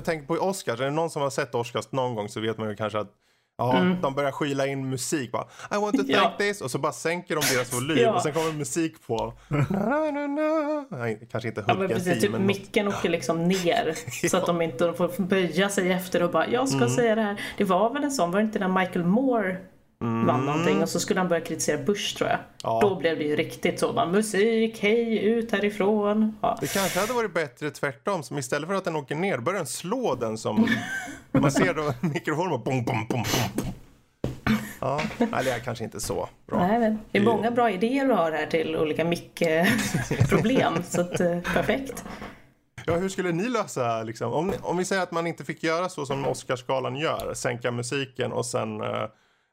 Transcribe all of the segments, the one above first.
jag tänker på Oscars, är det någon som har sett Oscars någon gång så vet man ju kanske att Ja, mm. de börjar skyla in musik bara. I want to thank ja. this. Och så bara sänker de deras volym ja. och sen kommer musik på. Na, na, na, Nej, kanske inte ja, men precis, Typ micken åker liksom ner. ja. Så att de inte får böja sig efter och bara, jag ska mm. säga det här. Det var väl en sån, var det inte när Michael Moore mm. vann någonting och så skulle han börja kritisera Bush tror jag. Ja. Då blev det ju riktigt så, bara, musik, hej, ut härifrån. Ja. Det kanske hade varit bättre tvärtom, som istället för att den åker ner börjar den slå den som man ser då mikrofonen och bom, bom, bom, bom. Ja, nej, det är kanske inte så bra. Nej, men det är många bra idéer du har här till olika mickproblem, så att, eh, perfekt. Ja, hur skulle ni lösa, liksom, om, om vi säger att man inte fick göra så som Oscarsgalan gör, sänka musiken och sen uh,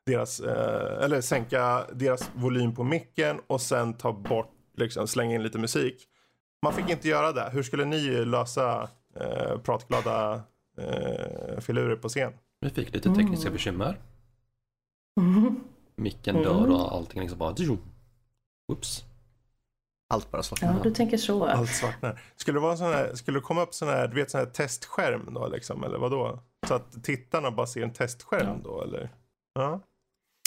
deras, uh, eller sänka deras volym på micken och sen ta bort, liksom, slänga in lite musik. Man fick inte göra det. Hur skulle ni lösa uh, pratglada uh, filurer på scen? Vi fick lite tekniska mm. bekymmer. Mm. Micken dör och allting liksom bara... Oops. Allt bara svartnar. Ja, du tänker så. Allt svartnar. Skulle det, vara sån här, skulle det komma upp sån här, du vet, sån här testskärm då liksom, eller vad då? Så att tittarna bara ser en testskärm ja. då, eller? Ja.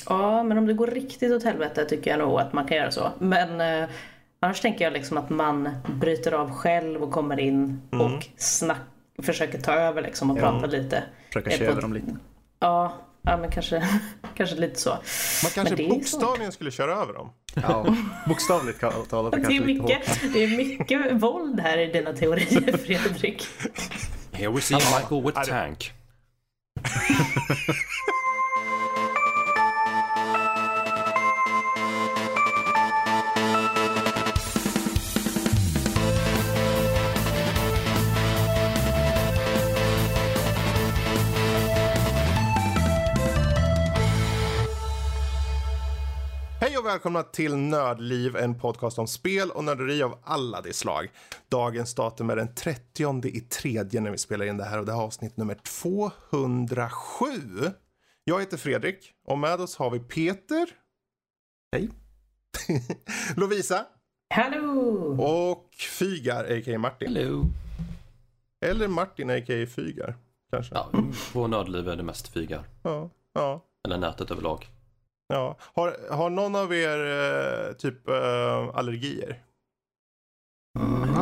Ja, men om det går riktigt åt helvete tycker jag nog att man kan göra så. Men eh, annars tänker jag liksom att man bryter av själv och kommer in mm. och snack, försöker ta över liksom och ja. prata lite. Försöka köra dem lite. Ja, Ja, men kanske, kanske lite så. Man kanske bokstavligen skulle köra över dem. Ja, bokstavligt talat det, är mycket, det är mycket våld här i dina teorier, Fredrik. Here we see Michael with tank. och välkomna till Nördliv, en podcast om spel och nörderi av alla de slag. Dagens datum är den 30 i tredje när vi spelar in det här och det här är avsnitt nummer 207. Jag heter Fredrik och med oss har vi Peter. Hej. Lovisa. Hallå. Och Fygar, a.k.a. Martin. Hello. Eller Martin, a.k.a. Fygar. Kanske. Ja, på Nördliv är det mest Fygar. Ja. ja. Eller nätet överlag. Ja. Har, har någon av er eh, typ eh, allergier? Mm.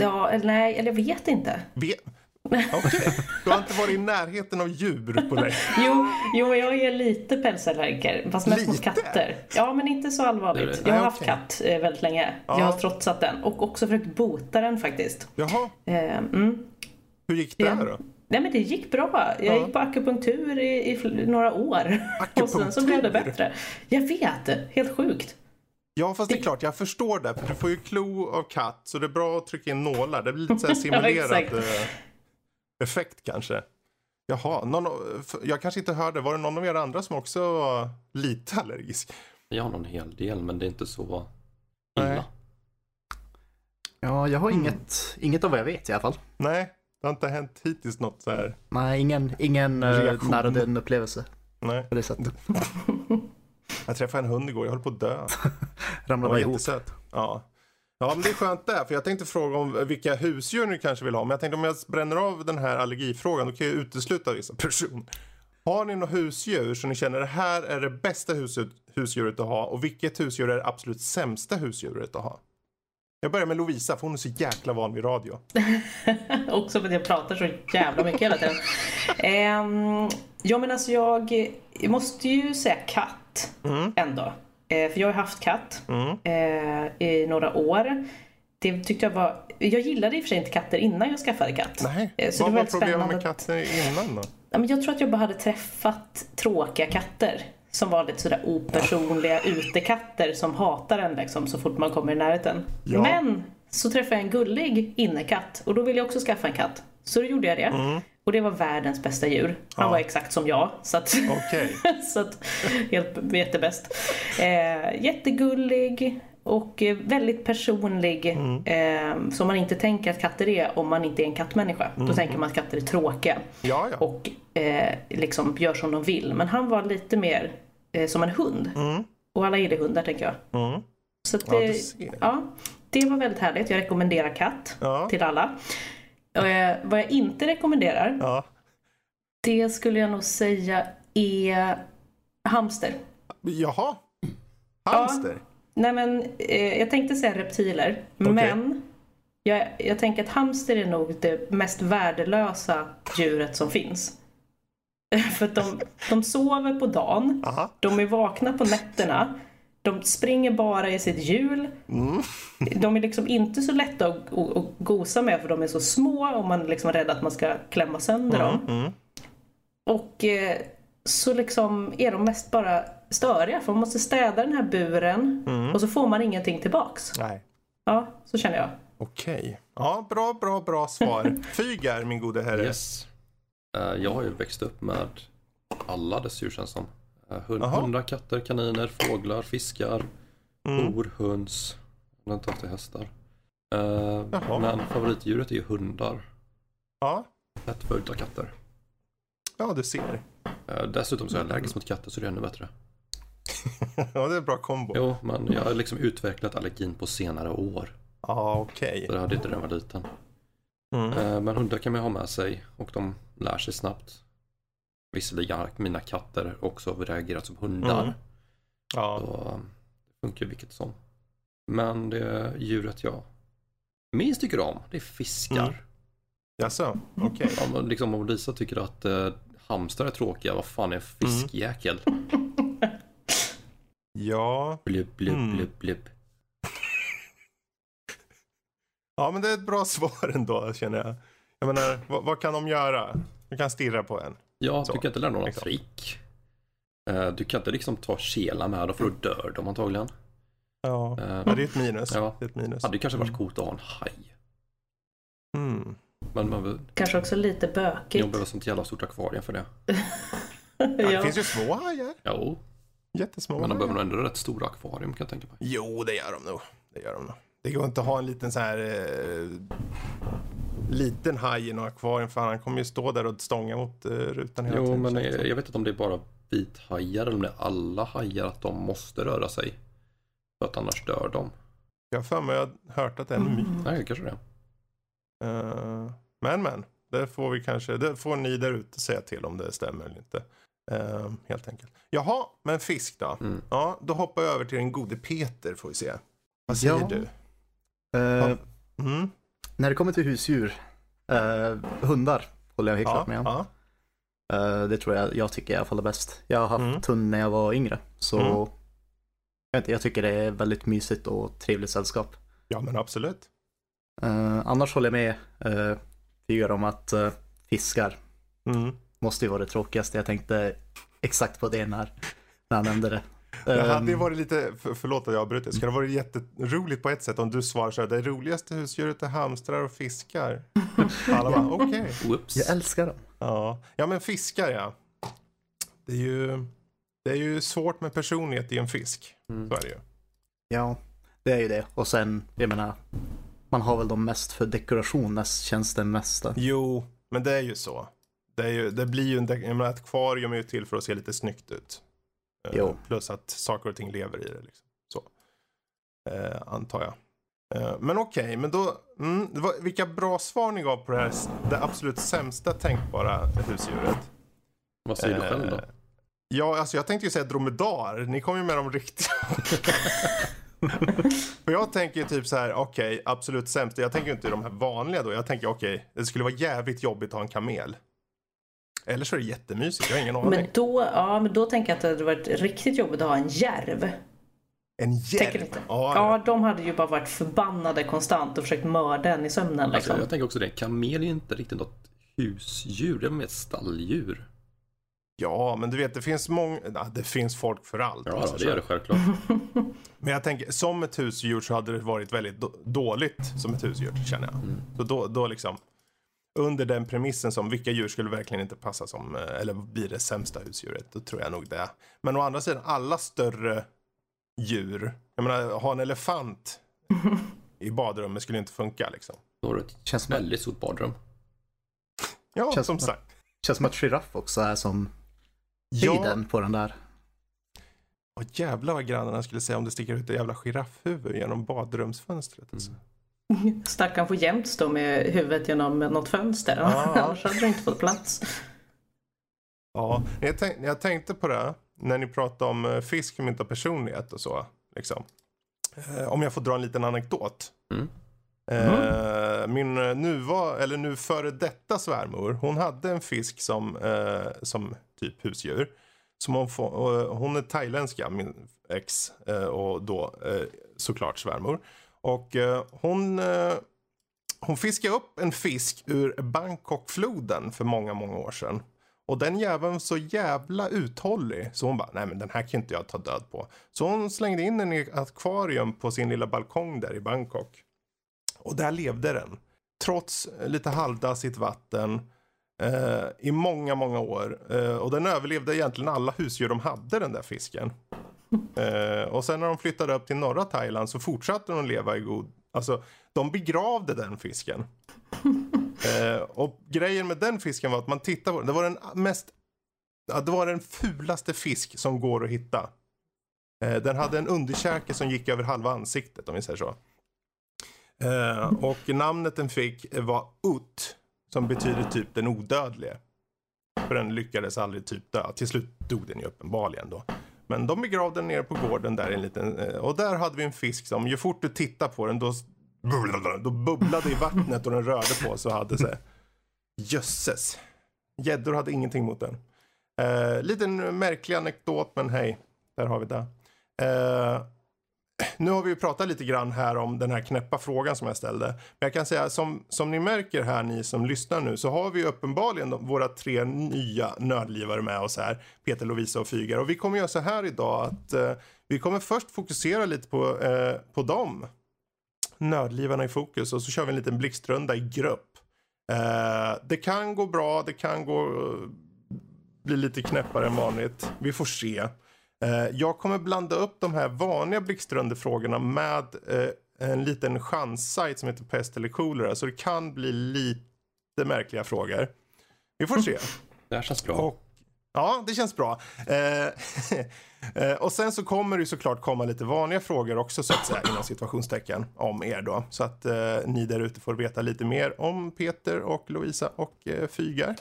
Ja, nej, eller jag vet inte. Okej, okay. du har inte varit i närheten av djur på länge? jo, jo, jag är lite pälsallergiker, fast mest mot katter. Ja, men inte så allvarligt. Jag har haft okay. katt eh, väldigt länge. Ja. Jag har trotsat den och också försökt bota den faktiskt. Jaha. Mm. Hur gick det ja. då? Nej men det gick bra. Jag ja. gick på akupunktur i, i några år. Och sen så blev det bättre. Jag vet, helt sjukt. Ja fast det... det är klart, jag förstår det. För du får ju klo av katt så det är bra att trycka in nålar. Det blir lite så simulerad ja, eh, effekt kanske. Jaha, någon, jag kanske inte hörde. Var det någon av er andra som också var lite allergisk? Jag har någon hel del men det är inte så illa. Nej. Ja, jag har mm. inget, inget av vad jag vet i alla fall. Nej, det har inte hänt hittills något så här. Nej, ingen, ingen uh, nära den upplevelse. Nej. På det sättet. jag träffade en hund igår, jag höll på att dö. Ramlade bara ihop. Ja. Ja, men det är skönt där, för jag tänkte fråga om vilka husdjur ni kanske vill ha. Men jag tänkte om jag bränner av den här allergifrågan, då kan jag utesluta vissa personer. Har ni några husdjur som ni känner det här är det bästa husdjuret att ha och vilket husdjur är det absolut sämsta husdjuret att ha? Jag börjar med Lovisa för hon är så jäkla van vid radio. Också för att jag pratar så jävla mycket hela tiden. um, ja men alltså jag, måste ju säga katt mm. ändå. Uh, för jag har haft katt mm. uh, i några år. Det tyckte jag var, jag gillade i och för sig inte katter innan jag skaffade katt. Nej, uh, så vad var problemet med katter innan då? Ja, men jag tror att jag bara hade träffat tråkiga katter som var lite sådär opersonliga utekatter som hatar en liksom så fort man kommer i närheten. Ja. Men så träffade jag en gullig innekatt och då ville jag också skaffa en katt. Så då gjorde jag det. Mm. Och det var världens bästa djur. Han ja. var exakt som jag. Så att, okay. så att helt jättebäst. Eh, jättegullig och väldigt personlig. Mm. Eh, som man inte tänker att katter är om man inte är en kattmänniska. Mm. Då tänker man att katter är tråkiga. Ja, ja. Och eh, liksom gör som de vill. Men han var lite mer eh, som en hund. Mm. Och alla gillar hundar tänker jag. Mm. Så det, ja, ja, det var väldigt härligt. Jag rekommenderar katt ja. till alla. Eh, vad jag inte rekommenderar, Ja. det skulle jag nog säga är hamster. Jaha. Hamster? Nej men, eh, jag tänkte säga reptiler, Okej. men jag, jag tänker att hamster är nog det mest värdelösa djuret som finns. För att de, de sover på dagen, Aha. de är vakna på nätterna, de springer bara i sitt hjul. Mm. De är liksom inte så lätta att, att, att gosa med för de är så små och man är liksom rädd att man ska klämma sönder dem. Mm. Och eh, så liksom är de mest bara störiga för man måste städa den här buren Mm. och så får man ingenting tillbaks. Nej. Ja, så känner jag. Okej. Ja, bra, bra, bra svar. Fygar, min gode herre. Yes. Eh, Jag har ju växt upp med alla dess djur känns som. Eh, hund, Jaha. hundar, katter, kaniner, fåglar, fiskar, Mm. höns. Jag har inte haft hästar. Eh, Jaha. men favoritdjuret är ju hundar. Ja. Lätt följt av katter. ja, du ser. Dessutom så är jag allergisk mot katter så det är ännu bättre. Ja, det är en bra kombo. Jo, men jag har liksom utvecklat allergin på senare år. Ja, okej. Så det hade inte jag var liten. Mm. Men hundar kan man ha med sig och de lär sig snabbt. Visserligen har mina katter också reagerat som hundar. Mm. Ja. Så um, det funkar ju vilket som. Men det djuret jag minst tycker om, det är fiskar. Mm. Jaså, okej. Ja, men liksom om Lisa tycker att eh, hamstrar är tråkiga, vad fan är Mm. fiskjäkel? Ja. Blubb, blubb, Mm. blubb, blubb. ja, men det är ett bra svar ändå, känner jag. Jag menar, vad, vad kan de göra? De kan stirra på en. Ja, Så, du kan inte lära någon liksom. trick. Eh, Du kan inte liksom ta kela med dem för då dör de antagligen. Ja, ja det är ett minus. Ja. Det är ett minus. hade ju kanske varit coolt att ha en haj. Mm. Men man behöver- Kanske också lite jag bökigt. behöver sånt jävla stort akvarium för det. Ja, det finns ju små hajar. Jo, Jättesmå men de behöver nog ändå rätt stora akvarium kan jag tänka mig. Jo, det gör de nog. Det gör de nog. Det går inte att ha en liten så här eh, liten haj i något akvarium för han kommer ju stå där och stånga mot eh, rutan hela Jo, tiden. men känns det jag, jag vet inte om det är bara vithajar eller om det är alla hajar att de måste röra sig. För att annars dör de. Jag har för mig jag har hört att det är en myt. Nej, kanske det. Eh, men men, det får vi kanske, det får ni där ute säga till om det stämmer eller inte. Eh, helt enkelt. Jaha, men fisk då? Mm. Ja, då hoppar jag över till den gode Peter får vi se. Vad säger Ja. du? Eh, Mm. när det kommer till husdjur, eh, hundar håller jag helt Ja, klart med om. ja. Eh, det tror jag jag tycker i alla fall är bäst. Jag har haft Mm. hund när jag var yngre. Så Mm. jag, inte, jag tycker det är väldigt mysigt och trevligt sällskap. ja, men absolut. Annars håller jag med uh, Fyra om att fiskar Mm. måste ju vara det tråkigaste. Jag tänkte exakt på det när, när han nämnde det. Det hade ju Ehm, varit lite, för, förlåt att jag avbryter, skulle det varit jätteroligt på ett sätt om du svarar så här, det roligaste husdjuret är hamstrar och fiskar. Alla bara, okej. Whoops. jag älskar dem. Ja. ja, men fiskar ja. Det är ju, det är ju svårt med personlighet i en fisk. Mm. Så är det ju. Ja, det är ju det. Och sen, jag menar, man har väl dem mest för dekoration, känns det mesta. Jo, men det är ju så. Det, är ju, det blir ju en, de- jag menar, ett akvarium är ju till för att se lite snyggt ut. Eh, Jo. Plus att saker och ting lever i det. Liksom. Så. Eh, antar jag. Eh, men okej, men då, mm, det var, vilka bra svar ni gav på det här, det absolut sämsta tänkbara husdjuret. Vad säger du själv då? Eh, Ja, alltså jag tänkte ju säga dromedar. Ni kom ju med de riktiga. För jag tänker ju typ så här, okej, absolut sämst. Jag tänker ju inte de här vanliga då. Jag tänker, okej, det skulle vara jävligt jobbigt att ha en kamel. Eller så är det jättemysigt, jag har ingen aning. Men då, ja, men då tänker jag att det hade varit riktigt jobbigt att ha en järv. En Tänker järv? inte. Ja, Ja, de hade ju bara varit förbannade konstant och försökt mörda en i sömnen Alltså, liksom. jag tänker också det, kamel är ju inte riktigt något husdjur, det är mer ett stalldjur. ja, men du vet, det finns många, det finns folk för allt. Ja, alltså, det gör det självklart. Men jag tänker, som ett husdjur så hade det varit väldigt då- dåligt som ett husdjur, känner jag. Mm. Så då, då liksom, under den premissen som vilka djur skulle verkligen inte passa som, eh, eller blir det sämsta husdjuret, då tror jag nog det. Men å andra sidan, alla större djur, jag menar, ha en elefant i badrummet skulle inte funka liksom. Ett Känns som, väldigt stort badrum. Ja, Känns som sagt. känns som att giraff också är som Ja, höjden på den där. och jävlar vad grannarna skulle säga om det sticker ut ett jävla giraffhuvud genom badrumsfönstret. Alltså. Mm. Stackaren får jämt stå med huvudet genom något fönster. Annars hade du inte fått plats. Ja, jag, tänk, jag tänkte på det när ni pratade om eh, fisk som inte har personlighet och så. Liksom. Eh, om jag får dra en liten anekdot. Mm. Eh, min eh, nuva, eller nu före detta svärmor, hon hade en fisk som, som typ husdjur. Som hon, får, hon är thailändska, min ex, och då såklart svärmor. Och eh, hon, eh, hon fiskade upp en fisk ur Bangkokfloden för många, många år sedan. Och den jäveln var så jävla uthållig. Så hon bara, nej men den här kan inte jag ta död på. Så hon slängde in den i ett akvarium på sin lilla balkong där i Bangkok. Och där levde den. Trots lite halvdassigt vatten. Eh, I många, många år. Eh, och den överlevde egentligen alla husdjur de hade den där fisken. Eh, och sen när de flyttade upp till norra Thailand så fortsatte de leva i god... Alltså, de begravde den fisken. Eh, och grejen med den fisken var att man tittar på den. Det var den mest... Det var den fulaste fisk som går att hitta. Eh, den hade en underkäke som gick över halva ansiktet om vi säger så. Eh, och namnet den fick var Ut. Som betyder typ den odödlige. För den lyckades aldrig typ dö. Till slut dog den ju uppenbarligen då. Men de begravde den nere på gården där en liten, eh, och där hade vi en fisk som ju fort du tittar på den då, då bubblade i vattnet och den rörde på sig och hade sig. Jösses. Gäddor hade ingenting mot den. Eh, liten märklig anekdot men hej, där har vi det. Eh, nu har vi ju pratat lite grann här om den här knäppa frågan som jag ställde. Men jag kan säga som, som ni märker här ni som lyssnar nu så har vi uppenbarligen de, våra tre nya nördlivare med oss här. Peter, Lovisa och Fygar. Och vi kommer göra så här idag att eh, vi kommer först fokusera lite på, eh, på dem. Nördlivarna i fokus och så kör vi en liten blixtrunda i grupp. Eh, det kan gå bra, det kan gå eh, bli lite knäppare än vanligt. Vi får se. Eh, jag kommer blanda upp de här vanliga blixtrundefrågorna med eh, en liten chanssajt som heter Pest eller kolera. Så det kan bli lite märkliga frågor. Vi får se. Det här känns bra. Och, ja, det känns bra. Eh, eh, och sen så kommer det såklart komma lite vanliga frågor också så att säga inom situationstecken om er då. Så att eh, ni där ute får veta lite mer om Peter och Lovisa och eh, Fygar.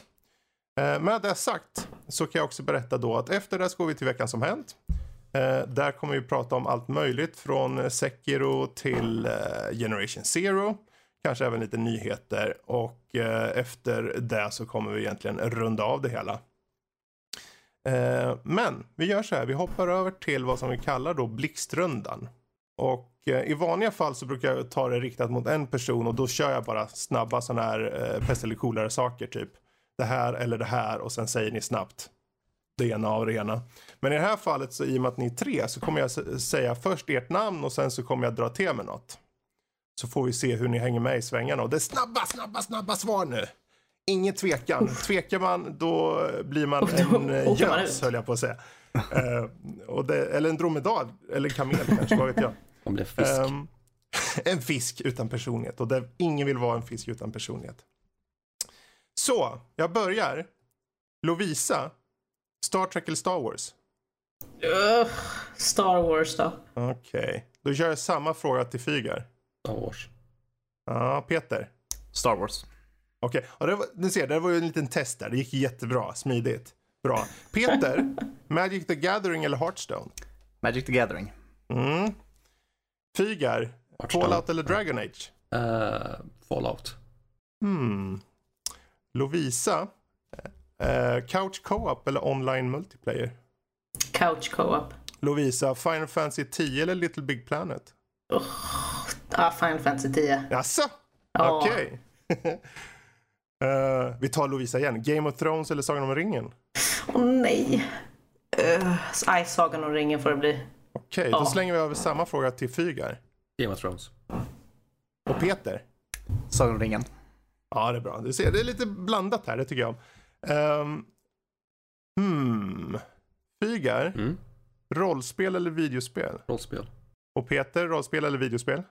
Eh, Med det sagt så kan jag också berätta då att efter det så går vi till veckan som hänt. Eh, där kommer vi prata om allt möjligt från eh, Sekiro till Generation Zero. Kanske även lite nyheter och efter det så kommer vi egentligen runda av det hela. Men vi gör så här, vi hoppar över till vad som vi kallar då blixtrundan. Och i vanliga fall så brukar jag ta det riktat mot en person och då kör jag bara snabba sådana här pest eller coolare saker typ. Det här eller det här och sen säger ni snabbt det ena av det ena. Men i det här fallet så i och med att ni är tre så kommer jag säga först ert namn och sen så kommer jag dra till med något. Så får vi se hur ni hänger med i svängarna och det är snabba, snabba, snabba svar nu. Inget tvekan. Tvekar man då blir man en eh, gös höll jag på att säga. Och det, eller en dromedar eller kamel kanske, vad vet jag. Om det är fisk. Ehm, en fisk utan personlighet och det, ingen vill vara en fisk utan personlighet. Så, jag börjar. Lovisa, Star Trek eller Star Wars? Ugh, Star Wars då. Okej, då kör jag samma fråga till Fygar. Star Wars. Ja, Peter. Star Wars. Okej, och det var, ni ser, det var ju en liten test där. Det gick jättebra, smidigt. Bra. Peter, Magic the Gathering eller Hearthstone? Magic the Gathering. Mm. Fygar. Fallout eller Dragon Age? Eh, Fallout. Hmm. Lovisa, eh, Couch Co-op eller Online Multiplayer? Couch co-op. Lovisa, Final Fantasy 10 eller Little Big Planet? Ah, Final Fantasy 10. Jaså? Ja. Okej. Eh, vi tar Lovisa igen. Game of Thrones eller Sagan om ringen? Åh nej. Uh, nej, Sagan om ringen får det bli. Okej, då Ja. slänger vi över samma fråga till Fygar. Game of Thrones. Och Peter? Sagan om ringen. Ja, det är bra. Du ser, det är lite blandat här, det tycker jag om. Um, hmm. Fygar, Mm. rollspel eller videospel? Rollspel. Och Peter, rollspel eller videospel?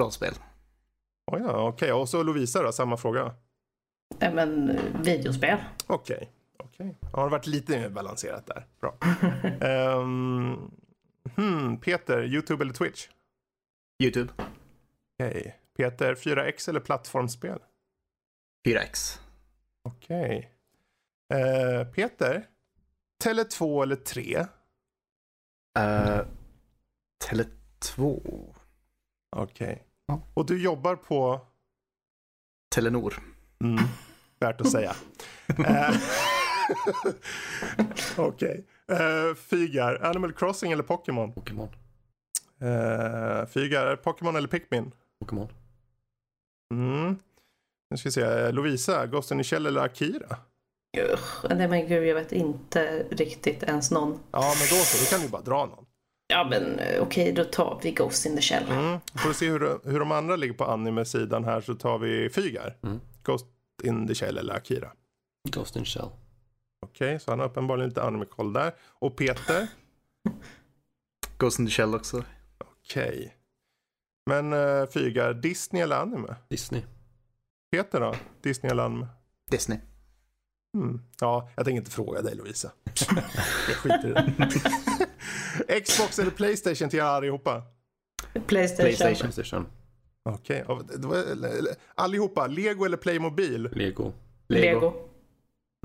Rollspel. Oh, ja, okej. Och så Lovisa då, samma fråga. Nej men eh, videospel. Okej. okej. Ja, det har varit lite mer balanserat där. Bra. Ehm, hmm, Peter, YouTube eller Twitch? YouTube. Okej. Peter, 4X eller plattformsspel? 4X. Okej. Eh, Peter, Tele2 eller 3? Uh, Tele2. Okej. Ja. Och du jobbar på? Telenor. Mm, värt att säga. Eh, Okej. Eh, Fygar, Animal Crossing eller Pokémon? Pokémon. Uh, Fygar, Pokémon eller Pikmin? Pokémon. Mm. Nu ska vi se. Lovisa, Ghost in the Shell eller Akira? Usch, nej men gud jag vet inte riktigt ens någon. Ja, men då så. Då kan du bara dra någon. Ja men eh, okej, då tar vi Ghost in the Shell. Mm. Får du se hur, hur de andra ligger på anime-sidan här så tar vi Fygar. Mm. Ghost in the Shell eller Akira. Ghost in Shell. Okej, så han har uppenbarligen lite anime-koll där. Och Peter? Ghost in the Shell också. Okej. Men uh, Fygar, Disney eller anime? Disney. Peter då? Disney eller anime? Disney. Mm. Ja, jag tänker inte fråga dig Lovisa. jag skiter i det. Xbox eller Playstation till er allihopa? Playstation. Playstation. Playstation. Okej, var- allihopa. Lego eller Playmobil? Lego. Lego.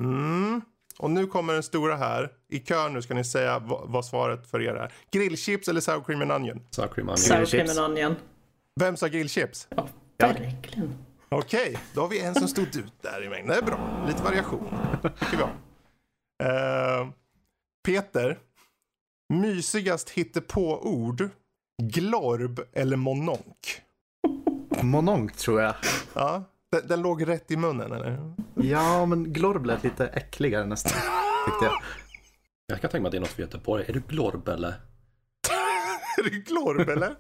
Mm. Och nu kommer den stora här. I kör nu ska ni säga vad, svaret för er är. Grillchips eller sour cream and onion? Sour cream onion. Sour cream and onion. Vem sa grillchips? Ja, verkligen. Okej, då har vi en som stod ut där i mängden. Det är bra. Lite variation. tycker vi om. Eh, Peter. Mysigast hittepå-ord. Glorb eller mononk? Mononk tror jag. Ja, den, den låg rätt i munnen eller? Ja, men Glorb lät lite äckligare nästan. Tyckte jag. Jag kan tänka mig att det är något för Göteborg. Är du Glorb eller? Är det glorb eller?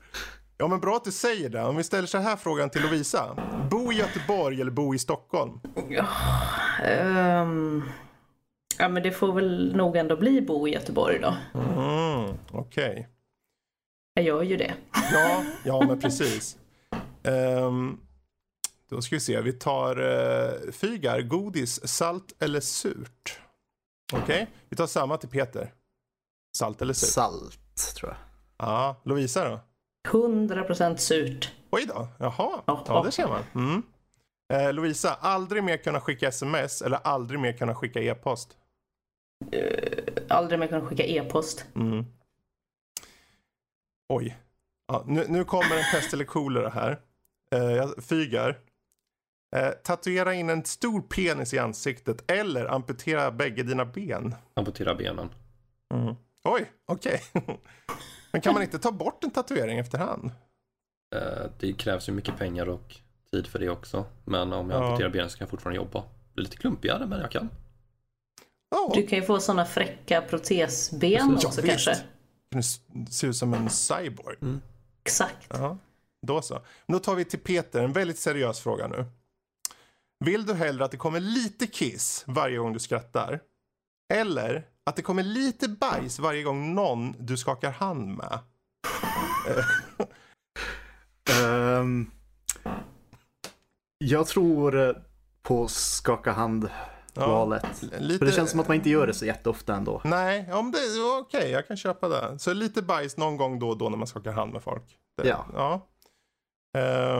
Ja men bra att du säger det. Om vi ställer så här frågan till Lovisa. Bo i Göteborg eller bo i Stockholm? Ehm, ja men det får väl nog ändå bli bo i Göteborg då. Mm, Okej. Jag gör ju det. Ja, ja men precis. Ehm, då ska vi se. Vi tar uh, Fygar. Godis, salt eller surt? Okej, vi tar samma till Peter. Salt eller surt? Salt tror jag. Ja, Lovisa då? 100% surt. Oj då, jaha. Ja. Ja, det ser man. Mm. Eh, Lovisa, aldrig mer kunna skicka sms eller aldrig mer kunna skicka e-post? Aldrig mer kunna skicka e-post. Mm. Oj. Ja, nu, nu kommer en pest eller kolera här. Eh, jag fygar. Eh, tatuera in en stor penis i ansiktet eller amputera bägge dina ben. Amputera benen. Oj, okej. Men kan man inte ta bort en tatuering efterhand? Eh, Det krävs ju mycket pengar och tid för det också. Men om jag Ja. amputerar benen så kan jag fortfarande jobba. Det blir lite klumpigare men jag kan. Ja, Du kan ju få sådana fräcka protesben Precis. också Ja, kanske. kan du s- se ut som en cyborg. Exakt. Ja, då så. Men då tar vi till Peter, en väldigt seriös fråga nu. Vill du hellre att det kommer lite kiss varje gång du skrattar? Eller att det kommer lite bajs varje gång någon du skakar hand med? Ehm, jag tror eh, på skaka hand-valet. lite... För det känns som att man inte gör det så jätteofta ändå. Nej, ja, men det är okej, jag kan köpa det. Så lite bajs någon gång då och då när man skakar hand med folk. Det, Ja. ja.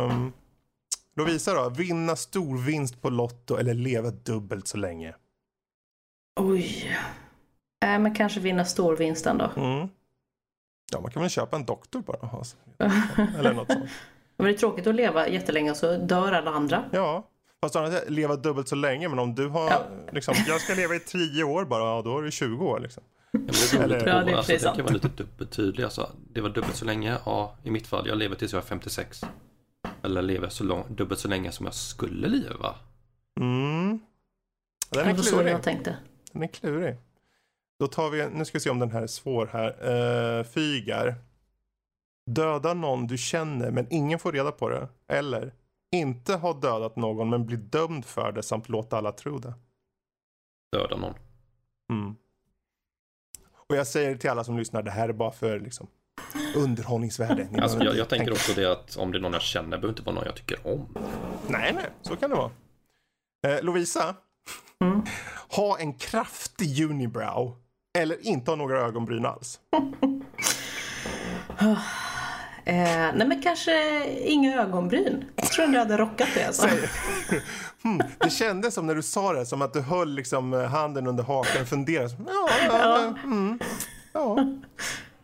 Um, Lovisa då, vinna stor vinst på Lotto eller leva dubbelt så länge? Oj. Äh, men kanske vinna storvinsten då. Mm. Ja, man kan väl köpa en doktor bara och ha sig. Eller något sånt. Men det är tråkigt att leva jättelänge så dör alla andra. Ja, fast annars leva dubbelt så länge. Men om du har Ja. liksom, jag ska leva i 10 år bara, ja, då är det 20 år liksom. Ja, det beror lite Eller- på. Ja, det är alltså, det kan vara lite dubbelt tydligt. Alltså, det var dubbelt så länge. Ja, i mitt fall. Jag lever tills jag är 56. Eller lever så lång, dubbelt så länge som jag skulle leva. Mm. Den Det är var så klurig. jag tänkte. Den är klurig. Då tar vi, nu ska vi se om den här är svår här. Uh, fygar. Döda någon du känner men ingen får reda på det. Eller inte ha dödat någon men bli dömd för det samt låta alla tro det. Döda någon. Mm. Och jag säger till alla som lyssnar, det här är bara för liksom, underhållningsvärde. Ni Alltså, jag, jag tänker också det att om det är någon jag känner behöver inte vara någon jag tycker om. Nej, nej, så kan det vara. Eh, Lovisa. Mm. Ha en kraftig unibrow. Eller inte ha några ögonbryn alls. Eh, nej men kanske inga ögonbryn. tror ni hade rockat det alltså. Hmm, det kändes som när du sa det, som att du höll liksom eh, handen under hakan och funderade. Ja, ja, mm, ja.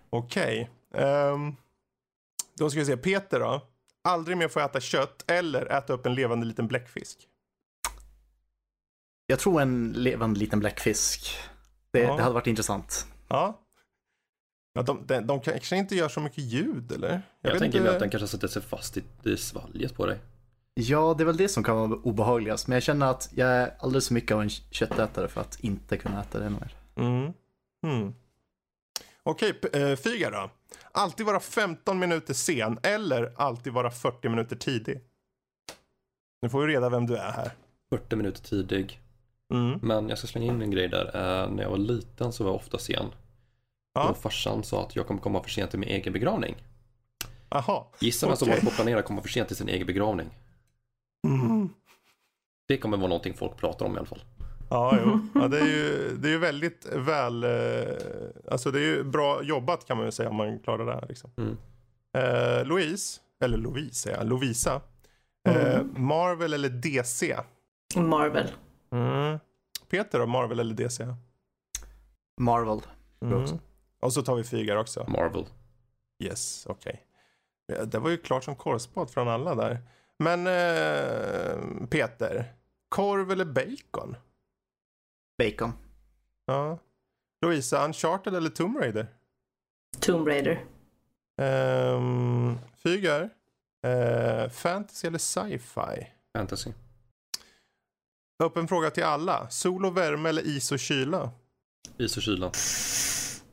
Okej. Ehm, då ska vi se, Peter då. Aldrig mer få äta kött eller äta upp en levande liten bläckfisk. Jag tror en levande liten bläckfisk. Det, Ja. det hade varit intressant. Ja. ja de, de, de kanske inte gör så mycket ljud eller? Jag, vet tänker inte. att den kanske sätter sig fast i, i svalget på dig. Ja, det är väl det som kan vara obehagligast. Men jag känner att jag är alldeles för mycket av en köttätare för att inte kunna äta det mer. Mm. Mm. Okej, P- eh, Fyga då. Alltid vara 15 minuter sen eller alltid vara 40 minuter tidig. Nu får vi reda vem du är här. 40 minuter tidig. Mm. Men jag ska slänga in en grej där. Eh, när jag var liten så var jag ofta sen. Ja. Och farsan sa att jag kommer komma för sent till min egen begravning. Aha. Gissa vem som Okej. håller på att planera att komma för sent till sin egen begravning. Mm. Det kommer vara någonting folk pratar om i alla fall. Ja, jo. Ja, det är ju det är ju väldigt väl... Eh, alltså det är ju bra jobbat kan man ju säga om man klarar det här. Liksom. Mm. Eh, Louise, eller Louise säger jag, Lovisa. Eh, Marvel eller DC? Marvel. Mm. Peter då, Marvel eller DC? Marvel. Mm. Och så tar vi Fygar också. Marvel. Yes, okej. Ja, Det var ju klart som korvspad från alla där. Men eh, Peter, korv eller bacon? Bacon. Ja. Louisa, Uncharted eller Tomb Raider? Tomb Raider. Um, Fygar, eh, fantasy eller sci-fi? Fantasy. Öppen fråga till alla. Sol och värme eller is och kyla? Is och kyla.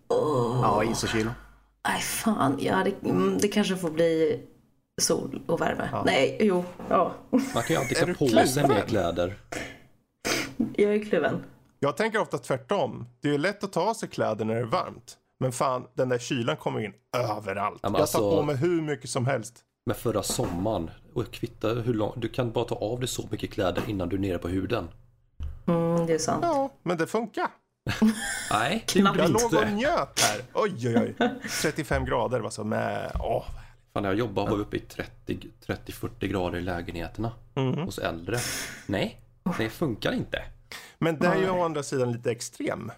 Åh. Ja, is och kyla. Nej fan, ja det, mm, det kanske får bli sol och värme. Nej, jo, ja. Man kan ju alltid ta på sig mer kläder. Jag är kluven. Jag tänker ofta tvärtom. Det är ju lätt att ta av sig kläder när det är varmt. Men fan, den där kylan kommer in överallt. Ja, jag tar alltså- på mig hur mycket som helst. Men förra sommaren, och kvitta hur långt, du kan bara ta av dig så mycket kläder innan du är nere på huden. Mm, det är sant. Ja, men det funkar. Nej, det gjorde Jag låg och njöt här. Oj, oj, oj. 35 grader var så med. Åh. Fan, när jag jobbade var vi uppe i 30 30-40 grader i lägenheterna. Mm. Hos äldre. Nej, det funkar inte. Men det är ju å andra sidan lite extrem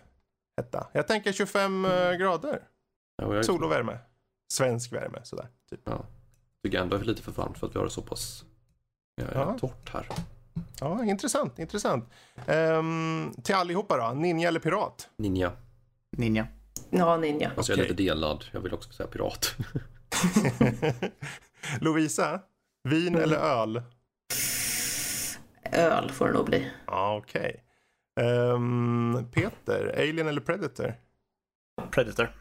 hetta. Jag tänker 25 eh, grader. Ja, och Sol och värme. Svensk värme sådär. Typ. ja, tycker ändå är lite för varmt för att vi har det så pass ja, Ja. torrt här. Ja, intressant, intressant. Ehm, till allihopa då, ninja eller pirat? Ninja. Ninja. Ja, ninja. Alltså jag är lite delad. Jag vill också säga pirat. Lovisa, vin eller öl? Öl får det nog bli. Ja, okej. Ehm, Peter, Alien eller Predator? Predator.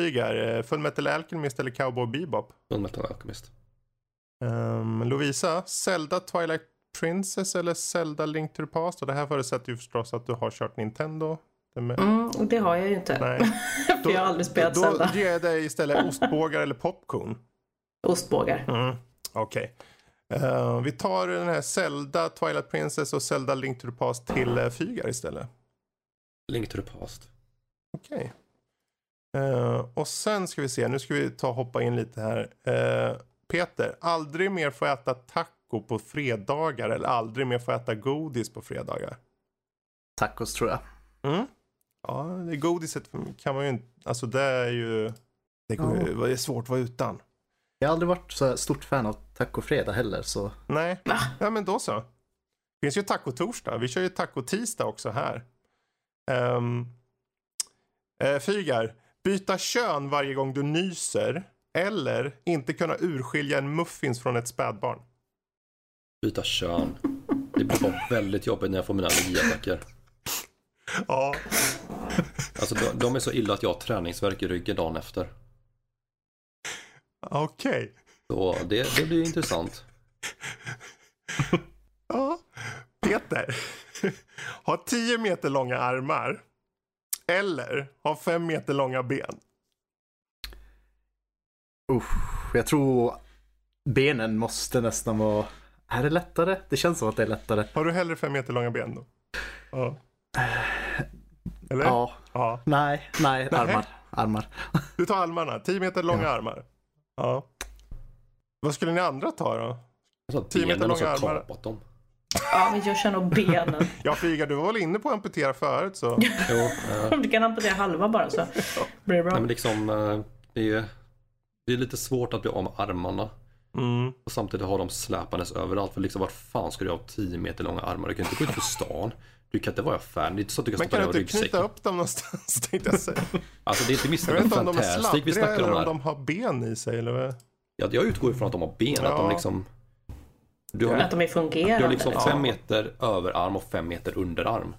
Fygar, eh, Fullmetal Alchemist eller Cowboy Bebop? Fullmetal Alchemist. Um, Lovisa, Zelda Twilight Princess eller Zelda Link to the Past? Och det här förutsätter ju förstås att du har kört Nintendo. Det med. Mm, det har jag ju inte. Nej. För jag har aldrig spelat Då Zelda. ger jag dig istället ostbågar eller popcorn. Ostbågar. Mm. Okej. Eh, vi tar den här Zelda Twilight Princess och Zelda Link to the Past till uh, Fygar istället. Link to the past. Okej. Eh, och sen ska vi se, nu ska vi ta hoppa in lite här. Eh, Peter, aldrig mer få äta taco på fredagar eller aldrig mer få äta godis på fredagar? Tacos tror jag. Mm. Ja, det godiset kan man ju inte, alltså det är ju, det, går, ju- det är svårt att vara utan. Jag har aldrig varit så stort fan av tacofredag heller så Nej, ja men då så. Det finns ju taco-torsdag, vi kör ju taco-tisdag också här. Um, uh, Fygar, byta kön varje gång du nyser eller inte kunna urskilja en muffins från ett spädbarn. Byta kön. Det blir bara väldigt jobbigt när jag får mina allergiattacker. Ja, Alltså de, de är så illa att jag har träningsvärk i ryggen dagen efter. okej. Så det, det blir intressant. Ja. Peter, ha 10 meter långa armar eller ha 5 meter långa ben. usch, jag tror benen måste nästan vara... Är det lättare? Det känns som att det är lättare. Har du hellre 5 meter långa ben då? Ja. Eller? Ja, ja. nej, nej, Nej. armar. Armar. Du tar armarna, 10 meter långa Ja. armar. Ja. Vad skulle ni andra ta då? Alltså att 10 meter långa armar. dem. Ja, men jag känner benen. Ja, Figa, du var väl inne på att amputera förut så. Jo, eh, Du kan amputera halva bara så blir det bra. nej, men liksom, eh, det, är, det är lite svårt att bli av med armarna. Mm. Och samtidigt ha dem släpandes överallt. För liksom vart fan ska du ha 10 meter långa armar? Du kan inte gå ut på stan. Du kan inte vara i affären. Det är inte så att du kan Men stoppa kan ner du i inte knyta ryggsäcken. upp dem någonstans tänkte jag säga. Alltså det är inte Jag Mr. vet inte om de är vi sladdriga snackar eller om om de har ben i sig eller vad? Ja, jag utgår ifrån att de har ben. Att de Ja. liksom... Du har, Att de är du fungerande. har liksom liksom. fem meter överarm och fem meter underarm.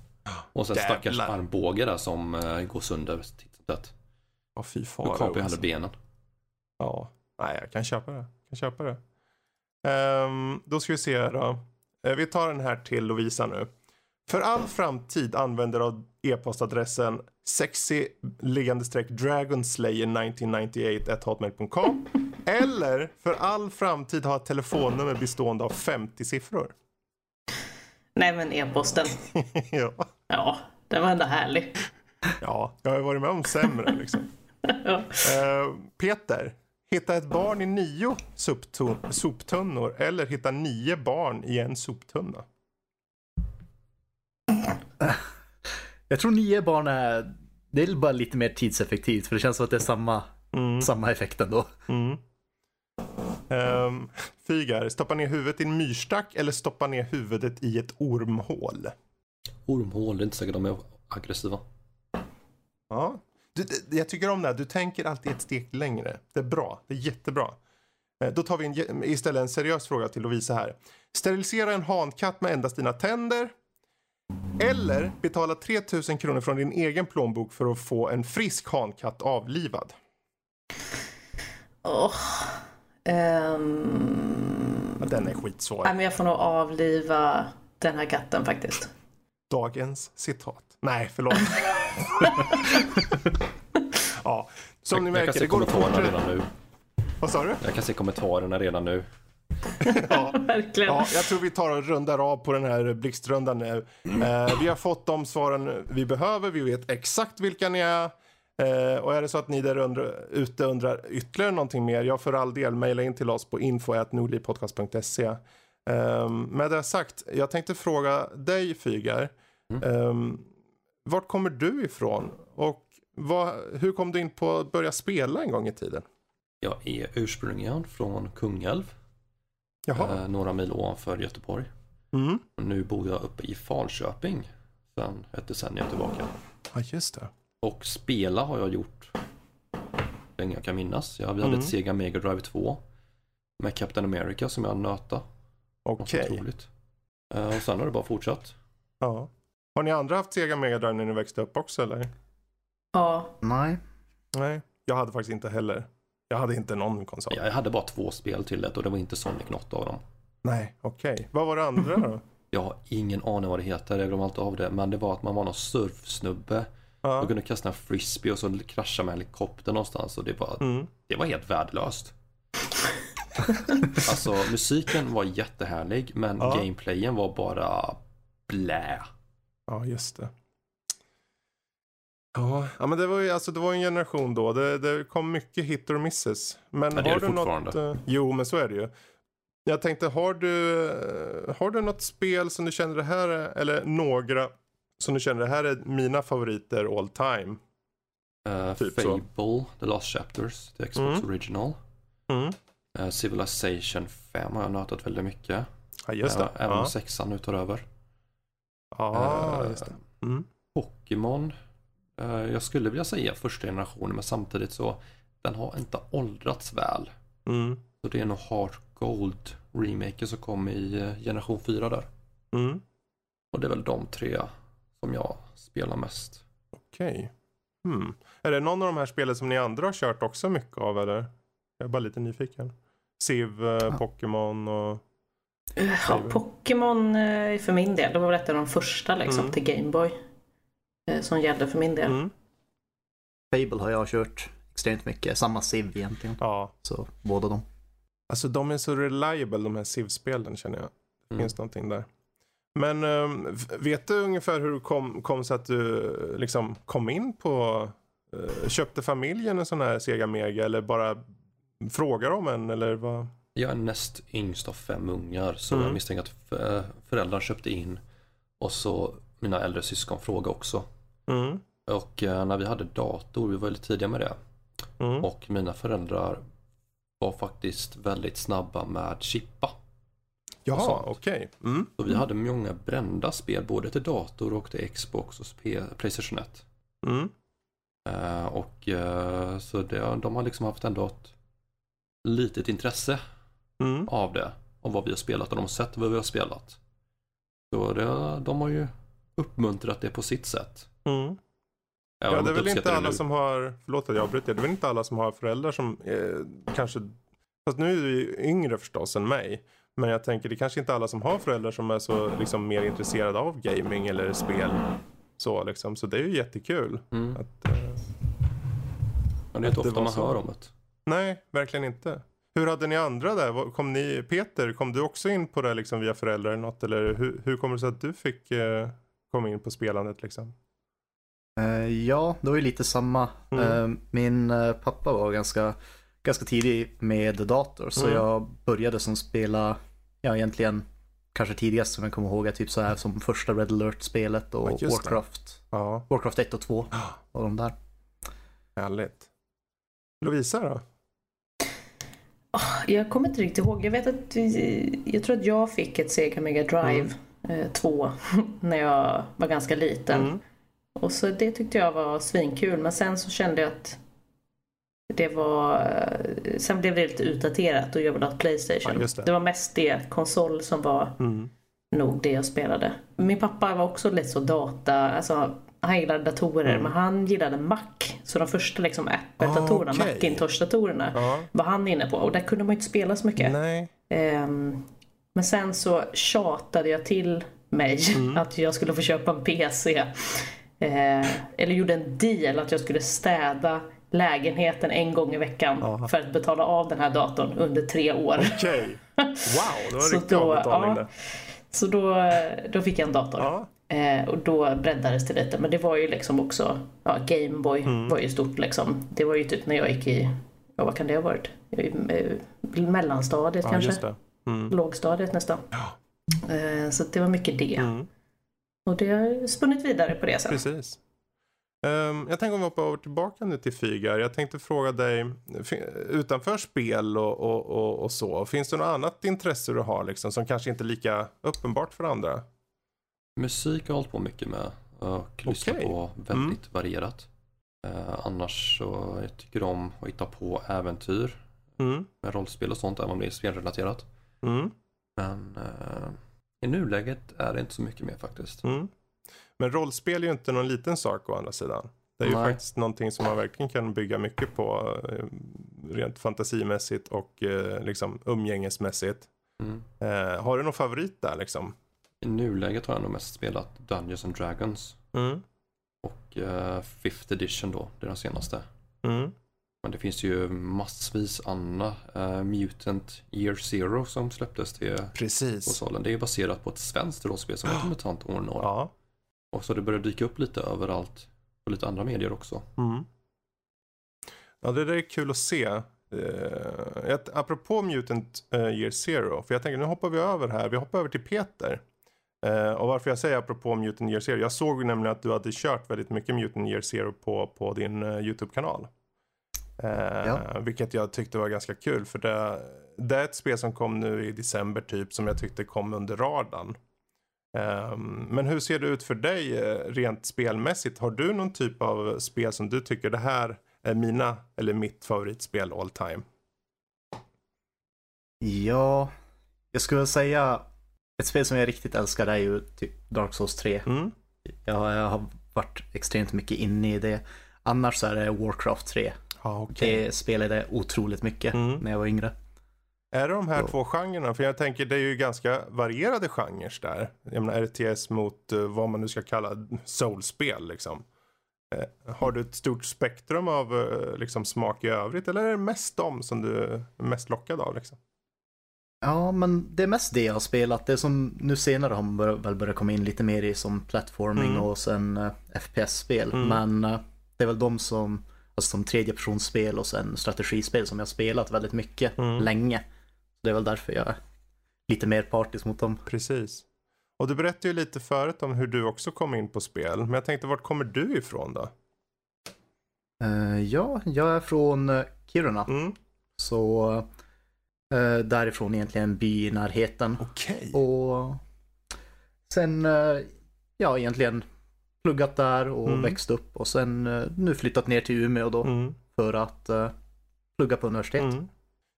Och sen Jävlar. stackars armbåge där som uh, går sönder. Ja, fy fara. kapar jag alltså. hellre benen. Ja, nej jag kan köpa det. Jag kan köpa det. Ehm, då ska vi se då. Eh, vi tar den här till Lovisa nu. För all framtid använder av e-postadressen sexy streck dragonslayer1998 hotmail.com eller för all framtid ha ett telefonnummer bestående av 50 siffror. Nej men e-posten. ja. Ja, den var ändå härlig. ja, jag har ju varit med om sämre liksom. Ja. Eh, Peter, hitta ett barn i nio soptun- soptunnor eller hitta nio barn i en soptunna. Jag tror nio barn är, det är bara lite mer tidseffektivt för det känns som att det är samma, Mm. samma effekt ändå. Mm. Um, Fygar, stoppa ner huvudet i en myrstack eller stoppa ner huvudet i ett ormhål? Ormhål, det är inte säkert de är aggressiva. Ja. Du, jag tycker om det här, du tänker alltid ett steg längre. Det är bra, det är jättebra. Eh, Då tar vi en, istället en seriös fråga till Lovisa här. Sterilisera en hankatt med endast dina tänder. Eller betala 3000 kronor från din egen plånbok för att få en frisk hankatt avlivad. Åh. Ja, den är skitsvår. nej, men jag får nog avliva den här katten faktiskt. Dagens citat. Nej, förlåt. ja, som ni jag, jag kan märker, se det går kommentarerna redan nu. Vad sa du? Jag kan se kommentarerna redan nu. Ja. Verkligen. Ja, jag tror vi tar och rundar av på den här blixtrundan nu. Eh, vi har fått de svaren vi behöver. Vi vet exakt vilka ni är. Eh, och är det så att ni där undra, ute undrar ytterligare någonting mer, ja för all del, mejla in till oss på info.nordlivpodcast.se. Um, med det sagt, jag tänkte fråga dig Fygar. Um, vart kommer du ifrån? Och vad, hur kom du in på att börja spela en gång i tiden? Jag är ursprungligen från Kungälv, Jaha. eh, några mil ovanför Göteborg. Mm. Och nu bor jag uppe i Falköping sedan ett decennium tillbaka. Ja, just det. Och spela har jag gjort länge jag kan minnas. Jag, vi hade Mm. ett Sega Mega Drive 2 med Captain America som jag nöta. Okej. otroligt. Eh, och sen har det bara fortsatt. Ja. Har ni andra haft Sega Mega Drive när ni växte upp också eller? Ja. Nej. Nej, jag hade faktiskt inte heller. Jag hade inte någon konsol. Jag hade bara två spel till det och det var inte Sonic något av dem. Nej, okej. Vad var det andra då? Jag har ingen aning vad det heter, jag glömmer alltid av det. Men det var att man var någon surfsnubbe Ja. och kunde kasta en frisbee och så krascha med en helikopter någonstans. Och det var, Mm. det var helt värdelöst. alltså musiken var jättehärlig men Ja. gameplayen var bara blä. ja, just det. Ja, ja, men det var ju alltså, det var en generation då. Det, det kom mycket hit or misses. Men Ja, det har det du något? eh, jo, men så är det ju. Jag tänkte, har du, eh, har du något spel som du känner det här är, eller några som du känner det här är mina favoriter all time? Uh, Typ så. Fable, The Last Chapters, till Xbox Mm. Original. Mm. Eh, Civilization 5 har jag nötat väldigt mycket. Ja, just det. Även om Ja, sexan nu tar över. ja Eh, just det. Mm. Pokémon. jag skulle vilja säga första generationen men samtidigt så den har inte åldrats väl. Mm. Så det är nog Heart Gold remaken som kom i generation 4 där. Mm. Och det är väl de tre som jag spelar mest. Okej. Hmm. Är det någon av de här spelen som ni andra har kört också mycket av eller? Jag är bara lite nyfiken. Civ, eh, Pokémon och... Ja, Pokémon eh, för min del, det var väl ett av de första liksom, Mm. till Gameboy. eh, Som gällde för min del. Mm. Fable har jag kört extremt mycket. Samma Civ egentligen. Ja. Så båda de. Alltså de är så reliable de här Civ-spelen känner jag. Det Mm. finns någonting där. Men ehm, vet du ungefär hur det kom, kom så att du eh, liksom kom in på... eh, köpte familjen en sån här Sega Mega eller bara frågar om en eller vad? Jag är näst yngst av fem ungar så Mm. jag misstänker att f- föräldrarna köpte in och så mina äldre syskon frågade också. Mm. Och eh, när vi hade dator, vi var väldigt tidiga med det. Mm. Och mina föräldrar var faktiskt väldigt snabba med chippa. Jaha, okej. Mm. Så vi hade många brända spel både till dator och till Xbox och Playstation 1. Mm. Eh, och eh, så det, de har liksom haft ändå ett litet intresse Mm. av det. Om vad vi har spelat och de har sett vad vi har spelat. Så det, de har ju uppmuntrat det på sitt sätt. Mm. Ja, om det är väl inte alla nu. som har, förlåt att jag avbryter, det är väl inte alla som har föräldrar som eh, kanske, fast nu är vi yngre förstås än mig. Men jag tänker det är kanske inte alla som har föräldrar som är så liksom mer intresserade av gaming eller spel. Så liksom, så det är ju jättekul. Mm. Att, eh, Men det är inte ofta man så. hör om det. nej, verkligen inte. Hur hade ni andra där? Kom ni, Peter, kom du också in på det liksom via föräldrar eller något? Eller hur, hur kommer det sig att du fick eh, komma in på spelandet liksom? Eh, ja, det var ju lite samma. Mm. Eh, min eh, pappa var ganska, ganska tidig med dator så Mm. jag började som spela, ja egentligen kanske tidigast som jag kommer ihåg är typ så här som första Red Alert-spelet och. Warcraft. Ja, Warcraft 1 och 2 och de där. härligt. Lovisa då? Jag kommer inte riktigt ihåg. Jag vet att jag tror att jag fick ett Sega Mega Drive eh, 2 när jag var ganska liten. Mm. Och så det tyckte jag var svinkul. Men sen så kände jag att det var... eh, Sen blev det lite utdaterat och jag ville ha ett Playstation. Ja, just det. var mest det, konsol, som var Mm. nog det jag spelade. Min pappa var också lite så data, alltså han gillade datorer Mm. men han gillade Mac. Så de första liksom Apple-datorerna, Okej. Macintosh-datorerna Ja. var han inne på och där kunde man ju inte spela så mycket. Ehm, men sen så tjatade jag till mig Mm. att jag skulle få köpa en PC. Eh, eller gjorde en deal att jag skulle städa lägenheten en gång i veckan Ja. för att betala av den här datorn under tre år. Okej. Wow, det var en Så riktig då, avbetalning ja. Så då, då fick jag en dator. Ja. Eh, och då breddades det lite. Men det var ju liksom också, ja, Gameboy Mm. var ju stort liksom. Det var ju typ när jag gick i, ja vad kan det ha varit? Eh, mellanstadiet ja, kanske? Mm. Lågstadiet nästan. Eh, så det var mycket det. Mm. Och det har spunnit vidare på det sen. Precis. Ehm, jag tänker om vi hoppar över tillbaka nu till Fygar. Jag tänkte fråga dig, utanför spel och, och, och, och så, finns det något annat intresse du har liksom, som kanske inte är lika uppenbart för andra? Musik har jag hållit på mycket med och lyssnat på väldigt varierat. Eh, annars så jag tycker om att hitta på äventyr Mm. med rollspel och sånt, även om det är spelrelaterat. Mm. Men eh, i nuläget är det inte så mycket mer faktiskt. Men rollspel är ju inte någon liten sak å andra sidan. Det är ju Nej. faktiskt någonting som man verkligen kan bygga mycket på eh, rent fantasimässigt och eh, liksom umgängesmässigt. Mm. Eh, har du någon favorit där liksom? I nuläget har jag nog mest spelat Dungeons and Dragons Mm. och eh, Fifth Edition då, det är den senaste. Mm. Men det finns ju massvis andra. Eh, Mutant Year Zero som släpptes till Precis. konsolen. Det är baserat på ett svenskt rollspel som heter Mutant År Ja. Och så det börjar dyka upp lite överallt på lite andra medier också. Mm. Ja, det där är kul att se. Uh, ett, apropå Mutant uh, Year Zero, för jag tänker nu hoppar vi över här, vi hoppar över till Peter. Eh, och varför jag säger apropå Mutant Year Zero, jag såg nämligen att du hade kört väldigt mycket Mutant Year Zero på, på din eh, YouTube-kanal. Eh, Ja. Vilket jag tyckte var ganska kul, för det, det är ett spel som kom nu i december typ, som jag tyckte kom under radarn. Ehm, men hur ser det ut för dig eh, rent spelmässigt? Har du någon typ av spel som du tycker det här är mina eller mitt favoritspel all time? Ja, jag skulle säga ett spel som jag riktigt älskar är ju typ Dark Souls 3. Mm. Jag, jag har varit extremt mycket inne i det. Annars så är det Warcraft 3. Ja, okej. Det spelade jag otroligt mycket Mm. när jag var yngre. Är det de här Ja. två genrerna? För jag tänker det är ju ganska varierade genrer där. Jag menar RTS mot eh, vad man nu ska kalla soulspel liksom. Eh, har du ett stort spektrum av eh, liksom, smak i övrigt eller är det mest de som du är mest lockad av? Liksom? Ja, men det är mest det jag har spelat. Det som nu senare har man bör, väl börjat komma in lite mer i som platforming Mm. och sen uh, FPS-spel. Mm. Men eh, det är väl de som, alltså som tredjepersonsspel och sen strategispel som jag har spelat väldigt mycket Mm. länge. Det är väl därför jag är lite mer partisk mot dem. Precis. Och du berättade ju lite förut om hur du också kom in på spel. Men jag tänkte, vart kommer du ifrån då? Eh, ja, jag är från eh, Kiruna. Mm. Så eh, därifrån egentligen en by i närheten. Okej. Och sen, eh, ja egentligen pluggat där och Mm. växt upp och sen nu flyttat ner till Umeå då Mm. för att plugga på universitet.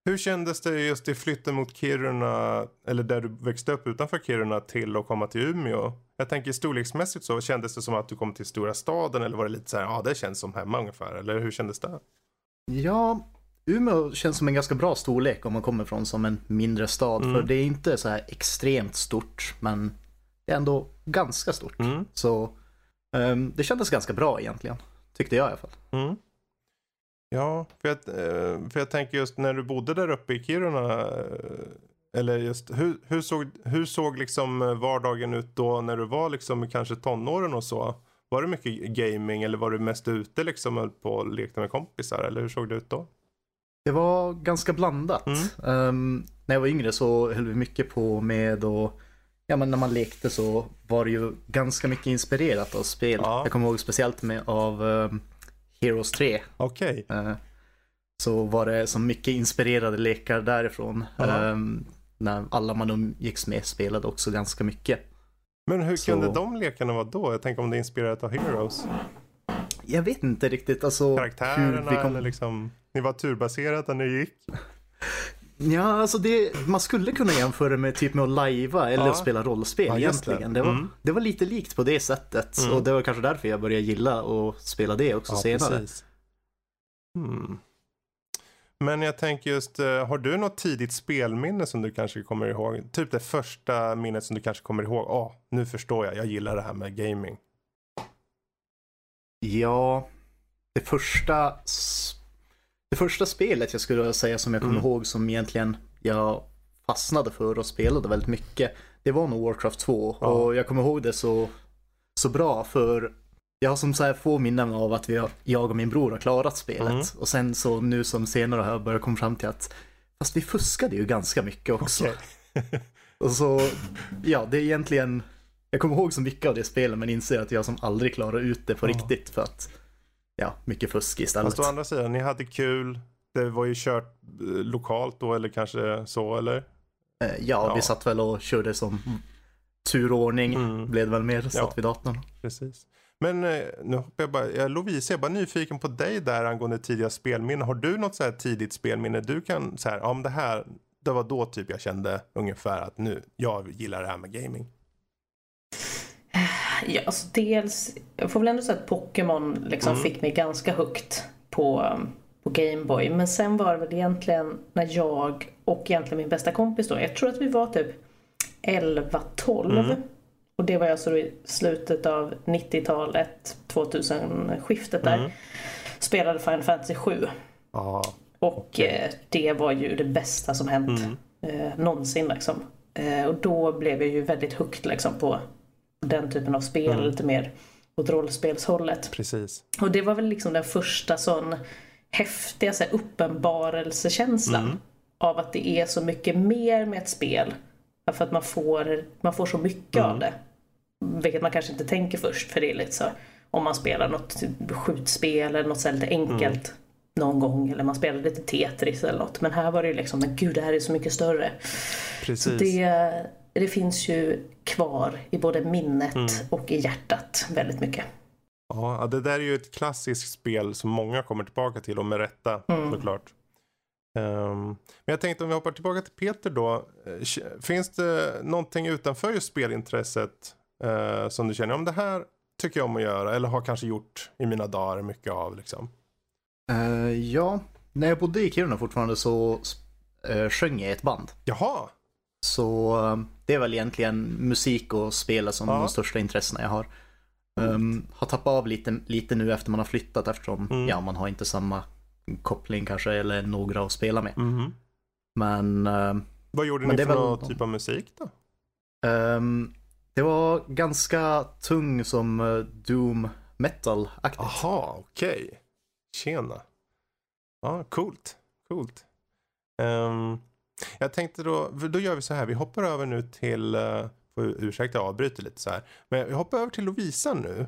Hur kändes det just i flytten mot Kiruna, eller där du växte upp utanför Kiruna till att komma till Umeå? Jag tänker storleksmässigt så, kändes det som att du kom till stora staden eller var det lite så här, ja det känns som hemma ungefär, eller hur kändes det? Ja, Umeå känns som en ganska bra storlek om man kommer från som en mindre stad. Mm. För det är inte så här extremt stort, men det är ändå ganska stort. Mm. Så ehm, det kändes ganska bra egentligen. Tyckte jag i alla fall. Mm. Ja, för jag, eh, för jag tänker just när du bodde där uppe i Kiruna, eh, eller just hur, hur såg, hur såg liksom eh, vardagen ut då när du var liksom kanske tonåren och så? Var det mycket gaming eller var du mest ute liksom höll på och lekte med kompisar eller hur såg det ut då? Det var ganska blandat. Mm. Ehm, när jag var yngre så höll vi mycket på med och Ja men när man lekte så var det ju ganska mycket inspirerat av spel. Ja. Jag kommer ihåg speciellt med av ehm, Heroes 3. Okej. Eh, så var det så mycket inspirerade lekar därifrån. Ehm, när alla man umgicks med spelade också ganska mycket. Men hur Så- kunde de lekarna vara då? Jag tänker om det är inspirerat av Heroes. Jag vet inte riktigt alltså Karaktärerna kom... eller liksom, ni var turbaserat när ni gick? Ja, alltså det, man skulle kunna jämföra med typ med att lajva eller Ja. spela rollspel Ja, just det. egentligen. Det, var, Mm. det var lite likt på det sättet Mm. och det var kanske därför jag började gilla att spela det också senare. precis. Hmm. Men jag tänker just, eh, har du något tidigt spelminne som du kanske kommer ihåg? Typ det första minnet som du kanske kommer ihåg. Ja, nu förstår jag. Jag gillar det här med gaming. Ja, det första, det första spelet jag skulle säga som jag kommer Mm. ihåg som egentligen jag fastnade för och spelade väldigt mycket. Det var nog Warcraft 2 Ja. och jag kommer ihåg det så, så bra för jag har som så här få minnen av att vi har, jag och min bror har klarat spelet Mm. och sen så nu som senare har jag börjat komma fram till att fast vi fuskade ju ganska mycket också. Okej. Och så, ja det är egentligen, jag kommer ihåg så mycket av det spelet men inser att jag som aldrig klarar ut det på Ja. riktigt för att, ja, mycket fusk istället. Fast å andra sidan, ni hade kul. Det var ju kört eh, lokalt då eller kanske så eller? Eh, Ja, Ja. vi satt väl och körde som turordning, Mm. blev det väl mer, satt Ja. vid datorn. Precis. Men eh, nu hoppar jag bara, Lovisa, jag är bara nyfiken på dig där angående tidiga spelminnen. Har du något så här tidigt spelminne du kan så här, ja men det här, det var då typ jag kände ungefär att nu, jag gillar det här med gaming. Ja, alltså dels, jag får väl ändå säga att Pokémon liksom Mm. fick mig ganska högt på, på Gameboy. Men sen var det väl egentligen när jag och egentligen min bästa kompis då, jag tror att vi var typ 11-12. Mm. Och det var alltså i slutet av 90-talet, 2000-skiftet där. Mm. Spelade Final Fantasy 7. Ja, Och eh, det var ju det bästa som hänt Mm. eh, någonsin liksom. Eh, och då blev jag ju väldigt hooked liksom på den typen av spel, Mm. lite mer åt rollspelshållet. precis. Och det var väl liksom den första sån häftiga så här, uppenbarelsekänslan Mm. av att det är så mycket mer med ett spel. För att man får, man får så mycket Mm. av det. Vilket man kanske inte tänker först för det är lite så om man spelar något typ skjutspel eller något så här lite enkelt Mm. någon gång eller man spelar lite Tetris eller något. Men här var det ju liksom, men gud det här är så mycket större. Precis. Det, det finns ju kvar i både minnet Mm. och i hjärtat väldigt mycket. Ja, det där är ju ett klassiskt spel som många kommer tillbaka till och med rätta Mm. såklart. Ehm, men jag tänkte om vi hoppar tillbaka till Peter då. Eh, Finns det någonting utanför just spelintresset eh, som du känner om det här tycker jag om att göra eller har kanske gjort i mina dagar mycket av liksom? Eh, ja, när jag bodde i Kiruna fortfarande så uh, sjöng jag i ett band. Jaha, Så eh, det är väl egentligen musik och spel som Ja. de största intressena jag har. Um, har tappat av lite, lite nu efter man har flyttat eftersom Mm. ja, man har inte samma koppling kanske eller några att spela med. Mhm. Men eh, vad gjorde Men ni för någon typ av musik då? ehm, det var ganska tung som uh, doom metal-aktigt. Jaha, okej. Tjena. Ja, coolt. Coolt. Ehm, Jag tänkte då, då gör vi så här, vi hoppar över nu till, uh, ursäkta jag avbryter lite så här, men vi hoppar över till Lovisa nu.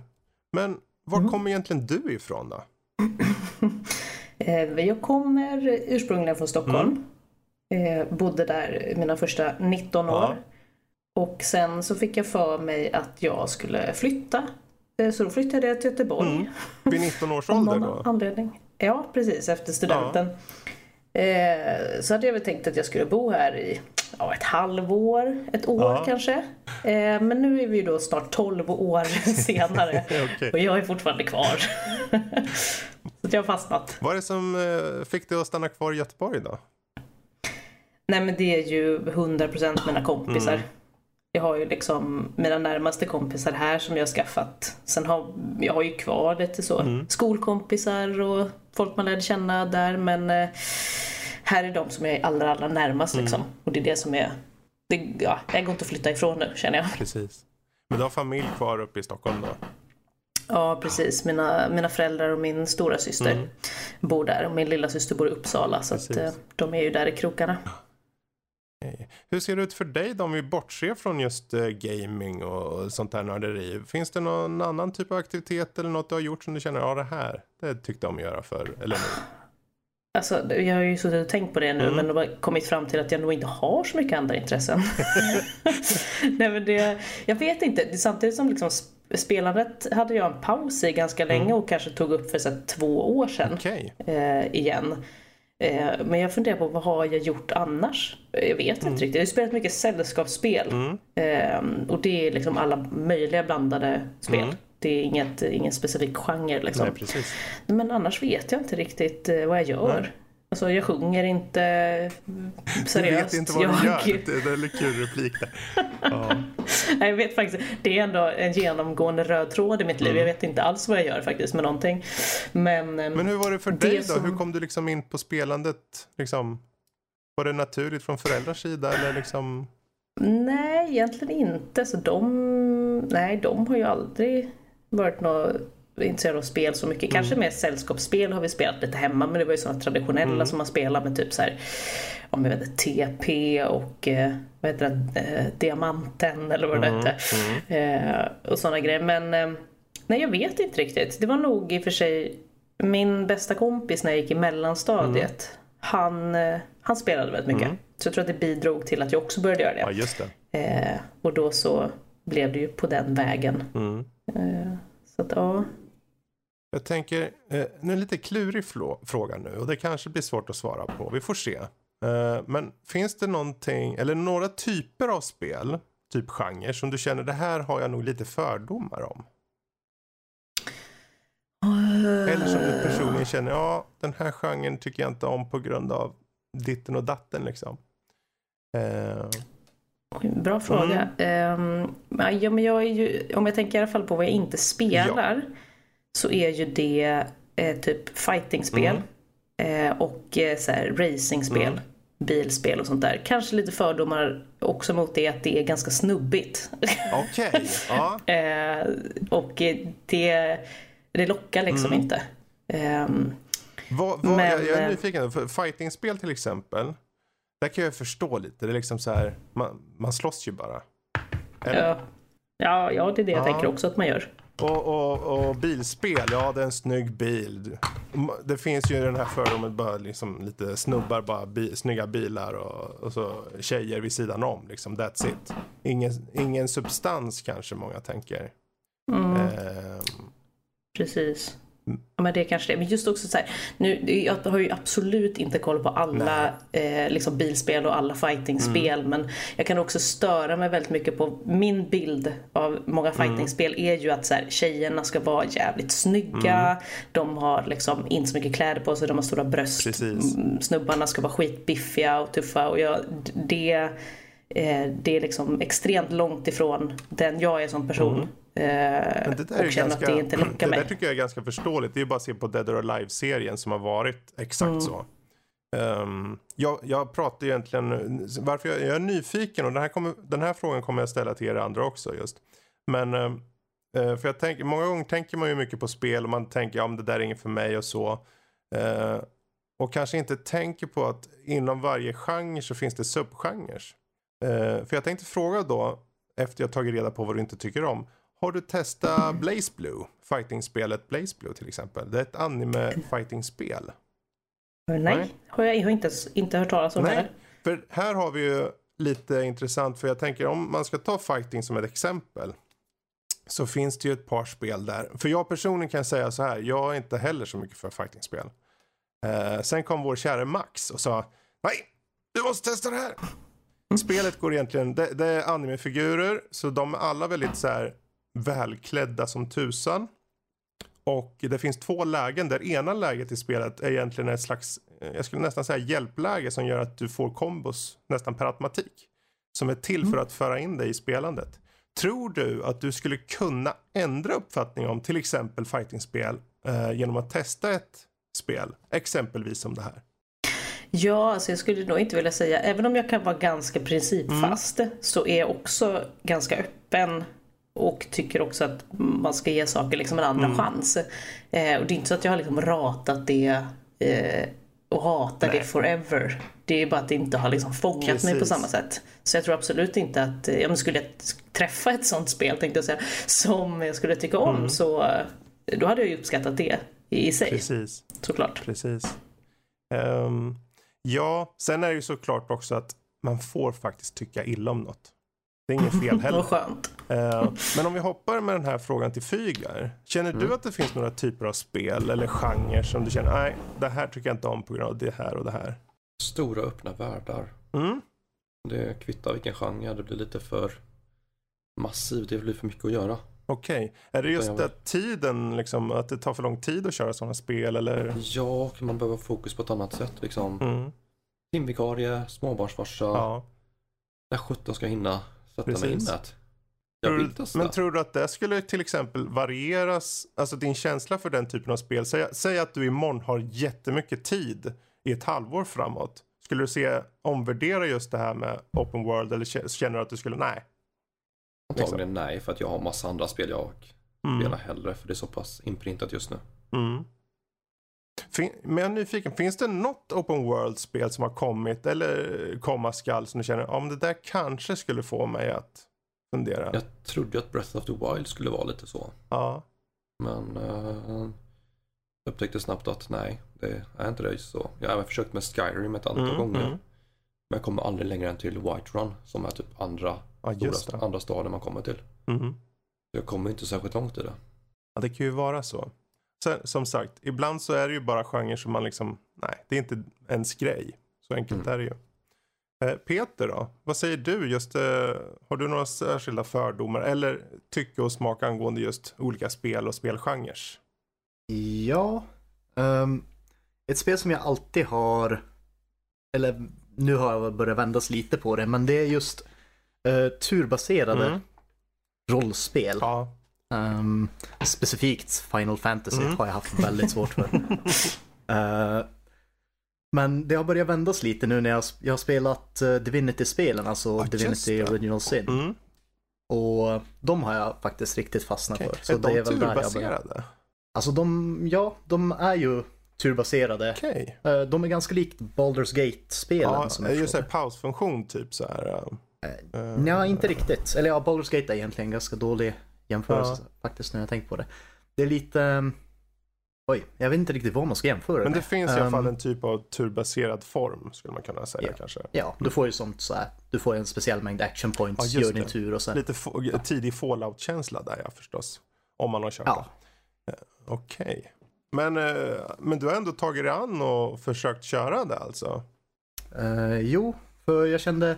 Men var mm. kommer egentligen du ifrån då? Eh, jag kommer ursprungligen från Stockholm. Mm. Eh, bodde där mina första 19 år. Ja. Och sen så fick jag för mig att jag skulle flytta. Eh, så då flyttade jag till Göteborg. Mm. Vid 19 års ålder då? Anledning. Ja, precis efter studenten. Ja. Eh, så hade jag väl tänkt att jag skulle bo här i ja, ett halvår, ett år ja. kanske. Eh, men nu är vi ju då snart 12 år senare okay. och jag är fortfarande kvar. så jag har fastnat. Vad är det som eh, fick dig att stanna kvar i Göteborg då? Nej men det är ju 100% mina kompisar. Mm. Jag har ju liksom mina närmaste kompisar här som jag har skaffat. Sen har jag har ju kvar lite så mm. skolkompisar och folk man lärde känna där men eh, här är de som är allra, allra närmast mm. liksom. Och det är det som är, det, ja, jag går inte att flytta ifrån nu känner jag. Precis. Men du har familj kvar uppe i Stockholm då? Ja, precis. Mina, mina föräldrar och min stora syster mm. bor där och min lilla syster bor i Uppsala så att, eh, de är ju där i krokarna. Hur ser det ut för dig då om vi bortser från just uh, gaming och sånt här nörderi? Finns det någon annan typ av aktivitet eller något du har gjort som du känner, ja det här, det tyckte jag om att göra för eller nu? Alltså, jag har ju suttit och tänkt på det nu mm. men har kommit fram till att jag nog inte har så mycket andra intressen. Nej, men det, jag vet inte, samtidigt som liksom spelandet hade jag en paus i ganska länge mm. och kanske tog upp för så två år sedan okay. eh, igen. Eh, men jag funderar på vad har jag gjort annars? Jag vet mm. inte riktigt. Jag har spelat mycket sällskapsspel. Mm. Eh, och det är liksom alla möjliga blandade spel. Mm. Det är inget, ingen specifik genre liksom. Nej, Men annars vet jag inte riktigt eh, vad jag gör. Nej. Alltså jag sjunger inte seriöst. Du vet inte vad jag... du gör. Det är en kul replik där. Ja. jag vet faktiskt, det är ändå en genomgående röd tråd i mitt liv. Mm. Jag vet inte alls vad jag gör faktiskt med någonting. Men, ehm, Men hur var det för det dig då? Som... Hur kom du liksom in på spelandet? Liksom, var det naturligt från föräldrars sida eller liksom? Nej, egentligen inte. Så de, nej, de har ju aldrig varit något intresserad av spel så mycket. Kanske mm. mer sällskapsspel har vi spelat lite hemma men det var ju sådana traditionella mm. som man spelar med typ så här, om jag vet inte, TP och eh, vad heter det, eh, Diamanten eller vad det mm. hette. Mm. Eh, och sådana grejer. Men eh, nej jag vet inte riktigt. Det var nog i och för sig min bästa kompis när jag gick i mellanstadiet. Mm. Han, eh, han spelade väldigt mycket. Mm. Så jag tror att det bidrog till att jag också började göra det. Ja, just det. Eh, och då så blev det ju på den vägen. så att ja. Jag tänker, eh, nu är en lite klurig fråga nu och det kanske blir svårt att svara på. Vi får se. Eh, men finns det någonting, eller några typer av spel, typ genre, som du känner det här har jag nog lite fördomar om? Uh... Eller som du personligen känner, ja den här genren tycker jag inte om på grund av ditten och datten liksom. Uh... Bra fråga. Mm. Um, ja, men jag ju, om jag tänker i alla fall på vad jag inte spelar. Ja så är ju det eh, typ fightingspel mm. eh, och eh, så här, racingspel. Mm. Bilspel och sånt där. Kanske lite fördomar också mot det att det är ganska snubbigt. Okej, okay. ja. Eh, och det, det lockar liksom mm. inte. Um, vad, vad, men, jag, jag, är nyfiken, för fightingspel till exempel. Där kan jag förstå lite. Det är liksom så här, man, man slåss ju bara. Ja. Ja, ja, det är det jag tänker också att man gör. Och, och, och, bilspel, ja det är en snygg bil. Det finns ju i den här fördomen bara liksom lite snubbar, bara bi, snygga bilar och, och, så tjejer vid sidan om. Liksom, that's it. Ingen, ingen substans kanske många tänker. Mm. Eh, Precis. Ja men det är kanske det. Men just också så här, nu, jag har ju absolut inte koll på alla eh, liksom bilspel och alla fightingspel mm. men jag kan också störa mig väldigt mycket på min bild av många mm. fightingspel mm. är ju att så här, tjejerna ska vara jävligt snygga, mm. de har liksom inte så mycket kläder på sig, de har stora bröst, Precis. Mm, snubbarna ska vara skitbiffiga och tuffa och jag, det, eh, det är liksom extremt långt ifrån den jag är som person. Eh, och känner ganska, att det inte lockar mig. Det där tycker jag är ganska förståeligt. Det är bara att se på Dead or Alive-serien som har varit exakt mm. så. Um, jag, jag pratar egentligen, varför jag, jag är nyfiken och den här, kommer, den här frågan kommer jag ställa till er andra också just. Men, uh, för jag tänker, många gånger tänker man ju mycket på spel och man tänker, ja men det där är inget för mig och så. Uh, och kanske inte tänker på att inom varje genre så finns det subgenrer. Eh, för jag tänkte fråga då, efter jag tagit reda på vad du inte tycker om. Har du testat Blaze Blue? Fighting-spelet Blaze Blue till exempel. Det är ett anime-fighting-spel. Nej, Nej. har jag, jag har inte, inte hört talas om det. Nej, här. för här har vi ju lite intressant. För jag tänker om man ska ta fighting som ett exempel. Så finns det ju ett par spel där. För jag personligen kan säga så här. Jag är inte heller så mycket för fightingspel. Eh, sen kom vår kära Max och sa. Nej, du måste testa det här. Spelet går egentligen. Det, det är animefigurer. Så de är alla väldigt så här välklädda som tusan. Och det finns två lägen där ena läget i spelet är egentligen ett slags, eh, jag skulle nästan säga hjälpläge som gör att du får kombos nästan per automatik. Som är till för att föra in dig i spelandet. Tror du att du skulle kunna ändra uppfattning om till exempel fightingspel eh, genom att testa ett spel? Exempelvis som det här. Ja, alltså jag skulle nog inte vilja säga, även om jag kan vara ganska principfast, så är jag också ganska öppen och tycker också att man ska ge saker liksom en andra chans. Eh, och det är inte så att jag har liksom ratat det eh, och hatar det forever. Det är bara att det inte har liksom fångat mig på Precis. samma sätt. Så jag tror absolut inte att, eh, ja, men skulle jag träffa ett sånt spel tänkte jag säga, som jag skulle tycka om så eh, då hade jag ju uppskattat det i sig Precis. såklart. Precis. Ehm, ja, sen är det ju såklart också att man får faktiskt tycka illa om något. Det är inget fel heller. Vad skönt. Eh, men om vi hoppar med den här frågan till Fygar. Känner Mm. du att det finns några typer av spel eller genrer som du känner, nej, det här tycker jag inte om på grund av det här och det här? Stora öppna världar. Mm? Det kvittar vilken genre, det blir lite för massivt, det blir för mycket att göra. Okej, är det just jag att tiden, liksom, att det tar för lång tid att köra sådana spel eller? Ja, man behöva fokus på ett annat sätt liksom. Mm. Timvikarie, småbarnsfarsa. Ja. När sjutton ska jag hinna sätta mig in det? Jag vill testa. Men tror du att det skulle till exempel varieras, alltså din känsla för den typen av spel? Säg, säg att du imorgon har jättemycket tid i ett halvår framåt. Skulle du se omvärdera just det här med open world eller kä- känner du att du skulle, nej? Antagligen nej, för att jag har massa andra spel jag Mm. spelar hellre. För det är så pass inprintat just nu. Mm. Fin- men jag är nyfiken, finns det något open world-spel som har kommit eller komma skall som du känner, om det där kanske skulle få mig att fundera? Jag trodde att Breath of the Wild skulle vara lite så. Ja. Men uh, upptäckte snabbt att nej, det är inte det så. Jag har även försökt med Skyrim ett antal Mm, gånger. mm. Men jag kommer aldrig längre än till Whiterun som är typ andra, Ja, stora, andra staden man kommer till. Så jag kommer inte särskilt långt i det. Ja, det kan ju vara så. Sen, som sagt, ibland så är det ju bara genrer som man liksom, nej, det är inte ens grej. Så enkelt Mm. är det ju. Eh, Peter då, vad säger du? Just, eh, har du några särskilda fördomar eller tycke och smak angående just olika spel och spelgenrer? Ja. ehm, ett spel som jag alltid har, eller nu har jag börjat vändas lite på det, men det är just eh, turbaserade Mm. rollspel. Ja. Ehm, specifikt Final Fantasy Mm. har jag haft väldigt svårt för. Eh, men det har börjat vändas lite nu när jag, jag har spelat uh, Divinity-spelen, alltså just Divinity. Original Sin. Mm. Och de har jag faktiskt riktigt fastnat Okej. för. Så är det är de väl turbaserade? Alltså de, ja, de är ju turbaserade. Okej. Eh, De är ganska likt Baldur's Gate-spelen. Ja, som jag just det, pausfunktion typ så här. eh, Ja, inte riktigt. Eller ja, Baldur's Gate är egentligen en ganska dålig jämförelse faktiskt när jag tänkt på det. Det är lite... um, Oj, jag vet inte riktigt vad man ska jämföra Men det med. finns i alla fall Ehm, en typ av turbaserad form skulle man kunna säga Ja. kanske. Ja, du får ju sånt så här. Du får en speciell mängd action points, Ja, gör din det. tur och sen... Lite få- tidig fallout-känsla där ja förstås. Om man har kört Ja. det. Eh, Okej. Men, eh, men du har ändå tagit dig an och försökt köra det alltså? Eh, jo, för jag kände...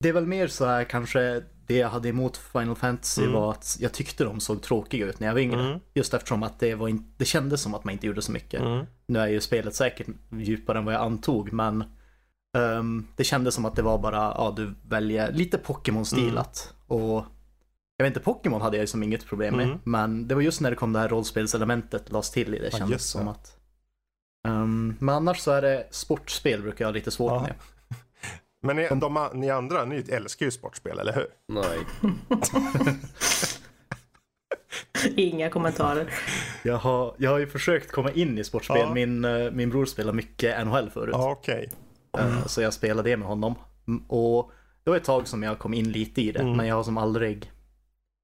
Det är väl mer så här kanske det jag hade emot Final Fantasy Mm. var att jag tyckte de såg tråkiga ut när jag var yngre. Mm. Just eftersom att det, var in... det kändes som att man inte gjorde så mycket. Mm. Nu är ju spelet säkert djupare än vad jag antog, men ehm, det kändes som att det var bara, ja du väljer lite Pokémon-stilat. Och jag vet inte, Pokémon hade jag ju som inget problem med, Mm. men det var just när det kom det här rollspelselementet lades till i det kändes det. som att Ehm, men annars så är det sportspel brukar jag ha lite svårt Ja. med. Men ni, de, ni andra, ni älskar ju sportspel, eller hur? Nej, Inga kommentarer. Jag har, jag har ju försökt komma in i sportspel. Ja. Min, eh, min bror spelar mycket NHL förut. Ja, okej. Eh, Så jag spelade det med honom. Mm, Och det var ett tag som jag kom in lite i det. Mm. Men jag har som aldrig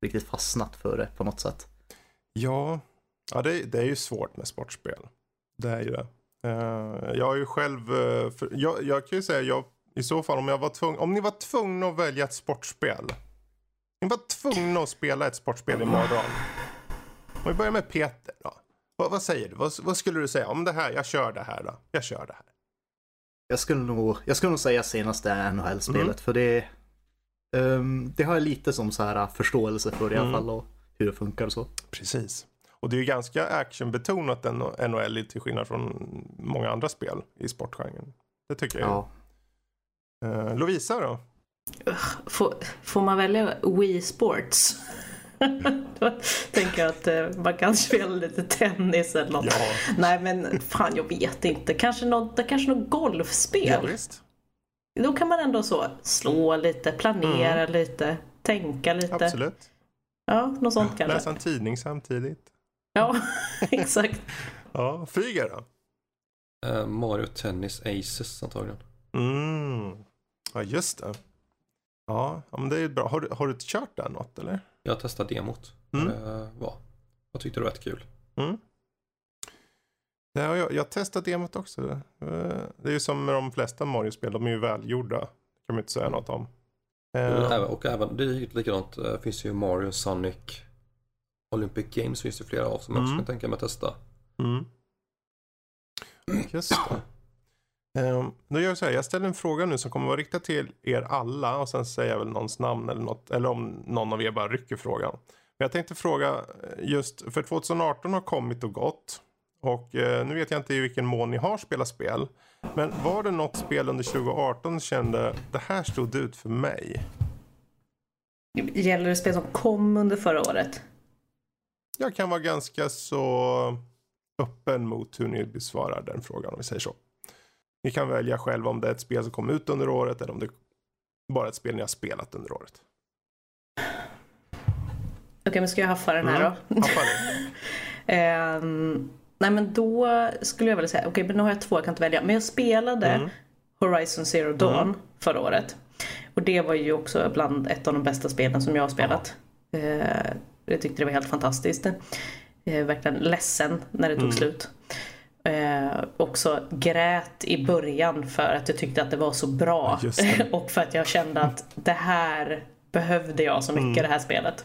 riktigt fastnat för det på något sätt. Ja, ja det, det är ju svårt med sportspel. Det är ju det. Eh, jag har ju själv, jag, jag kan ju säga, jag, i så fall om jag var tvungen, om ni var tvungna att välja ett sportspel. Ni var tvungna att spela ett sportspel imorgon. Om vi börjar med Peter då. Vad, vad säger du? Vad, vad skulle du säga om det här? Jag kör det här då. Jag kör det här. Jag skulle nog, jag skulle nog säga senaste NHL-spelet. Mm. För det, ehm, det har jag lite som så här förståelse för i alla Mm. fall. Och hur det funkar och så. Precis. Och det är ju ganska actionbetonat NHL till skillnad från många andra spel i sportgenren. Det tycker jag. Ja. Eh, Lovisa då? Får, får man välja Wii Sports? Då tänker jag att eh, man kan spela lite tennis eller något. Ja. Nej men fan jag vet inte. Kanske något, kanske något golfspel. Ja, visst. Då kan man ändå så slå lite, planera lite, tänka lite. Absolut. Ja, något sånt kanske. Läsa en tidning samtidigt. Ja, exakt. Ja, Fyger då? Eh, Mario Tennis Aces antagligen. Mm. Ja, just det. Ja, men det är bra. Har du, har du kört där något eller? Jag testade demot. Mm. Mm. var. Jag tyckte det var rätt kul. Mm. Ja, jag, jag testade demot också. Eh, Det är ju som med de flesta Mario-spel, de är ju välgjorda. Det kan man inte säga något om. Eh, även, och även, det är ju likadant, det finns ju Mario, Sonic, Olympic Games finns det flera av som jag också Mm. kan tänka mig att testa. Mm. Just det. Um, då gör jag så här, jag ställer en fråga nu som kommer vara riktad till er alla och sen säger jag väl någons namn eller något, eller om någon av er bara rycker frågan. Men jag tänkte fråga eh, just, för 2018 har kommit och gått och eh, nu vet jag inte i vilken mån ni har spelat spel. Men var det något spel under 2018 som kände, det här stod ut för mig? Gäller det spel som kom under förra året? Jag kan vara ganska så öppen mot hur ni besvarar den frågan om vi säger så. Ni kan välja själva om det är ett spel som kom ut under året eller om det bara är ett spel ni har spelat under året. Okej, men ska jag haffa den här Mm. då? Haffa det. Ehm, nej men då skulle jag väl säga, okej men nu har jag två jag kan inte välja. Men jag spelade Mm. Horizon Zero Dawn förra året. Och det var ju också bland ett av de bästa spelen som jag har spelat. Eh, jag tyckte det var helt fantastiskt. Eh, verkligen ledsen när det tog Mm. slut. Eh, också grät i början för att jag tyckte att det var så bra. Ja, det. och för att jag kände att det här behövde jag så mycket Mm. det här spelet.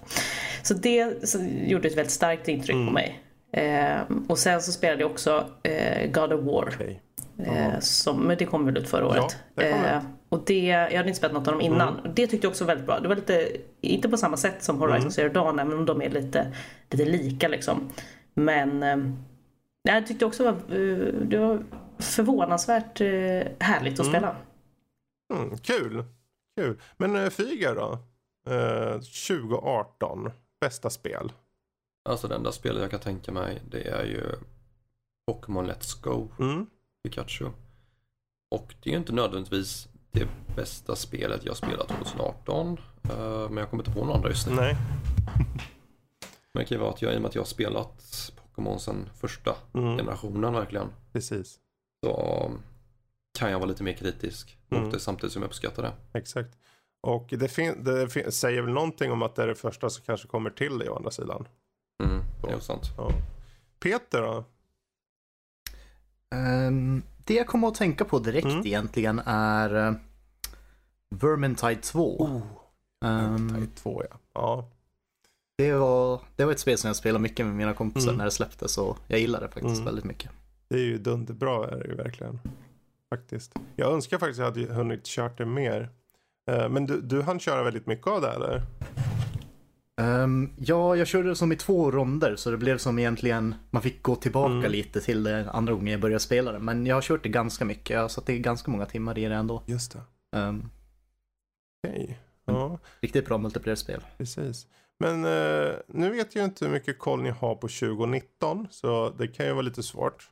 Så det så, gjorde ett väldigt starkt intryck Mm. på mig. Eh, och sen så spelade jag också eh, God of War. Okej. Eh, som, det kom väl ut förra året. det kom eh, och det, jag hade inte spelat något av dem innan. Mm. Det tyckte jag också var väldigt bra. Det var lite, inte på samma sätt som Horizon Mm. Zero Dawn, även om de är lite, lite lika liksom. Men eh, jag tyckte också det var, eh, det var förvånansvärt eh, härligt att Mm. spela. Mm, kul. kul. Men uh, Fyga då? Eh, 2018, bästa spel? Alltså det enda spelet jag kan tänka mig det är ju Pokémon Let's Go Mm. Pikachu. Och det är ju inte nödvändigtvis det bästa spelet jag spelat 2018. eh, Men jag kommer inte på några andra just nu. Nej. Men det kan ju vara att jag, i och med att jag har spelat Pokémon sedan första Mm. generationen verkligen. Precis. Så kan jag vara lite mer kritisk mot Mm. det samtidigt som jag uppskattar det. Exakt. Och det, fin- det fin- säger väl någonting om att det är det första som kanske kommer till dig å andra sidan. Mm, det är sant. Ja. Peter då? Ehm, det jag kommer att tänka på direkt Mm. egentligen är uh, Vermintide 2. Oh, Ehm, Type 2 ja. Ja. Det, var, det var ett spel som jag spelade mycket med mina kompisar Mm. när det släpptes och jag gillade det faktiskt Mm. väldigt mycket. Det är ju dunderbra är det ju verkligen. Faktiskt. Jag önskar faktiskt att jag hade hunnit kört det mer. Eh, Men du, du hann köra väldigt mycket av det eller? Ehm, ja, jag körde det som i två ronder så det blev som egentligen, man fick gå tillbaka Mm. lite till det andra gången jag började spela det. Men jag har kört det ganska mycket, jag har satt i ganska många timmar i det ändå. Just det. Ehm, Okej. Ja, riktigt bra multiplayer-spel. precis. Men eh, nu vet jag inte hur mycket koll ni har på 2019 så det kan ju vara lite svårt.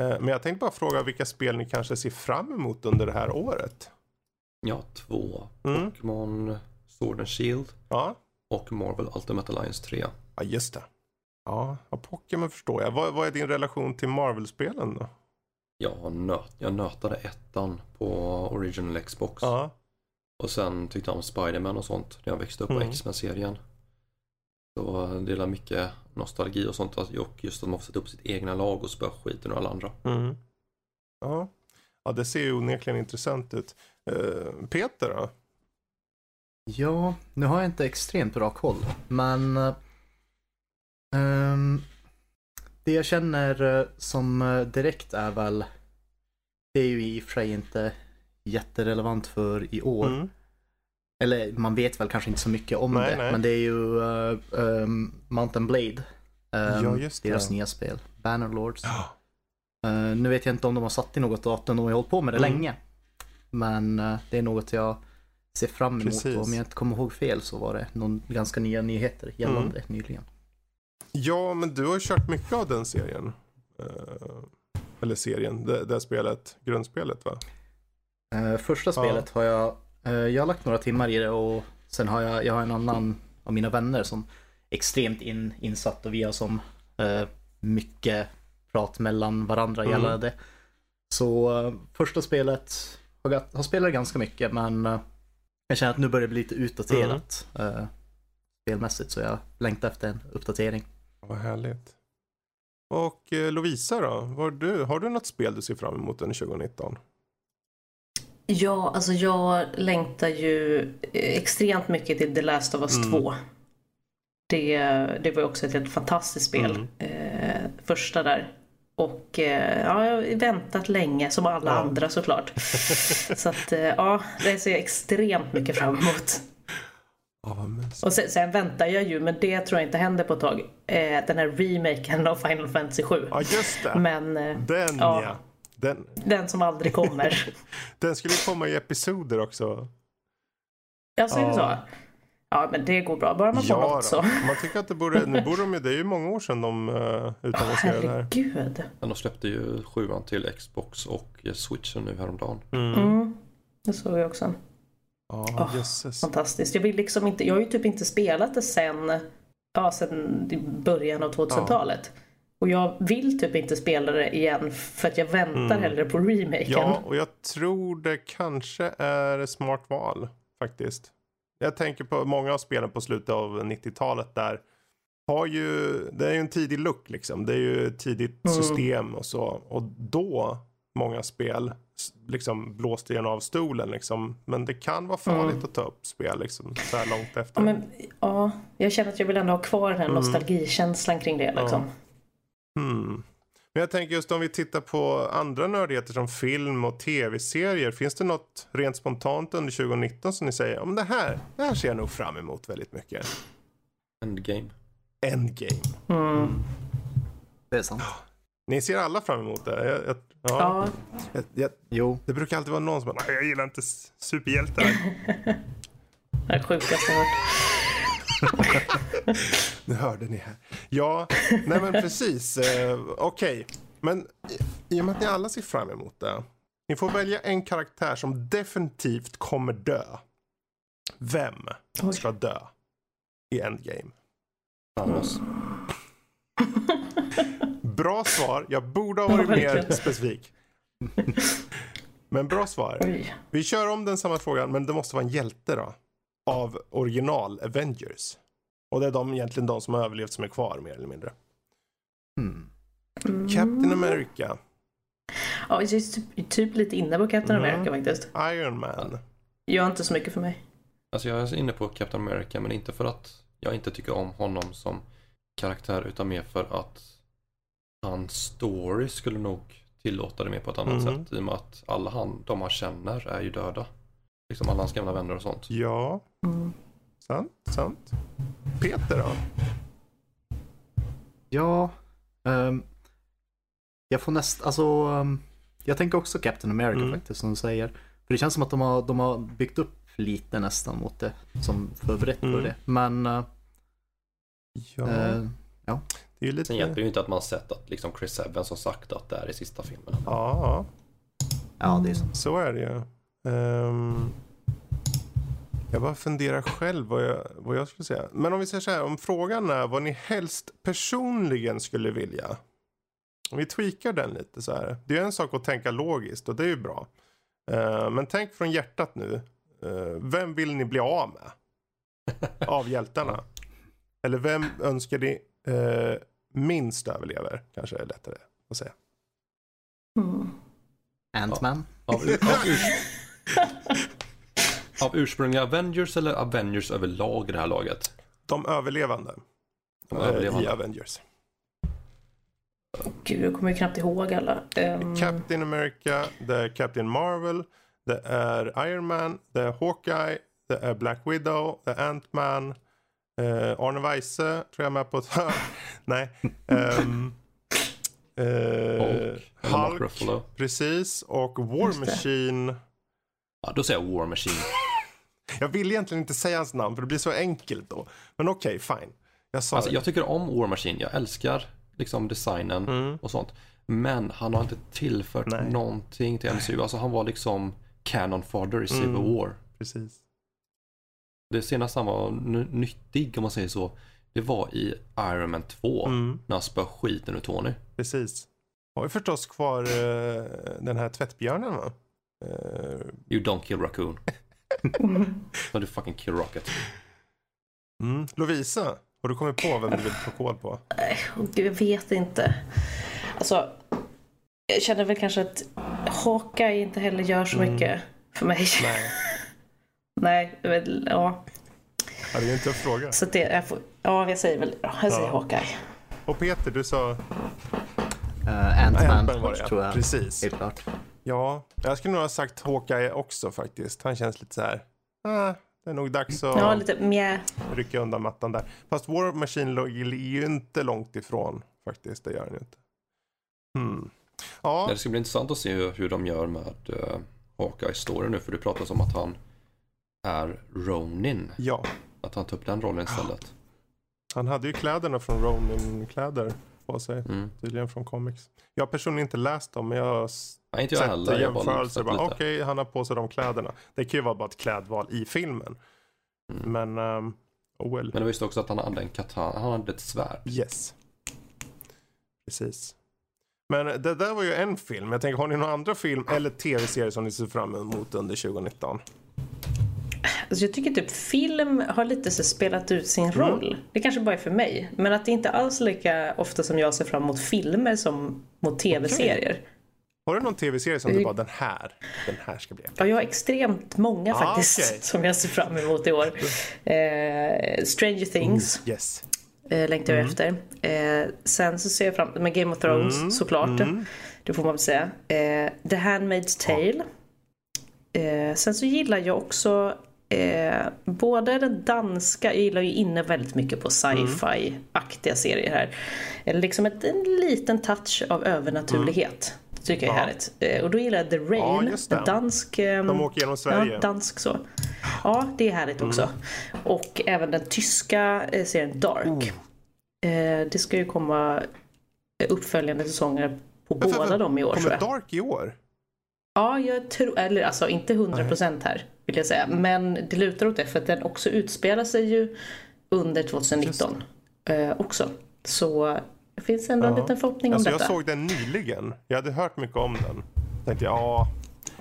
Eh, men jag tänkte bara fråga vilka spel ni kanske ser fram emot under det här året. Ja, två. Mm. Pokémon Sword and Shield Ja, och Marvel Ultimate Alliance 3. ja just det. Ja, ja Pokémon förstår jag. Vad, vad är din relation till Marvel-spelen då? Jag, nöt, jag nötade ettan på Original Xbox. Ja. Och sen tyckte jag om Spiderman och sånt när jag växte upp på Mm. X-Men-serien. Det är mycket nostalgi och sånt och just att man får sätta upp sitt egna lag och spöa skiten ur alla andra. Mm. Ja. ja, det ser ju onekligen intressant ut. Eh, Peter då? Ja, nu har jag inte extremt bra koll, men ehm, det jag känner eh, som direkt är väl, det är ju i och för sig inte jätterelevant för i år. Mm. Eller man vet väl kanske inte så mycket om Nej, det, nej. men det är ju eh, ehm, Mountain Blade. ehm, Ja, just det. Deras nya spel, Bannerlords. Ja. Eh, nu vet jag inte om de har satt i något datum, de har hållit på med det Mm. länge. Men eh, det är något jag ser fram emot Precis. om jag inte kommer ihåg fel så var det någon ganska nya nyheter gällande Mm. nyligen. Ja, men du har ju kört mycket av den serien. Eller serien, det, det spelet, grundspelet va? Första spelet har jag, jag har lagt några timmar i det och sen har jag, jag har en annan av mina vänner som är extremt in, insatt och vi har som eh, mycket prat mellan varandra Mm. gällande det. Så eh, första spelet har, har spelat ganska mycket men eh, jag känner att nu börjar det bli lite utdaterat eh, spelmässigt så jag längtar efter en uppdatering. Vad härligt. Och eh, Lovisa då? Var du, har du något spel du ser fram emot under 2019? Ja, alltså jag längtar ju extremt mycket till The Last of Us Mm. 2. Det, det var också ett helt fantastiskt spel. Mm. Eh, första där. Och eh, ja, jag har väntat länge, som alla Ja. andra såklart. Så att eh, ja, det ser jag extremt mycket fram emot. Ja. Och sen, sen väntar jag ju, men det tror jag inte händer på ett tag. Den här remaken av Final Fantasy 7. Ja, just det. Men Den ja. Ja. Den, den som aldrig kommer. den skulle ju komma i episoder också. Ja, så är det Ja. så? Ja, men det går bra. Bara man får Ja, något så. man tycker att det borde, nu borde de ju, det är ju många år sedan de uh, utannonserade det här. Herregud. Men de släppte ju sjuan till Xbox och eh, Switchen nu häromdagen. Mm. Mm, det såg jag också. Ja, Åh, jösses. Fantastiskt. Jag vill liksom inte, jag har ju typ inte spelat det sen, ja, sen början av 2000-talet. Och jag vill typ inte spela det igen för att jag väntar Mm. hellre på remaken. Ja, och jag tror det kanske är smart val faktiskt. Jag tänker på många av spelen på slutet av 90-talet där har ju, det är ju en tidig look liksom. Det är ju ett tidigt Mm. system och så. Och då, många spel, liksom blåste igen av stolen liksom. Men det kan vara farligt Mm. att ta upp spel liksom så här långt efter. Ja, men, ja, jag känner att jag vill ändå ha kvar den här Mm. nostalgikänslan kring det. Liksom. Hmm. Men jag tänker just om vi tittar på andra nördigheter som film och tv-serier. Finns det något rent spontant under 2019 som ni säger, om det här, det här ser jag nog fram emot väldigt mycket. Endgame. Endgame. Mm. Det är sant. Ni ser alla fram emot det? Jag, jag, ja, Ja, jag, jag, Jo, det brukar alltid vara någon som bara, "Nej, jag gillar inte superhjältar. det är sjukaste jag hört. Nu hörde ni här. Ja, nej men precis. Eh, Okej, men i, i och med att ni alla ser fram emot det. Ni får välja en karaktär som definitivt kommer dö. Vem Oj. ska dö i Endgame? Thanos. Bra svar. Jag borde ha varit mer verkligen. specifik. Men bra svar. Vi kör om den samma frågan, men det måste vara en hjälte då. Av original Avengers. Och det är de egentligen de som har överlevt som är kvar mer eller mindre. Mm. Captain America, Ja, jag är typ, typ lite inne på Captain Mm. America faktiskt. Iron Man. Gör inte så mycket för mig. Alltså jag är inne på Captain America men inte för att jag inte tycker om honom som karaktär utan mer för att hans story skulle nog tillåta det mer på ett annat Mhm. sätt i och med att alla han, de han känner är ju döda. Liksom alla hans gamla vänner och sånt. Ja, Mm. sant, sant. Peter då? Ja, ehm, jag får näst, alltså, ehm, jag tänker också Captain America Mm. faktiskt som du säger. För det känns som att de har, de har byggt upp lite nästan mot det, som förberett för Mm. det. Men, eh, Ja, eh, det är ju lite... Sen hjälper det ju inte att man sett att liksom Chris Evans har sagt att det är i sista filmen. Ja, ja det är så. så är det ju. Ehm, Jag bara funderar själv vad jag, vad jag skulle säga. Men om vi säger så här, om frågan är vad ni helst personligen skulle vilja. Om vi tweakar den lite så här. Det är en sak att tänka logiskt och det är ju bra. Uh, men tänk från hjärtat nu. Uh, vem vill ni bli av med? Av hjältarna. Eller vem önskar ni uh, minst överlever? Kanske är lättare att säga. Mm. Ant-Man. Av, av, urs- av ursprungliga Avengers eller Avengers överlag i det här laget? De överlevande. De eh, överlevande. I Avengers. Gud, jag kommer ju knappt ihåg alla. Ehm, Captain America, det är Captain Marvel, det är Iron Man, det är Hawkeye, det är Black Widow, det är Ant-Man, eh, Arne Weise tror jag är med på ett hörn. Nej. Um, eh, Hulk, Hulk, precis. Och War. Machine. Ja, då säger jag War Machine. Jag vill egentligen inte säga hans namn för det blir så enkelt då. Men okej, fine. Jag sa Alltså, det. jag tycker om War Machine. Jag älskar liksom designen Mm. och sånt. Men han har inte tillfört Nej. någonting till MCU. Alltså han var liksom canon fodder i Civil Mm. War. Precis. Det senaste han var nyttig om man säger så. Det var i Iron Man 2. Mm, När han spöade skiten ur Tony. precis. Har vi förstås kvar eh, den här tvättbjörnen va? Eh, You don't kill Raccoon. But you fucking kill Rocket. Mm. Lovisa, har du kommit på vem du vill få koll på? Gud, jag vet inte. Alltså, jag känner väl kanske att Hawkeye inte heller gör så Mm. mycket för mig. Nej, Nej, väl, ja. ja, det är en tuff fråga. Så det, jag får, ja, jag säger väl, ja, jag säger Ja. Hawkeye. Och Peter, du sa Uh, Ant-Man ja. tror jag. Precis. Helt klart. Ja, jag skulle nog ha sagt Hawkeye också faktiskt. Han känns lite så här. Ah, det är nog dags att Ja, lite rycka undan mattan där. Fast War Machine låg är ju inte långt ifrån faktiskt. Det gör den ju inte. Hmm. Ja, Det ska bli intressant att se hur, hur de gör med uh, Hawkeye story nu. För det pratas om att han är Ronin. ja. Att han tar upp den rollen istället. Han hade ju kläderna från Ronin-kläder på sig. Mm. Tydligen från comics. Jag har personligen inte läst dem men jag har Nej, inte jag sett heller. Jag jämförelser. Okej, han har på sig de kläderna. Det kan ju vara bara ett klädval i filmen. Mm. Men, um, oh well. Men var just också att han hade en katana. Han hade ett svärd. Yes. Precis. Men det där var ju en film. Jag tänker, har ni några andra film eller tv-serier som ni ser fram emot under 2019? Alltså jag tycker typ film har lite så spelat ut sin Mm. roll. Det kanske bara är för mig. Men att det inte alls lika ofta som jag ser fram emot filmer som mot tv-serier. Har du någon tv-serie som du bara, den här, den här ska bli Ja, jag har extremt många Ah, faktiskt okej. som jag ser fram emot i år. Eh, Stranger Things Yes. eh, längtar Mm. jag efter. Eh, sen så ser jag fram med Game of Thrones såklart. Mm. Det får man väl säga. Eh, The Handmaid's Tale. Eh, sen så gillar jag också eh, både den danska, jag gillar ju inne väldigt mycket på sci-fi-aktiga serier här. Eller liksom ett, en liten touch av övernaturlighet. Det tycker jag är Ja. härligt. Eh, och då gillar jag The Rain, det. en dansk... ehm, De åker genom Sverige. Mm. Ja, dansk så. Ja, det är härligt också. Och även den tyska eh, serien Dark. Oh. Eh, det ska ju komma eh, uppföljande säsonger på för- båda för- dem i år Kommer. Dark i år? Ja, jag tror, eller alltså inte 100% här vill jag säga. Men det lutar åt det för att den också utspelar sig ju under 2019 eh, också. Så det finns ändå en Ja. liten förhoppning Alltså om jag detta. såg den nyligen. Jag hade hört mycket om den. Tänkte ja,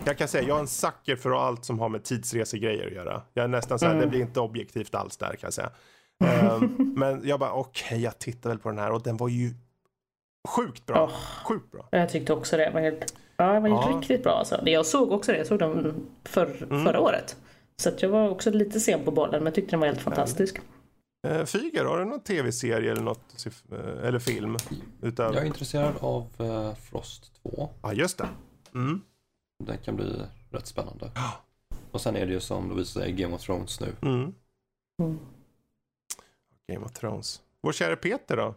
jag kan säga jag är en sucker för allt som har med tidsresegrejer att göra. Jag är nästan så här, Mm. det blir inte objektivt alls där kan jag säga. Ehm, men jag bara okej, jag tittar väl på den här och den var ju sjukt bra. Åh. Sjukt bra. Jag tyckte också det. var helt, ja, det var Ja. riktigt bra alltså. Jag såg också det. Jag såg den för, Mm. förra året. Så att jag var också lite sen på bollen men jag tyckte den var helt fantastisk. Uh, Fyger, har du någon tv-serie eller något, eh, eller film? Utav... Jag är intresserad av eh, Frost 2. Ja, just det. Mm. Den kan bli rätt spännande. Och sen är det ju som Lovisa säger Game of Thrones nu. Mm. Mm. Game of Thrones. Vår kära Peter då?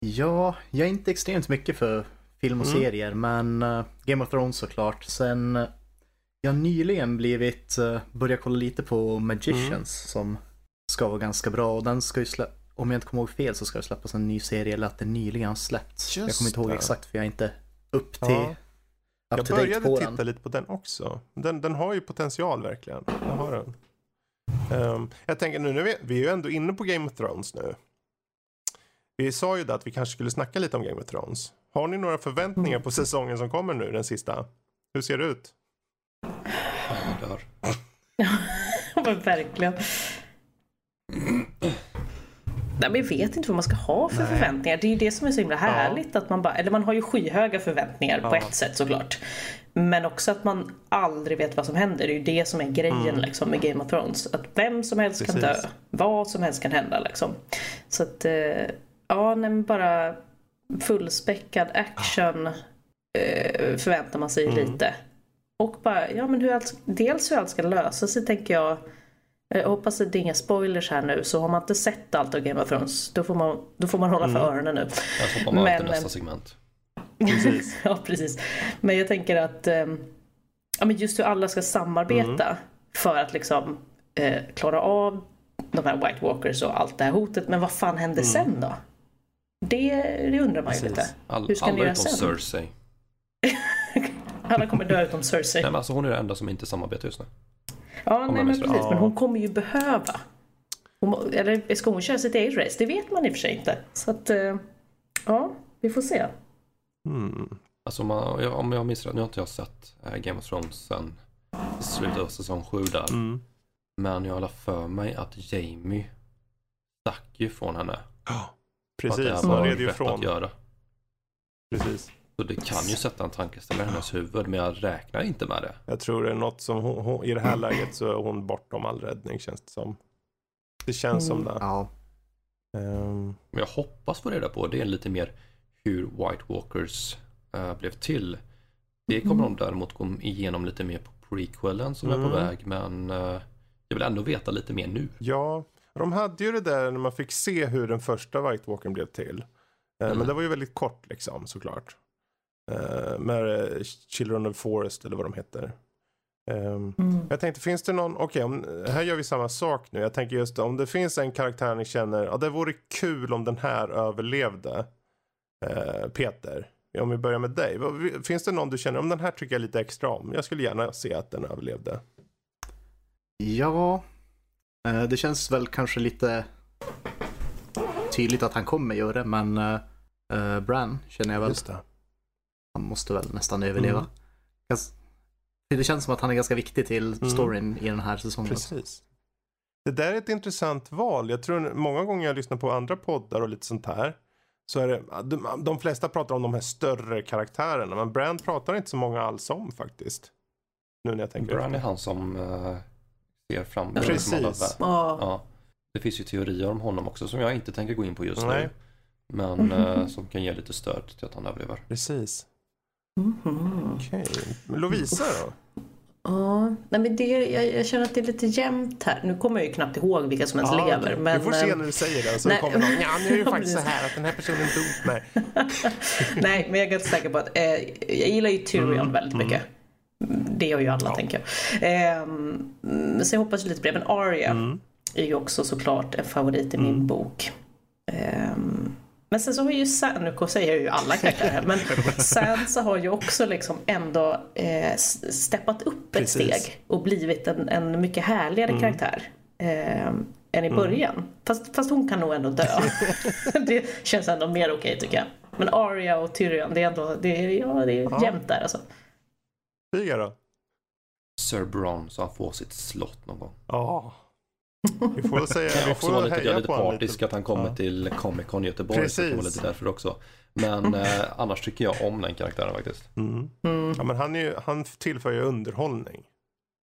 Ja, jag är inte extremt mycket för film och Mm. serier, men eh, Game of Thrones såklart. Sen uh, jag har nyligen blivit, uh, börjat kolla lite på Magicians Mm. som ska vara ganska bra och den ska ju släppas, om jag inte kommer ihåg fel så ska det släppas en ny serie eller att den nyligen har släppts. jag kommer inte ihåg det. exakt för jag är inte upp till Ja. Jag började titta den. lite på den också. Den, den har ju potential verkligen. Det har den. Um, jag tänker nu, nu vi, vi är ju ändå inne på Game of Thrones nu. Vi sa ju det att vi kanske skulle snacka lite om Game of Thrones. Har ni några förväntningar på säsongen som kommer nu, den sista? Hur ser det ut? Jag dör. Men verkligen. Nej, men jag vet inte vad man ska ha för Nej. förväntningar. Det är ju det som är så himla härligt. Att man bara, eller man har ju skyhöga förväntningar på Ja. ett sätt såklart. Men också att man aldrig vet vad som händer. Det är ju det som är grejen liksom, med Game of Thrones. Att vem som helst kan dö. Mm. Precis. Vad som helst kan hända liksom. Så att, eh, ja nej men bara fullspäckad action eh, förväntar man sig Mm. lite. Och bara, ja men hur allt, dels hur allt ska lösa sig tänker jag. Jag hoppas att det är inga spoilers här nu, så har man inte sett allt av Game of Thrones, då får man, då får man hålla Mm. för öronen nu. Jag hoppar till Men, nästa eh, segment. Precis. ja, precis. Men jag tänker att ehm, ja, men just hur alla ska samarbeta Mm. för att liksom eh, klara av de här White Walkers och allt det här hotet. Men vad fan händer sen då? Det, det undrar man ju. Precis. lite. All, hur ska ni alla göra utom sen? Cersei. Alla kommer dö utom Cersei. Nej, men alltså hon är den enda som inte samarbetar just nu. Ja, nej, man men precis. Men Ja. hon kommer ju behöva. Hon, eller ska hon köra sitt eget race? Det vet man i och för sig inte. Så att, eh, ja, vi får se. Mm. Alltså man, jag- om jag minns rätt, nu har inte jag sett eh, Game of Thrones sen slutet av säsong 7 där. Mm. Men jag har för mig att Jamie stack ju från henne. Ja, Och att det Precis, här var ju rätt att ifrån. göra. Precis. Så det kan ju sätta en tankeställare i hennes huvud, men jag räknar inte med det. Jag tror det är något som hon, hon, i det här läget så är hon bortom all räddning känns det som. Det känns som det. Ja, Men jag hoppas få reda på det är lite mer hur White Walkers eh, blev till. Det kommer de däremot gå igenom lite mer på prequelen som är på Mm. väg, men eh, jag vill ändå veta lite mer nu. ja, de hade ju det där när man fick se hur den första White Walkern blev till. Eh, Mm. Men det var ju väldigt kort liksom såklart. Uh, med eh, Children of Forest eller vad de heter. Ehm, Mm. Jag tänkte, finns det någon, okej, om- här gör vi samma sak nu. Jag tänker just om det finns en karaktär ni känner, ja det vore kul om den här överlevde. Eh, Peter, om vi börjar med dig. Finns det någon du känner, om den här tycker jag lite extra om. Jag skulle gärna se att den överlevde. ja eh, det känns väl kanske lite tydligt att han kommer göra det, men eh, eh, Bran känner jag väl. Just det. Han måste väl nästan överleva. Mm. Det känns som att han är ganska viktig till Mm. storyn i den här säsongen. Precis. Det där är ett intressant val. Jag tror många gånger jag lyssnar på andra poddar och lite sånt här. Så är det, de, de flesta pratar om de här större karaktärerna. Men Brand pratar inte så många alls om faktiskt. Nu när jag tänker Bran är han som ser fram Precis. som alla vä- Ja. Ja. Det finns ju teorier om honom också som jag inte tänker gå in på just Nej. nu. Men eh, som kan ge lite stöd till att han överlever. Precis. Mhm. Okej. Men Lovisa då? Ja, nej men det, jag, jag känner att det är lite jämnt här. Nu kommer jag ju knappt ihåg vilka som ens lever. okej. Men, du får se eh, när du säger det. Så nej. kommer någon, ja nu är det Ja, faktiskt så precis. här att den här personen dog. Nej. Nej, men jag är ganska säker på att eh, jag gillar ju Tyrion Mm, väldigt mm. Det gör ju alla Ja. tänker jag. Mm, så jag hoppas lite på det. Men Arya Mm. är ju också såklart en favorit i min Mm. bok. Ehm, men sen så har ju San, nu säger jag ju alla karaktärer, men Sansa har ju också liksom ändå eh, steppat upp ett Precis. steg och blivit en, en mycket härligare Mm. karaktär. ehm, än i början. Fast, fast hon kan nog ändå dö. det känns ändå mer okej tycker jag. Men Arya och Tyrion, det är ändå det är, ja, det är Ja. jämnt där alltså. Flyga då? Sir Bron så han får sitt slott någon gång. Ja. Vi får väl säga, Det vi får vara väl lite, jag heja är lite på honom partisk att han kommer Ja. till Comic Con Göteborg. Så det kan vara Precis. lite därför också. Men eh, annars tycker jag om den karaktären faktiskt. Mm. Mm. Ja men han, är ju, han tillför ju underhållning.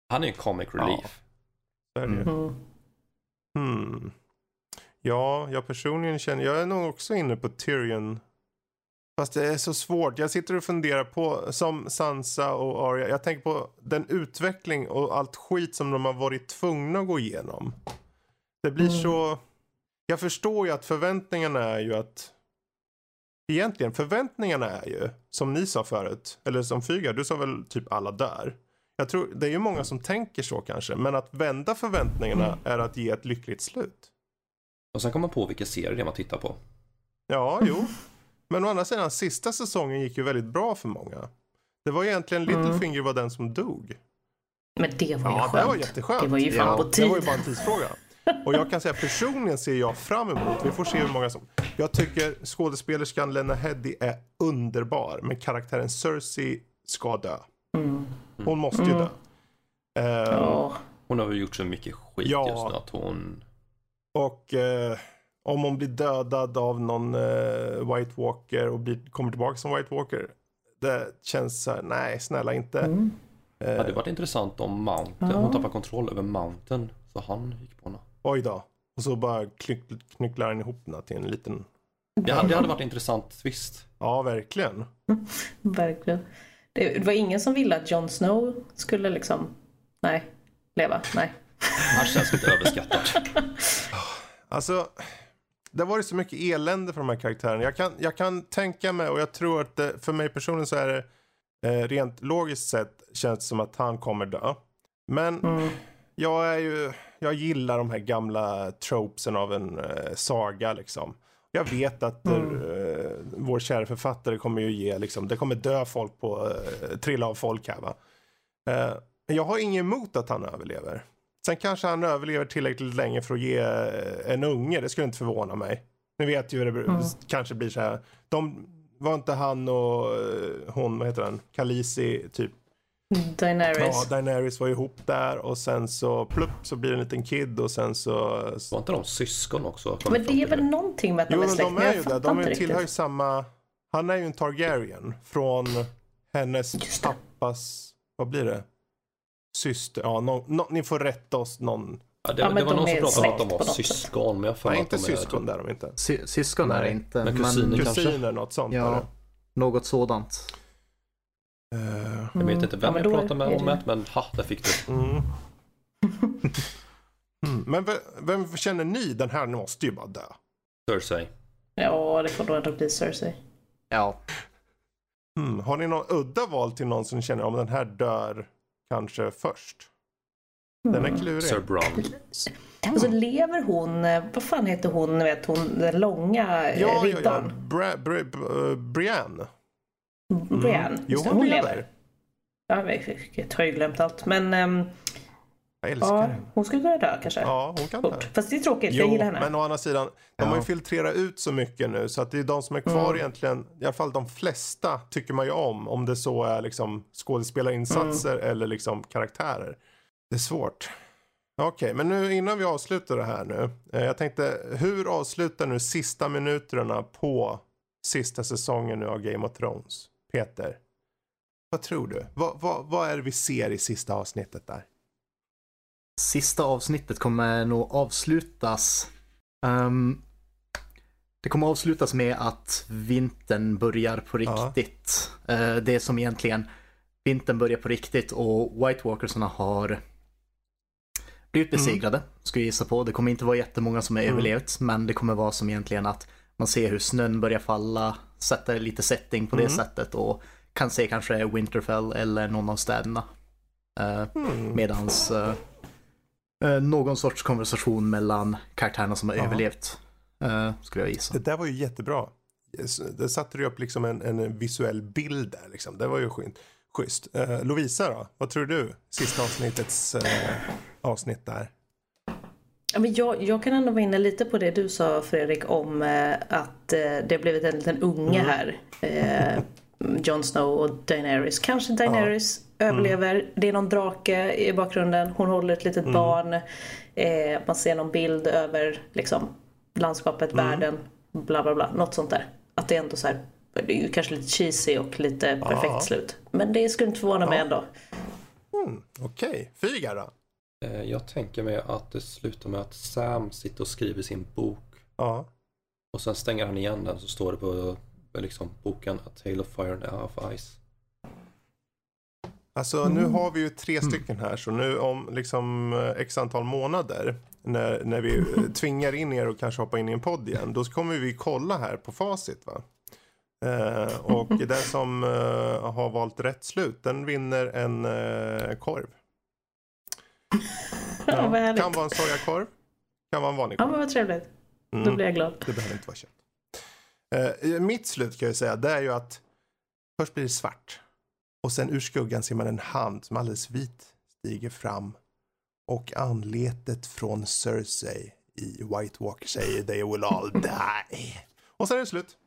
Han är en comic relief. Så är det ju. Mm. Mm. Hmm. Ja, jag personligen känner, jag är nog också inne på Tyrion. Fast det är så svårt. Jag sitter och funderar på, som Sansa och Arya, jag tänker på den utveckling och allt skit som de har varit tvungna att gå igenom. Det blir Mm. så, jag förstår ju att förväntningarna är ju att Egentligen, förväntningarna är ju, som ni sa förut, eller som Fygar, du sa väl typ alla där. Jag tror, det är ju många som tänker så kanske, men att vända förväntningarna är att ge ett lyckligt slut. Och sen kommer man på vilka serier man tittar på. Ja, jo. Men å andra sidan, sista säsongen gick ju väldigt bra för många. Det var egentligen Mm. Littlefinger var den som dog. Men det var ju Ja, skönt. det var jätteskönt. Det var ju fan Ja, på Det tid. var ju bara en tidsfråga. Och jag kan säga personligen ser jag fram emot, vi får se hur många som... Jag tycker skådespelerskan Lena Headey är underbar, men karaktären Cersei ska dö. Hon måste ju dö. Eh, Ja. Hon har väl gjort så mycket skit Ja. just nu att hon... Och eh, om hon blir dödad av någon eh, White Walker och blir, kommer tillbaka som White Walker. Det känns så här, nej snälla inte. Mm. Eh, Det hade varit intressant om Mountain, hon tappade kontroll över Mountain. Så han gick på henne. Oj då. Och så bara knyck, knycklar han ihop henne till en liten... Det hade, det hade varit intressant twist. Ja, verkligen. Verkligen. Det, det var ingen som ville att Jon Snow skulle liksom, nej, leva. Nej. Han känns lite överskattad. Alltså, det har varit så mycket elände för de här karaktärerna. Jag kan, jag kan tänka mig och jag tror att det, för mig personligen så är det eh, rent logiskt sett känns det som att han kommer dö. Men Mm. jag är ju, jag gillar de här gamla tropesen av en eh, saga liksom. Jag vet att eh, vår kära författare kommer ju ge liksom, det kommer dö folk på, eh, trilla av folk här va. Eh, jag har inget emot att han överlever. Sen kanske han överlever tillräckligt länge för att ge eh, en unge, det skulle inte förvåna mig. Ni vet ju hur det Mm. kanske blir så här. De, var inte han och eh, hon, vad heter den, Khaleesi typ Daenerys. Ja, Daenerys var ihop där och sen så plupp så blir det en liten kid och sen så... Var inte de syskon också? men det är väl någonting med att de Jo, är släkt, de men är ju det. De inte är, tillhör ju samma... Han är ju en Targaryen från hennes pappas... Vad blir det? Syster. Ja, nå- nå- ni får rätta oss någon. Ja, det, Ja, det var de någon som pratade om att de var syskon. Men jag Nej, inte syskon där de inte. Sy- syskon är det inte. men kusiner kanske? Kusiner, något sånt. Ja, något sådant. Eh, Jag vet inte Ja, vem men jag då pratade med om det- men ha, där fick du. mm. Mm. Men vem, vem känner ni, den här måste ju bara dö? Cersei. Ja, det får då ändå bli Cersei. Ja, Mm. Har ni någon udda val till någon som ni känner om den här dör kanske först? Den är klurig. Sir Bronn. Och så lever hon, eh, vad fan heter hon, vet hon, den långa eh, Ja, ja, ja. riddaren? Bra, Bra, Bra, Brienne. Brienne. Mm. Jo, hon hon lever. lever. Ja, jag har ju glömt allt. Men ehm, Jag älskar ja, henne. hon skulle kunna dö kanske. Ja, hon kan dö. Fast det är tråkigt, Jo, jag gillar henne. men å andra sidan, de har ju Ja. filtrerat ut så mycket nu så att det är de som är kvar Mm. egentligen, i alla fall de flesta tycker man ju om. Om det så är liksom skådespelarinsatser Mm. eller liksom karaktärer. Det är svårt. Okej, men nu innan vi avslutar det här nu. Eh, jag tänkte, hur avslutar nu sista minuterna på sista säsongen nu av Game of Thrones? Peter, vad tror du? Vad, vad, vad är det vi ser i sista avsnittet där? Sista avsnittet kommer nog avslutas. ehm, det kommer avslutas med att vintern börjar på Ja. riktigt. Eh, det som egentligen vintern börjar på riktigt och White Walkersarna har blivit besegrade, ska jag gissa på. Det kommer inte vara jättemånga som har Mm. överlevt, men det kommer vara som egentligen att man ser hur snön börjar falla, sätter lite setting på det Mm. sättet och kan se kanske Winterfell eller någon av städerna. Hmm. Medans eh, eh, någon sorts konversation mellan karaktärerna som har Ja. överlevt. eh, skulle jag gissa. Det där var ju jättebra. Det satte du upp liksom en, en visuell bild där liksom. Det var ju schysst. schysst. Eh, Lovisa då? Vad tror du? Sista avsnittets eh, avsnitt där. Ja, men jag, jag kan ändå vara inne lite på det du sa Fredrik om eh, att det har blivit en liten unge Mm. här. Eh, Jon Snow och Daenerys. Kanske Daenerys Mm. överlever. Det är någon drake i bakgrunden. Hon håller ett Mm. litet barn. Eh, man ser någon bild över liksom, landskapet, Mm. världen. Bla bla bla. Något sånt där. Att det är ändå så här. Det är ju kanske lite cheesy och lite perfekt Ja. slut. Men det skulle inte förvåna mig Ja. ändå. Mm, Okej, Fyga då? Eh, Jag tänker mig att det slutar med att Sam sitter och skriver sin bok. Ja. Och sen stänger han igen den så står det på liksom, boken A Tale of Fire and of Ice. Alltså nu har vi ju tre stycken här så nu om liksom eh, x antal månader när, när vi eh, tvingar in er och kanske hoppa in i en podd igen då kommer vi kolla här på facit va. Eh, och den som eh, har valt rätt slut den vinner en eh, korv. Ja, vad kan vara en sojakorv. Kan vara en vanlig Ja korv. men vad trevligt. Då Mm. blir jag glad. Det behöver inte vara kött. Eh, mitt slut kan jag säga, det är ju att först blir det svart. Och sen ur skuggan ser man en hand som alldeles vit stiger fram och anletet från Cersei i White Walker säger they will all die. Och sen är det slut.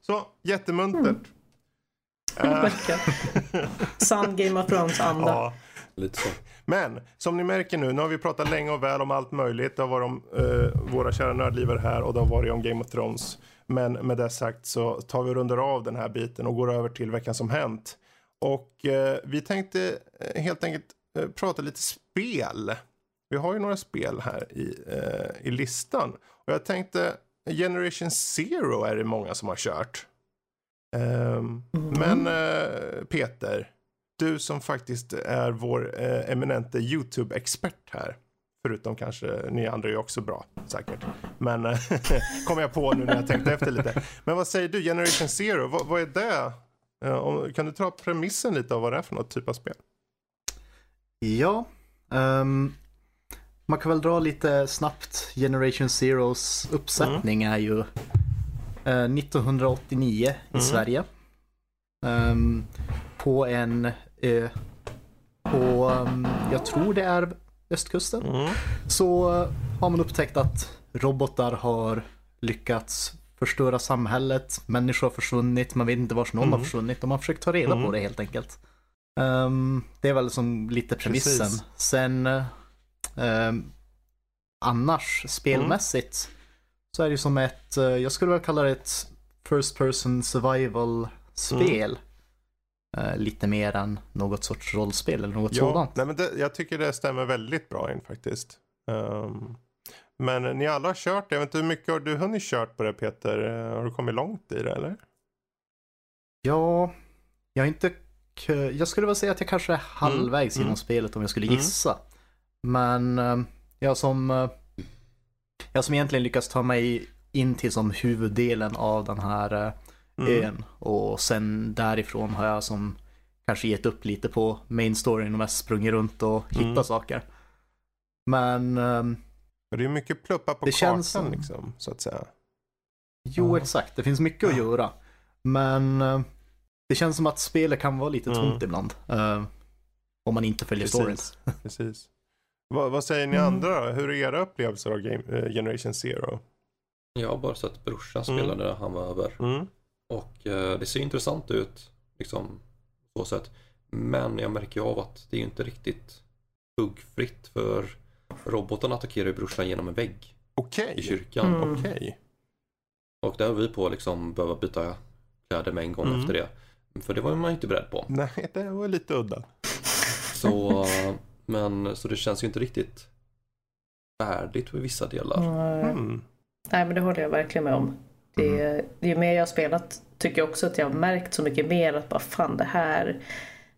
Så, jättemuntert. Mm. Sann Game of Thrones-anda. ja. Lite så. Men som ni märker nu, nu har vi pratat länge och väl om allt möjligt. Det har varit om eh, våra kära nördlivare här och det har varit om Game of Thrones. Men med det sagt så tar vi och rundar av den här biten och går över till veckan som hänt. Och eh, vi tänkte eh, helt enkelt eh, prata lite spel. Vi har ju några spel här i, eh, i listan. Och jag tänkte Generation Zero är det många som har kört. Ehm, Men eh, Peter, du som faktiskt är vår eh, eminente YouTube-expert här. Förutom kanske ni andra är också bra, säkert. Men kom jag på nu när jag tänkte efter lite. Men vad säger du, Generation Zero, vad, vad är det? Eh, kan du ta premissen lite av vad det är för något typ av spel? Ja, ehm, man kan väl dra lite snabbt. Generation Zeros uppsättning är ju eh, 1989 i Sverige. Ehm, på en ö på, ehm, jag tror det är östkusten. Mm. Så har man upptäckt att robotar har lyckats förstöra samhället. Människor har försvunnit, man vet inte vars någon har Mm. försvunnit och man försöker ta reda Mm. på det helt enkelt. Ehm, det är väl som lite premissen. Precis. Sen ehm, annars spelmässigt så är det som ett, eh, jag skulle väl kalla det ett First person survival spel. Eh, lite mer än något sorts rollspel eller något Ja, sådant. nej, men det, jag tycker det stämmer väldigt bra in faktiskt. Ehm, men ni alla har kört det. Jag vet inte hur mycket har du hunnit kört på det Peter? Eh, Har du kommit långt i det eller? Ja, jag är inte... Jag skulle väl säga att jag kanske är halvvägs mm. genom spelet om jag skulle Mm. gissa. Men eh, jag som... eh, Jag som egentligen lyckas ta mig in till som huvuddelen av den här Mm. ön. Och sen därifrån har jag som kanske gett upp lite på main storyn och mest sprungit runt och hittat Mm. saker. Men Men det är mycket pluppa på Det kartan känns som- liksom, så att säga. jo Ja. exakt, det finns mycket att göra. Men eh, det känns som att spelet kan vara lite Mm. tomt ibland. eh, om man inte följer storyn. Precis. Vad, vad säger ni Mm. andra då? Hur är era upplevelser av game, eh, Generation Zero? Jag har bara sett brorsan Mm. spela när han var över. Mm. Och eh, det ser intressant ut, liksom, så sätt. Men jag märker av att det är inte riktigt buggfritt för roboten attackerar ju brorsan genom en vägg Okej. i kyrkan. Mm. Okej. Och där var vi på att liksom behöva byta kläder med en gång Mm. efter det. För det var man ju inte beredd på. Nej, det var lite udda. Så, men, så det känns ju inte riktigt färdigt för vissa delar. Mm. Mm. Nej men det håller jag verkligen med om. Det, det ju mer jag har spelat tycker jag också att jag har märkt så mycket mer att bara fan det här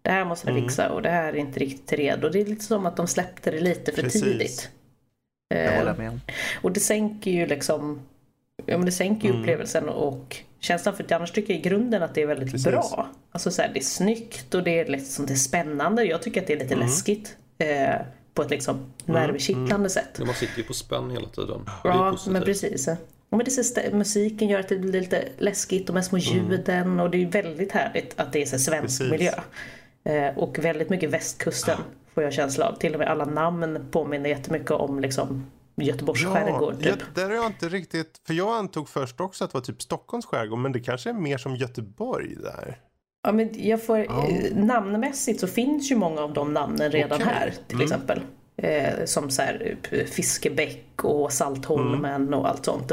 det här måste jag Mm. fixa och det här är inte riktigt redo. Det är lite som att de släppte det lite för Precis. tidigt. Eh, håller jag med och det sänker ju liksom Ja men det sänker ju Mm. upplevelsen och känslan för att annars tycker jag i grunden att det är väldigt Precis. bra. Alltså så här, det är snyggt och det är liksom det är spännande. Jag tycker att det är lite Mm. läskigt. Eh, på ett liksom nervkittlande sätt. Men man sitter ju på spänn hela tiden. Och Ja, men precis. Ja, men det musiken gör att det blir lite läskigt, de här små ljuden och det är väldigt härligt att det är så svensk Precis. miljö. Eh, och väldigt mycket västkusten får jag känsla av. Till och med alla namn påminner jättemycket om liksom Göteborgs skärgård. Typ. ja, där är jag inte riktigt, för jag antog först också att det var typ Stockholms skärgård, men det kanske är mer som Göteborg där. Ja, men jag får, Ja. eh, namnmässigt så finns ju många av de namnen redan Okej. här till Mm. exempel. Eh, som så här, eh, Fiskebäck och Saltholmen Mm. och allt sånt.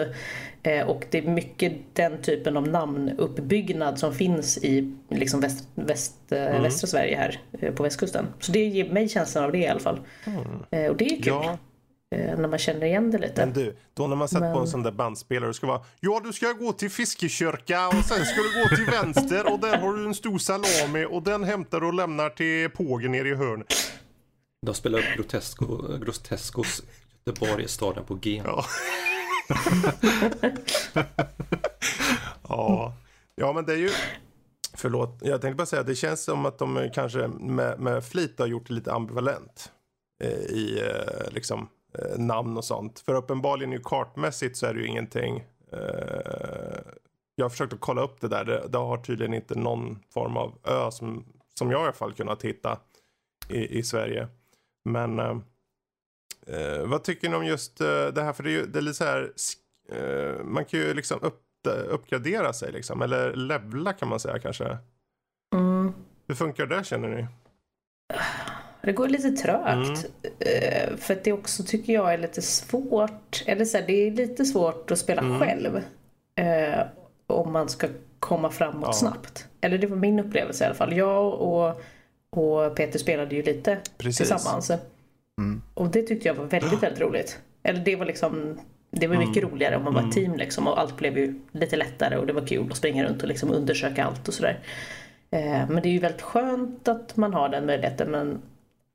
Eh, och det är mycket den typen av namnuppbyggnad som finns i liksom väst, väst, eh, Mm. västra Sverige här eh, på västkusten. Så det ger mig känslan av det i alla fall. Eh, och det är kul Ja, när man känner igen det lite. men du, då när man sätter på en Men- sån där bandspelare och ska vara Ja, du ska gå till Fiskekyrka och sen ska du gå till vänster och där har du en stor salami och den hämtar du och lämnar till pågen nere i hörn. De spelar upp Grotesco, Grotescos Göteborg, staden på G. Ja ja. ja, men det är ju... Förlåt, jag tänkte bara säga att det känns som att de kanske med, med flit har gjort det lite ambivalent eh, i eh, liksom eh, namn och sånt. För uppenbarligen ju kartmässigt så är det ju ingenting. Eh, jag har försökt att kolla upp det där. Det, det har tydligen inte någon form av ö som, som jag i alla fall kunnat hitta i, i Sverige. Men eh, eh, eh, vad tycker ni om just eh, det här? För det är ju det är lite så här, eh, man kan ju liksom upp, uppgradera sig liksom. Eller levla kan man säga kanske. Mm. Hur funkar det känner ni? Det går lite trögt. Mm. För att det också tycker jag är lite svårt. Eller så här, det är lite svårt att spela mm. själv. Eh, om man ska komma framåt ja. snabbt. Eller det var min upplevelse i alla fall. Jag och, och Peter spelade ju lite Precis. tillsammans. Mm. Och det tyckte jag var väldigt, väldigt roligt. Eller det var liksom det var mycket mm. roligare om man var mm. team liksom och allt blev ju lite lättare och det var kul att springa runt och liksom undersöka allt och sådär. Eh, men det är ju väldigt skönt att man har den möjligheten men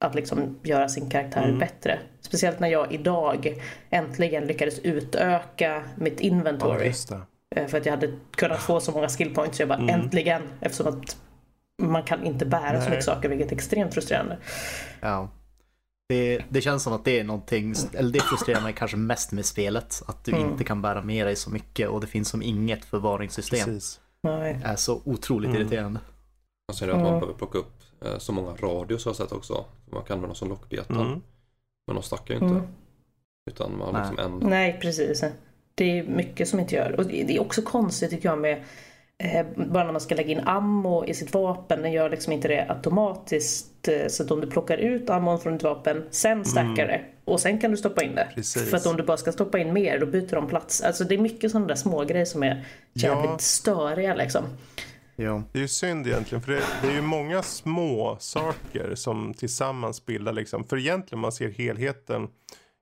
att liksom göra sin karaktär mm. bättre. Speciellt när jag idag äntligen lyckades utöka mitt inventory. Ja, eh, för att jag hade kunnat få så många skill points. Så jag bara mm. äntligen. Eftersom att man kan inte bära Nej. så mycket saker vilket är extremt frustrerande. Ja. Det, det, känns som att det är någonting, eller det frustrerar mig kanske mest med spelet. Att du mm. inte kan bära med dig så mycket och det finns som inget förvaringssystem. Precis. Det är så otroligt mm. irriterande. Man säger att man behöver plocka upp eh, så många radios har jag sett också. Man kan använda som lockbetan. Mm. Men de stackar ju inte. Mm. Utan man har liksom en... Nej, precis. Det är mycket som inte gör. Och det är också konstigt tycker jag med bara när man ska lägga in ammo i sitt vapen, den gör liksom inte det automatiskt. Eh, så att om du plockar ut ammon från ditt vapen, sen stackar mm. det och sen kan du stoppa in det. Precis. För att om du bara ska stoppa in mer, då byter de plats. Alltså det är mycket sådana där små grejer som är jävligt ja. störiga liksom. Ja. Det är ju synd egentligen för det, det, är ju många små saker som tillsammans bildar liksom. För egentligen man ser helheten.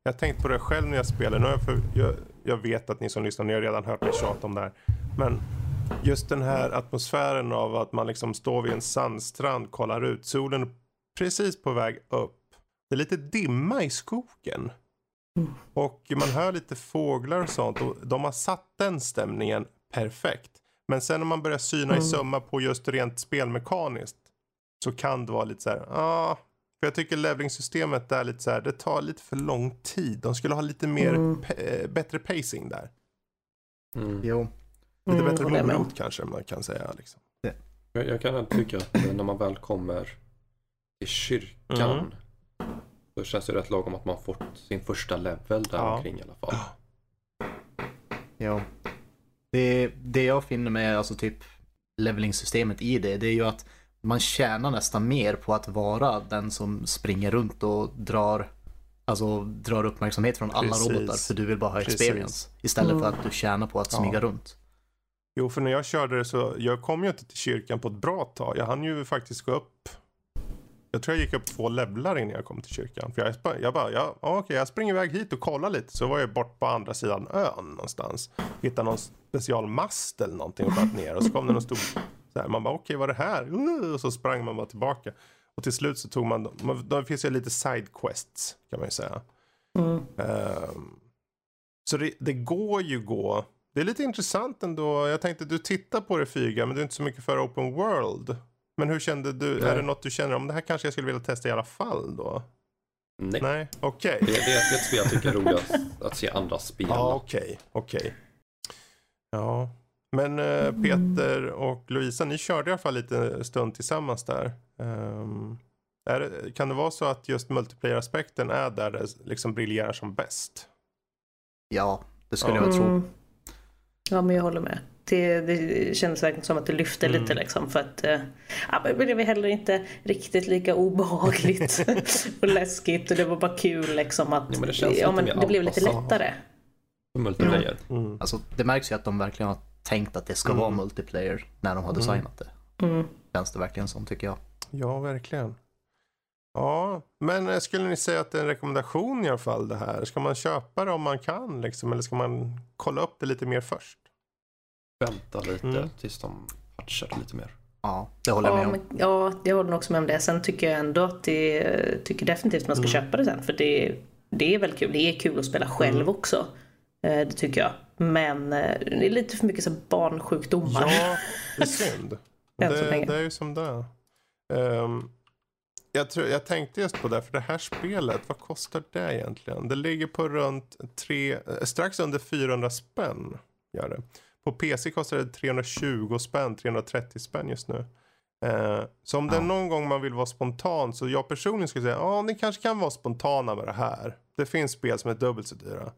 Jag har tänkt på det själv när jag spelar. Nu för jag, jag vet att ni som lyssnar, ni har redan hört mig tjata om det här. Men just den här atmosfären av att man liksom står vid en sandstrand, kollar ut, solen är precis på väg upp. Det är lite dimma i skogen. Och man hör lite fåglar och sånt och de har satt den stämningen perfekt. Men sen när man börjar syna mm. i sömma på just rent spelmekaniskt så kan det vara lite så här, ja. Ah, för jag tycker levelingssystemet är lite så här, det tar lite för lång tid. De skulle ha lite mer, mm. Eh, bättre pacing där. Mm. Jo. Lite mm, bättre morot kanske man kan säga. Liksom. Jag, jag kan tycka att när man väl kommer till kyrkan mm. så känns det rätt lagom att man fått sin första level där ja. omkring i alla fall. Ja. Det, det jag finner med alltså typ levelingsystemet i det, det är ju att man tjänar nästan mer på att vara den som springer runt och drar, alltså, drar uppmärksamhet från alla Precis. robotar för du vill bara ha experience. Precis. Istället mm. för att du tjänar på att smyga ja. runt. Jo, för när jag körde det så, jag kom ju inte till kyrkan på ett bra tag. Jag hann ju faktiskt gå upp jag tror jag gick upp två levlar innan jag kom till kyrkan. För jag, jag bara, ja, okej, jag springer iväg hit och kollar lite. Så var jag bort på andra sidan ön någonstans. Hittade någon specialmast eller någonting och bara ner. Och så kom det någon stor, så här, man bara, okej, vad är det här? Uh, och så sprang man bara tillbaka. Och till slut så tog man, då finns ju lite side quests kan man ju säga. Mm. Um, så det, det, går ju gå. Det är lite intressant ändå. Jag tänkte du tittar på det Fyga, men du är inte så mycket för open world. Men hur kände du? Nej. Är det något du känner om det här kanske jag skulle vilja testa i alla fall då? Nej. Nej, okej. Okay. Det, det, är ett spel jag tycker är roligast att se andra spela. Ja, okej, okay, okej. Okay. Ja, men äh, Peter och Lovisa, ni körde i alla fall lite stund tillsammans där. Um, det, kan det vara så att just multiplayer-aspekten är där det liksom briljerar som bäst? Ja, det skulle ja. jag tro. Ja, men jag håller med det, det kändes verkligen som att det lyfte mm. lite liksom för att ja, men det blev heller inte riktigt lika obehagligt och läskigt och det var bara kul liksom att ja, men det, ja, men det blev lite lättare. Multiplayer. Mm. Mm. Alltså, det märks ju att de verkligen har tänkt att det ska mm. vara multiplayer när de har mm. designat det. Mm. Känns det verkligen som tycker jag. Ja, verkligen. Ja, men eh, skulle ni säga att det är en rekommendation i alla fall det här? Ska man köpa det om man kan liksom, eller ska man kolla upp det lite mer först? vänta lite mm. tills de patchar lite mer. Ja, det håller jag med om. Men, ja, jag håller också med om det. Sen tycker jag ändå att det, tycker definitivt man ska mm. köpa det sen. För det, det är väl kul. Det är kul att spela själv mm. också. Eh, det tycker jag. Men eh, det är lite för mycket så barnsjukdomar. Ja, det är synd. det, det, är ju som det um, jag, tror, jag tänkte just på det, för det här spelet, vad kostar det egentligen? Det ligger på runt tre, eh, strax under 400 spänn. Gör det. På PC kostar det 320 spänn, 330 spänn just nu. Eh, så om det är någon gång man vill vara spontan så jag personligen skulle säga ja ni kanske kan vara spontana med det här. Det finns spel som är dubbelt så dyra.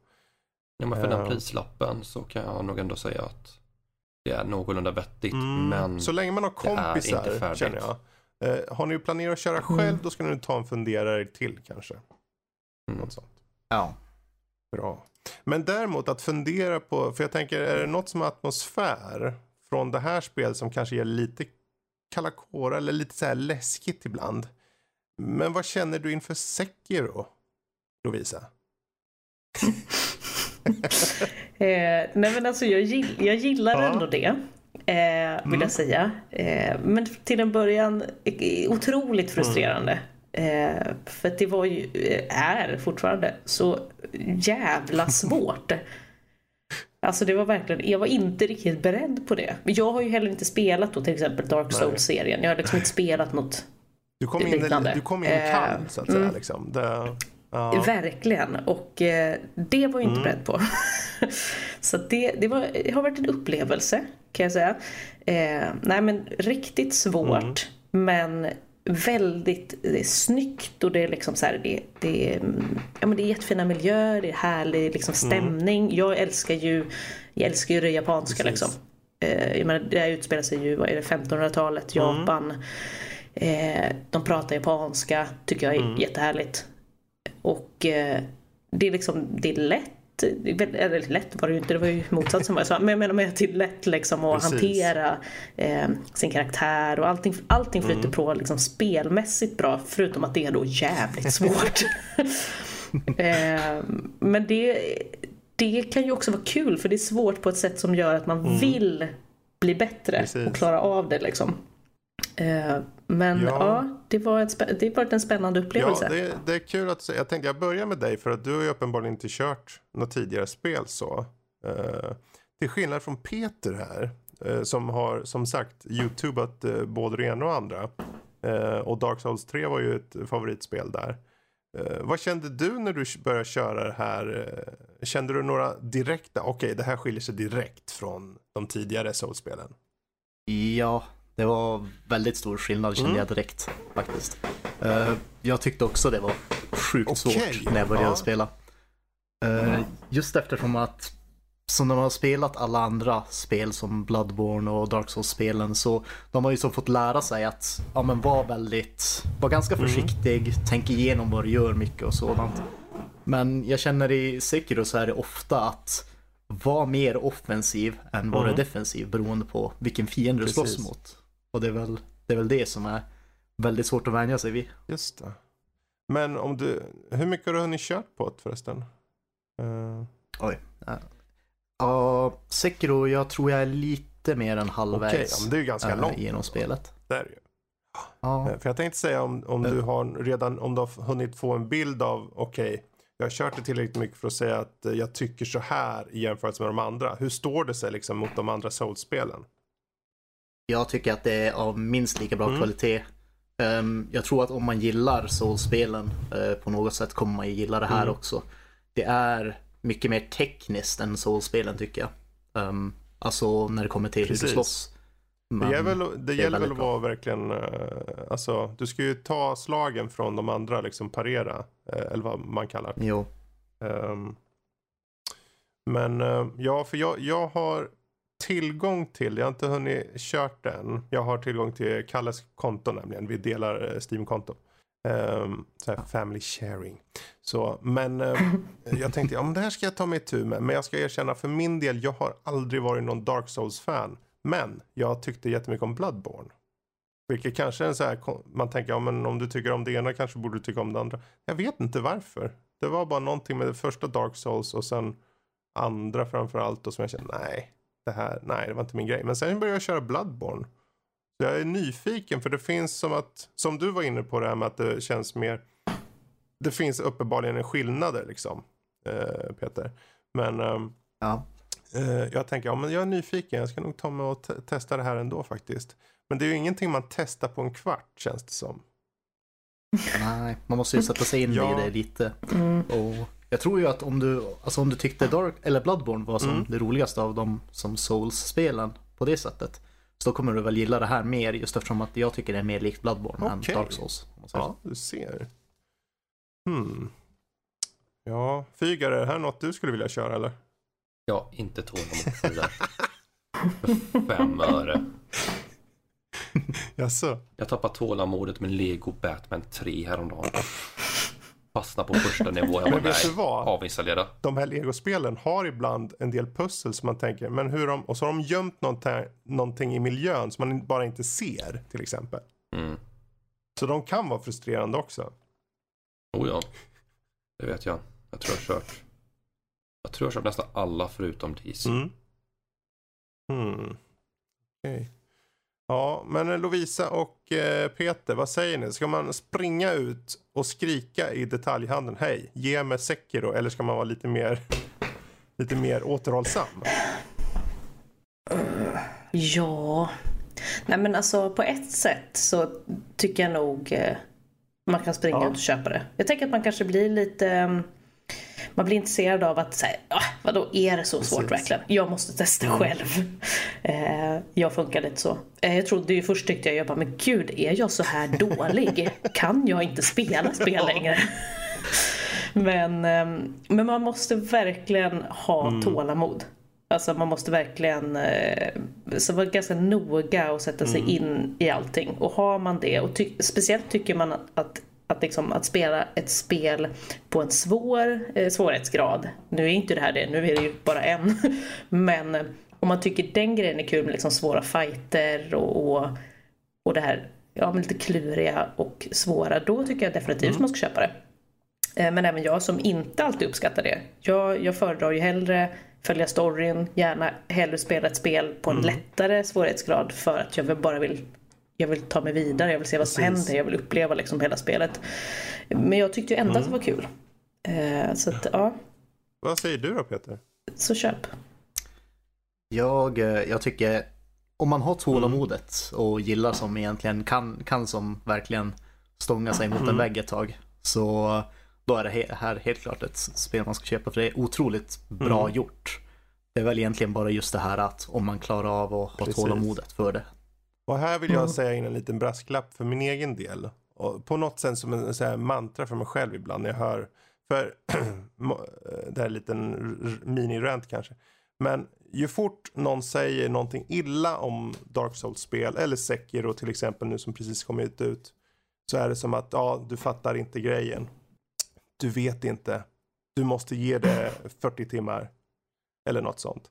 Ja, men för den prislappen så kan jag nog ändå säga att det är någorlunda vettigt. Mm, Men Så länge man har kompisar känner jag. Eh, har ni planerat att köra själv Mm. då ska ni ta en funderare till kanske. mm, Något sånt. Ja. Bra. Men däremot att fundera på, för jag tänker är det något som är atmosfär från det här spelet som kanske ger lite kalla kårar eller lite så här läskigt ibland. Men vad känner du inför Sekiro, Lovisa? Eh, nej men alltså jag, gill, jag gillar Ja. ändå det. Eh, vill Mm. jag säga. Eh, men till en början eh, otroligt frustrerande. Eh, för det var ju, eh, är fortfarande så jävla svårt. Alltså det var verkligen, jag var inte riktigt beredd på det. Men jag har ju heller inte spelat då till exempel Dark. Souls-serien. Jag har liksom inte spelat något Du kom in, Liknande. du kom in Eh, kall så att säga. mm. Liksom. Det, ja. Verkligen. Och eh, det var jag inte Mm. beredd på. så det, det, var, det har varit en upplevelse kan jag säga. Eh, nej men riktigt svårt. Mm. Men väldigt det är snyggt och det är liksom så här, det, det, är, mm, ja, men det är jättefina miljöer, det är härlig liksom Mm. stämning. Jag älskar ju, jag älskar ju det japanska Precis. liksom. Eh, menar, det här utspelar sig ju, vad är det, 1500-talet, Mm. Japan. Eh, de pratar japanska, tycker jag är Mm. jättehärligt. Och eh, det är liksom, det är lätt. Eller lätt var det ju inte, det var ju motsatsen vad jag sa. Men jag menar med att det är lätt liksom att Precis. hantera eh, sin karaktär och allting, allting flyter Mm. på liksom spelmässigt bra. Förutom att det är då jävligt svårt. eh, men det, det kan ju också vara kul för det är svårt på ett sätt som gör att man vill bli bättre Mm. Precis. och klara av det liksom. Eh, men Ja. ja, det, var ett, det varit en spännande Ja, upplevelse. det, det är kul att se. Jag tänkte jag börjar med dig för att du har ju uppenbarligen inte kört något tidigare spel så. Uh, till skillnad från Peter här. eh, som har som sagt youtubat uh, både det ena och andra. Eh, och Dark Souls 3 var ju ett favoritspel där. Eh, vad kände du när du började köra det här? Eh, kände du några direkta, okej det här skiljer sig direkt från de tidigare Souls-spelen? Ja, det var väldigt stor skillnad kände Mm. jag direkt faktiskt. Eh, jag tyckte också det var sjukt Okej, svårt när jag började ja. spela. Eh, just eftersom att som de har spelat alla andra spel som Bloodborne och Dark Souls-spelen så de har ju så fått lära sig att ja, men var väldigt, var ganska Mm. försiktig, tänk igenom vad du gör mycket och sådant. Men jag känner i Sekiro så är det ofta att vara mer offensiv än vara Mm. defensiv beroende på vilken fiende du slåss mot. Och det är, väl, det är väl det som är väldigt svårt att vänja sig vid. Just det. Men om du, hur mycket har du hunnit kört på det förresten? Eh, Oj. Ja, Ja, Sekiro, jag tror jag är lite mer än halvvägs ja, men det är ju ganska eh, långt. genom spelet. Det är det ju. Ja, Eh, För jag tänkte säga om, om du har redan, om du har hunnit få en bild av, okej, jag har kört det tillräckligt mycket för att säga att jag tycker så här i jämförelse med de andra. Hur står det sig liksom mot de andra Souls-spelen? Jag tycker att det är av minst lika bra Mm. kvalitet. Ehm, jag tror att om man gillar Souls-spelen eh, på något sätt kommer man ju gilla det här Mm. också. Det är mycket mer tekniskt än Souls-spelen tycker jag. Ehm, alltså när det kommer till hur Precis. du slåss. Det, Men- är väl, det, gäller väl att vara verkligen, eh, alltså du ska ju ta slagen från de andra, liksom parera, eh, eller vad man kallar det. Jo. Ehm, men ja, för jag, jag har tillgång till, jag har inte hunnit kört den. Jag har tillgång till Kalles konto nämligen. Vi delar eh, Steam-konto. Um, så här family sharing. Så, men eh, jag tänkte, ja men det här ska jag ta mig tur med. Men jag ska erkänna för min del, jag har aldrig varit någon Dark Souls-fan. Men jag tyckte jättemycket om Bloodborne. Vilket kanske är en så här, man tänker, ja men om du tycker om det ena kanske borde du tycka om det andra. Jag vet inte varför. Det var bara någonting med det första Dark Souls och sen andra framförallt och som jag kände, nej, det här, nej, det var inte min grej. Men sen började jag köra Bloodborne. Så jag är nyfiken för det finns som att, som du var inne på det här med att det känns mer, det finns uppenbarligen en skillnader liksom, eh, Peter. Men ehm, Ja. Eh, jag tänker, ja men jag är nyfiken, jag ska nog ta mig och te- testa det här ändå faktiskt. Men det är ju ingenting man testar på en kvart känns det som. Nej, man måste ju sätta sig in Ja. i det lite. Mm. Och jag tror ju att om du, alltså om du tyckte Dark, eller Bloodborne var som Mm. det roligaste av de som Souls-spelen på det sättet. Så då kommer du väl gilla det här mer just eftersom att jag tycker det är mer likt Bloodborne än Okej. Dark Souls. om man säger Ja, du ser. Hmm. Ja, Fygar, är det här något du skulle vilja köra eller? Har inte tålamod för det där. Fem öre. Jaså? Jag tappade tålamodet med Lego Batman 3 häromdagen. Fastna på första nivå. Jag bara, Men vet du vad? avinstallera. De här legospelen har ibland en del pussel som man tänker, men hur de, och så har de gömt någonting, någonting i miljön som man bara inte ser till exempel. Mm. Så de kan vara frustrerande också. Oh ja, det vet jag. Jag tror jag har kört. Jag tror jag har kört nästan alla förutom DC. Mm. Hmm. Okej. Ja, men Lovisa och eh, Peter, vad säger ni? Ska man springa ut och skrika i detaljhandeln, hej, ge mig Sekiro, eller ska man vara lite mer, lite mer återhållsam? Ja. Nej men alltså på ett sätt så tycker jag nog eh, man kan springa Ja. ut och köpa det. Jag tänker att man kanske blir lite mm, man blir intresserad av att säga, ah, vadå är det så svårt Precis. verkligen? Jag måste testa själv. Eh, jag funkar lite så. Eh, jag trodde ju först tyckte jag, jag bara, men gud är jag så här dålig? Kan jag inte spela spel längre? Men, ehm, men man måste verkligen ha tålamod. Alltså man måste verkligen eh, så vara ganska noga och sätta sig in i allting. Och har man det, och ty- speciellt tycker man att, att, att, liksom, att spela ett spel på en svår eh, svårighetsgrad. Nu är inte det här det, nu är det ju bara en. Men eh, om man tycker den grejen är kul med liksom svåra fighter och, och, och det här ja, men lite kluriga och svåra, då tycker jag definitivt man ska köpa det. Eh, Men även jag som inte alltid uppskattar det. Jag, jag föredrar ju hellre följa storyn, gärna hellre spela ett spel på en lättare svårighetsgrad för att jag bara vill jag vill ta mig vidare, jag vill se vad som Precis. händer, jag vill uppleva liksom hela spelet. Men jag tyckte ju ändå att det var kul. Eh, Så att, ja, Vad säger du då Peter? så köp. Jag, eh, jag tycker om man har tålamodet och gillar som egentligen kan, kan som verkligen stånga sig mot en vägg ett tag. Så då är det här helt klart ett spel man ska köpa för det är otroligt bra gjort. Det är väl egentligen bara just det här att om man klarar av att ha Precis. tålamodet för det. Och här vill jag säga in en liten brasklapp för min egen del. Och på något sätt som en så här mantra för mig själv ibland när jag hör. För eh, det här är en liten mini-rant kanske. Men ju fort någon säger någonting illa om Dark Souls-spel eller Sekiro till exempel nu som precis kommit ut. Så är det som att ja, du fattar inte grejen. Du vet inte. Du måste ge det 40 timmar. Eller något sånt.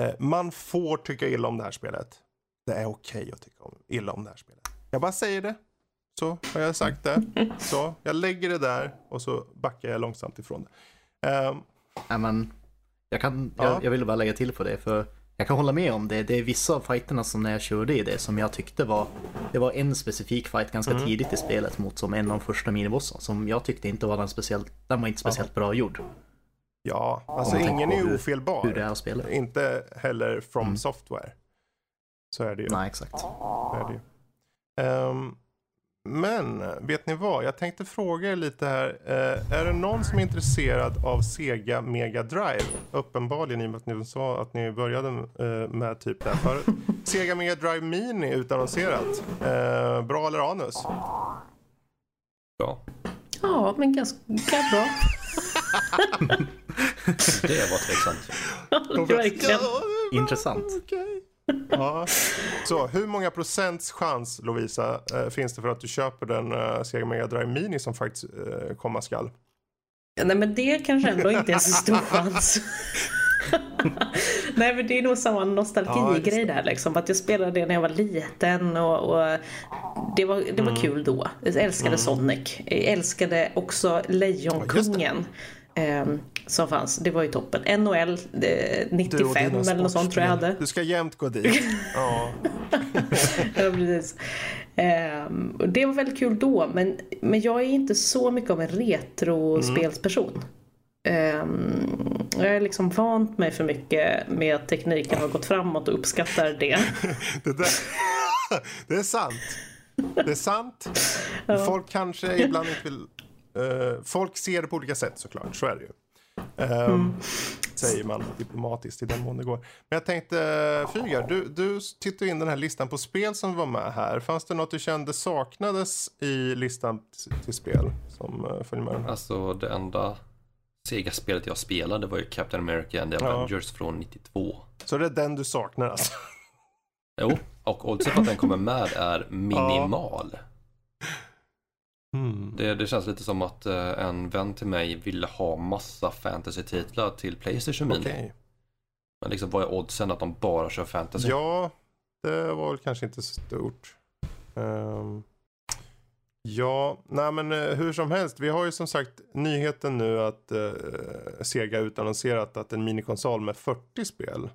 Eh, man får tycka illa om det här spelet. Det är okej att tycka om, illa om det här spelet. Jag bara säger det. Så har jag sagt det. Så jag lägger det där och så backar jag långsamt ifrån det. Nej, men jag, kan, Ja. jag, jag vill bara lägga till på det för jag kan hålla med om det. Det är vissa av fighterna som när jag körde i det som jag tyckte var Det var en specifik fight ganska Mm. tidigt i spelet mot som en av de första minibossarna som jag tyckte inte var den speciellt Den var inte speciellt bra gjord. ja, alltså ingen är ofelbar. Hur det är att spela. Inte heller from software. Så är det ju. Nej, exakt. Så är det ju. Ehm, men vet ni vad? Jag tänkte fråga er lite här. Eh, är det någon som är intresserad av Sega Mega Drive? Uppenbarligen i och med att ni sa att ni började eh, med typ det här förut. Sega Mega Drive Mini utannonserat. Eh, bra eller anus? Ja, Ja, men ganska bra. det var tveksamt. Verkligen. Intressant. Okej. Ja. Så hur många procents chans Lovisa eh, finns det för att du köper den eh, Sega Mega Drive Mini som faktiskt eh, komma skall? Nej men det kanske ändå inte är så stor chans. Nej men det är nog samma Ja, nostalgigrej just där liksom. Att jag spelade det när jag var liten och, och det var, det var Mm. kul då. Jag älskade Sonic. Jag älskade också Lejonkungen. ehm, som fanns. Det var ju toppen. NHL eh, Du och 95 dina eller något sånt tror jag hade. Du ska jämt gå dit. Ja. Ja, precis. Och det var väldigt kul då, men, men jag är inte så mycket av en retrospelsperson. Ehm, jag har liksom vant mig för mycket med att tekniken har gått framåt och uppskattar det. Det, där, det är sant. Det är sant. Folk kanske ibland inte vill... eh, folk ser det på olika sätt såklart, så är det ju. Um, säger man diplomatiskt i den mån det går. Men jag tänkte, Fygar, du, du tittade in den här listan på spel som var med här. Fanns det något du kände saknades i listan till spel som uh, följer med? Alltså det enda Sega-spelet jag spelade var ju Captain America and the Ja. Avengers från 92. Så det är den du saknar alltså? Jo, och oddset att den kommer med är minimal. Mm. Det, det känns lite som att eh, en vän till mig ville ha massa fantasy-titlar till Playstation Mini. Okej. Men liksom vad är oddsen att de bara kör fantasy? Ja, det var väl kanske inte så stort. Ehm, ja, nej men eh, hur som helst. Vi har ju som sagt nyheten nu att uh, Sega utannonserat att en minikonsol med 40 spel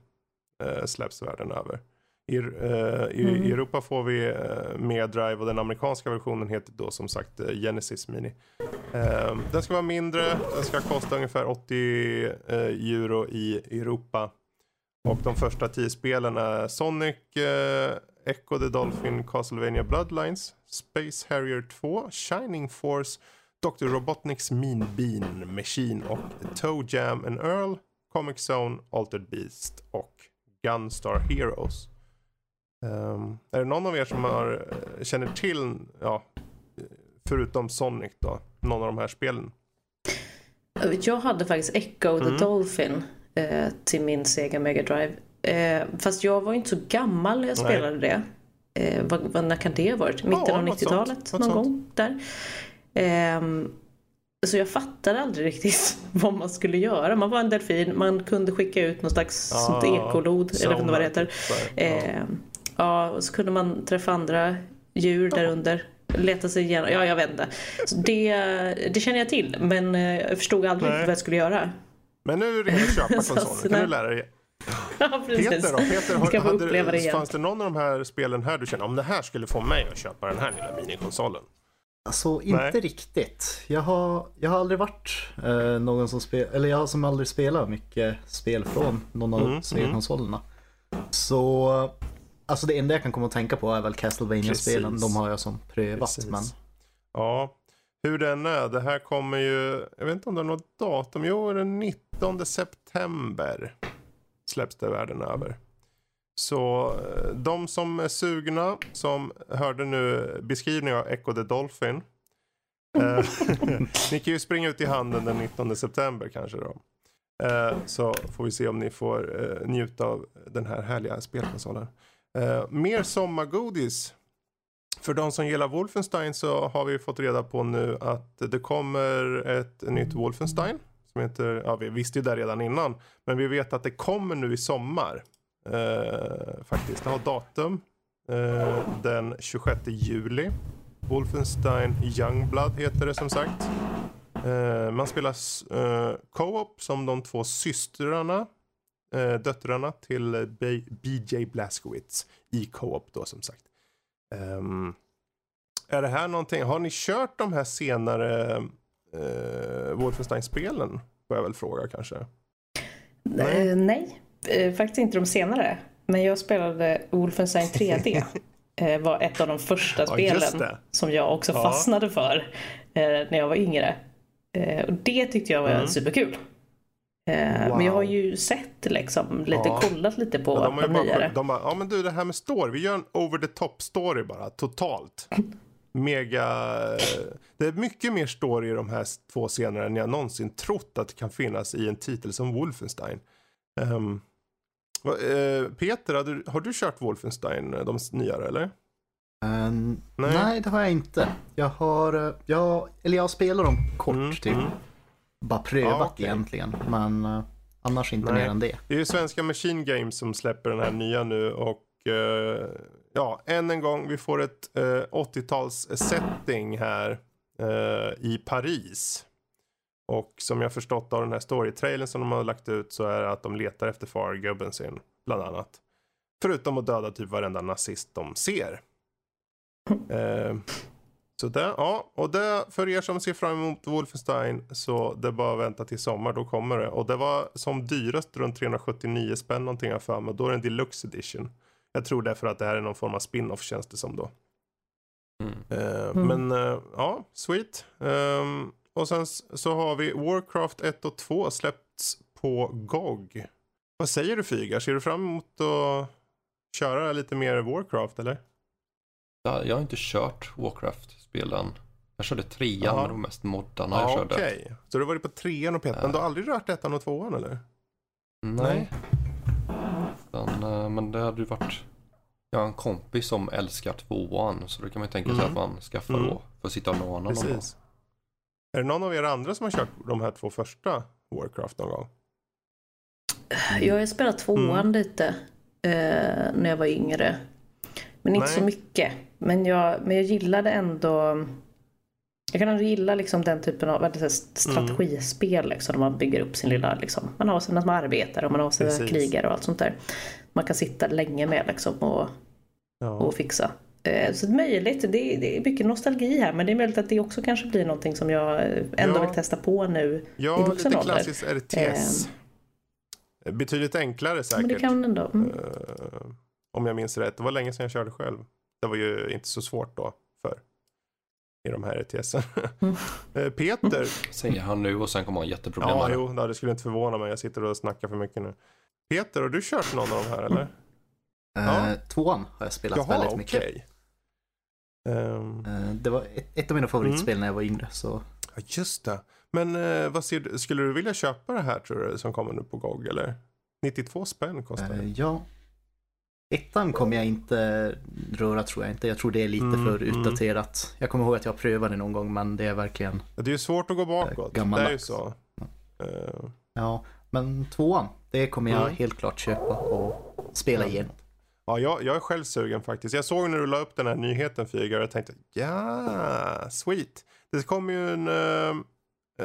uh, släpps världen över. I, eh, i, Mm. I Europa får vi uh, Mega Drive och den amerikanska versionen heter då som sagt eh, Genesis Mini. Ehm, den ska vara mindre, den ska kosta ungefär 80 eh, euro i Europa. Och de första tio spelen är Sonic, eh, Echo the Dolphin, Castlevania Bloodlines, Space Harrier 2, Shining Force, Dr. Robotniks Mean Bean Machine och Toe Jam and Earl, Comic Zone, Altered Beast och Gunstar Heroes. Ehm, är det någon av er som har, eh, känner till, ja, förutom Sonic då, någon av de här spelen? Jag hade faktiskt Echo the Mm. Dolphin eh, till min Sega Mega Drive. Eh, fast jag var inte så gammal när jag Nej. spelade det. Eh, vad, vad, när kan det ha varit? Mitten Ja, av något 90-talet? sånt, Någon gång där. Ehm, så jag fattade aldrig riktigt vad man skulle göra. Man var en delfin, man kunde skicka ut någon slags sånt ekolod, eller vad det heter. Här, ja. Ja, och så kunde man träffa andra djur där under. Leta sig igenom, ja jag vet inte. Så det, det känner jag till men eh, jag förstod aldrig Nej. vad jag skulle göra. Men nu är redo att köpa konsolen, kan du lära dig Ja, precis. Peter då? Peter, har, hade, uppleva det fanns det någon av de här spelen här du känner om det här skulle få mig att köpa den här lilla minikonsolen? Alltså inte Nej. riktigt. Jag har, jag har aldrig varit eh, någon som spelar, eller jag har som aldrig spelat mycket spel från någon av Mm, Sega-konsolerna. Så, alltså det enda jag kan komma att tänka på är väl Castlevania-spelen. De har jag som prövat. Precis. Men Ja, hur den är. Det här kommer ju, jag vet inte om det är något datum. Jo, den 19 september släpps det världen över. Så eh, de som är sugna, som hörde nu beskrivningen av Echo the Dolphin. eh, ni kan ju springa ut i handeln den 19 september kanske då. Eh, så får vi se om ni får eh, njuta av den här härliga spelkonsolen. Eh, mer sommargodis. För de som gillar Wolfenstein så har vi fått reda på nu att det kommer ett nytt Wolfenstein. Som heter, ja vi visste ju det redan innan. Men vi vet att det kommer nu i sommar. Eh, faktiskt, det har datum. Eh, den 26 juli. Wolfenstein Youngblood heter det som sagt. Eh, man spelar eh, co-op som de två systrarna. Eh, döttrarna till BJ Blazkowicz i co-op då som sagt. Ehm, är det här någonting, har ni kört de här senare uh, Wolfenstein-spelen? Får jag väl fråga kanske. Nej, nej. Eh, faktiskt inte de senare. Men jag spelade Wolfenstein 3D. eh, var ett av de första spelen som jag också Ja. fastnade för eh, när jag var yngre. Eh, och det tyckte jag var Mm. superkul. Eh, Wow. Men jag har ju sett liksom, lite Ja. kollat lite på Ja, de, de bara, nyare. de bara, ja men du det här med story, vi gör en over the top story bara, totalt. Mega, det är mycket mer story i de här två scenerna än jag någonsin trott att det kan finnas i en titel som Wolfenstein. Vad, eh, Peter, har du, har du kört Wolfenstein, eh, de nyare eller? eh, Nej. nej. det har jag inte. Jag har, eh, jag, eller jag spelar dem kort Mm, typ. mm. Bara prövat Ja, okej. egentligen. Men eh, annars inte Nej. mer än det. Det är ju svenska Machine Games som släpper den här nya nu och eh, ja, än en gång, vi får ett eh, 80-tals setting här i Paris. Och som jag förstått av den här storytrailern som de har lagt ut så är det att de letar efter fargubben sin, bland annat. Förutom att döda typ varenda nazist de ser. Så det, ja, och det för er som ser fram emot Wolfenstein så det är bara att vänta till sommar, då kommer det. Och det var som dyrast runt 379 spänn någonting jag för mig. Då är det en deluxe edition. Jag tror därför att det här är någon form av spin-off känns det som då. Mm. Eh, Mm. Men eh, ja, sweet. Ehm, och sen så har vi Warcraft 1 och 2 släpp, släppts på GOG. Vad säger du Fygar? Ser du fram emot att köra lite mer Warcraft eller? Jag har inte kört Warcraft-spelen. Jag körde trean Ja. men de mest moddarna Ja, jag Okej, körde. så du har varit på trean och petan. Men du har aldrig rört ettan och tvåan eller? Nej. Utan, eh, men det hade ju varit... Jag har en kompis som älskar tvåan så då kan man ju tänka sig Mm. att man skaffar Mm. då för att sitta och någon gång. Precis. Är det någon av er andra som har kört de här två första Warcraft någon gång? Jag har spelat tvåan Mm. lite eh, när jag var yngre. Men inte Nej. så mycket. Men jag, men jag gillade ändå jag kan ändå gilla liksom den typen av här Mm. strategispel liksom, där man bygger upp sin lilla, liksom, man har sina små arbetare och man har sina Precis. krigare och allt sånt där. Man kan sitta länge med liksom och, Ja. och fixa. Eh, Så det är möjligt, det är, det är mycket nostalgi här men det är möjligt att det också kanske blir någonting som jag eh, ändå Ja. vill testa på nu. i Ja, vuxen lite klassiskt RTS. Betydligt enklare säkert. Men det kan ändå... Mm. Eh, om jag minns rätt. Det var länge sedan jag körde själv. Det var ju inte så svårt då för i de här ETSen. Mm. Eh, Peter. Säger han nu och sen kommer han ha jätteproblem Ja, jo, det skulle inte förvåna mig. Jag sitter och snackar för mycket nu. Peter, har du kört någon av de här eller? Ja. Eh, tvåan har jag spelat Jaha, väldigt mycket. Ehm, Eh, det var ett, ett av mina favoritspel Mm. när jag var yngre. Så ja, just det. Men eh, vad ser du, skulle du vilja köpa det här tror du som kommer nu på GOG eller? 92 spänn kostar det. ja. Ettan kommer jag inte röra tror jag inte. Jag tror det är lite Mm, för mm. utdaterat. Jag kommer ihåg att jag prövade någon gång men det är verkligen, Det är ju svårt att gå bakåt. Det är ju gammaldags. så. Eh, ja. Men tvåan, det kommer jag Mm. helt klart köpa och spela Ja. igenom. Ja, jag, jag är själv sugen faktiskt. Jag såg när du la upp den här nyheten Fygar och tänkte ja, sweet. Det kommer ju en, eh,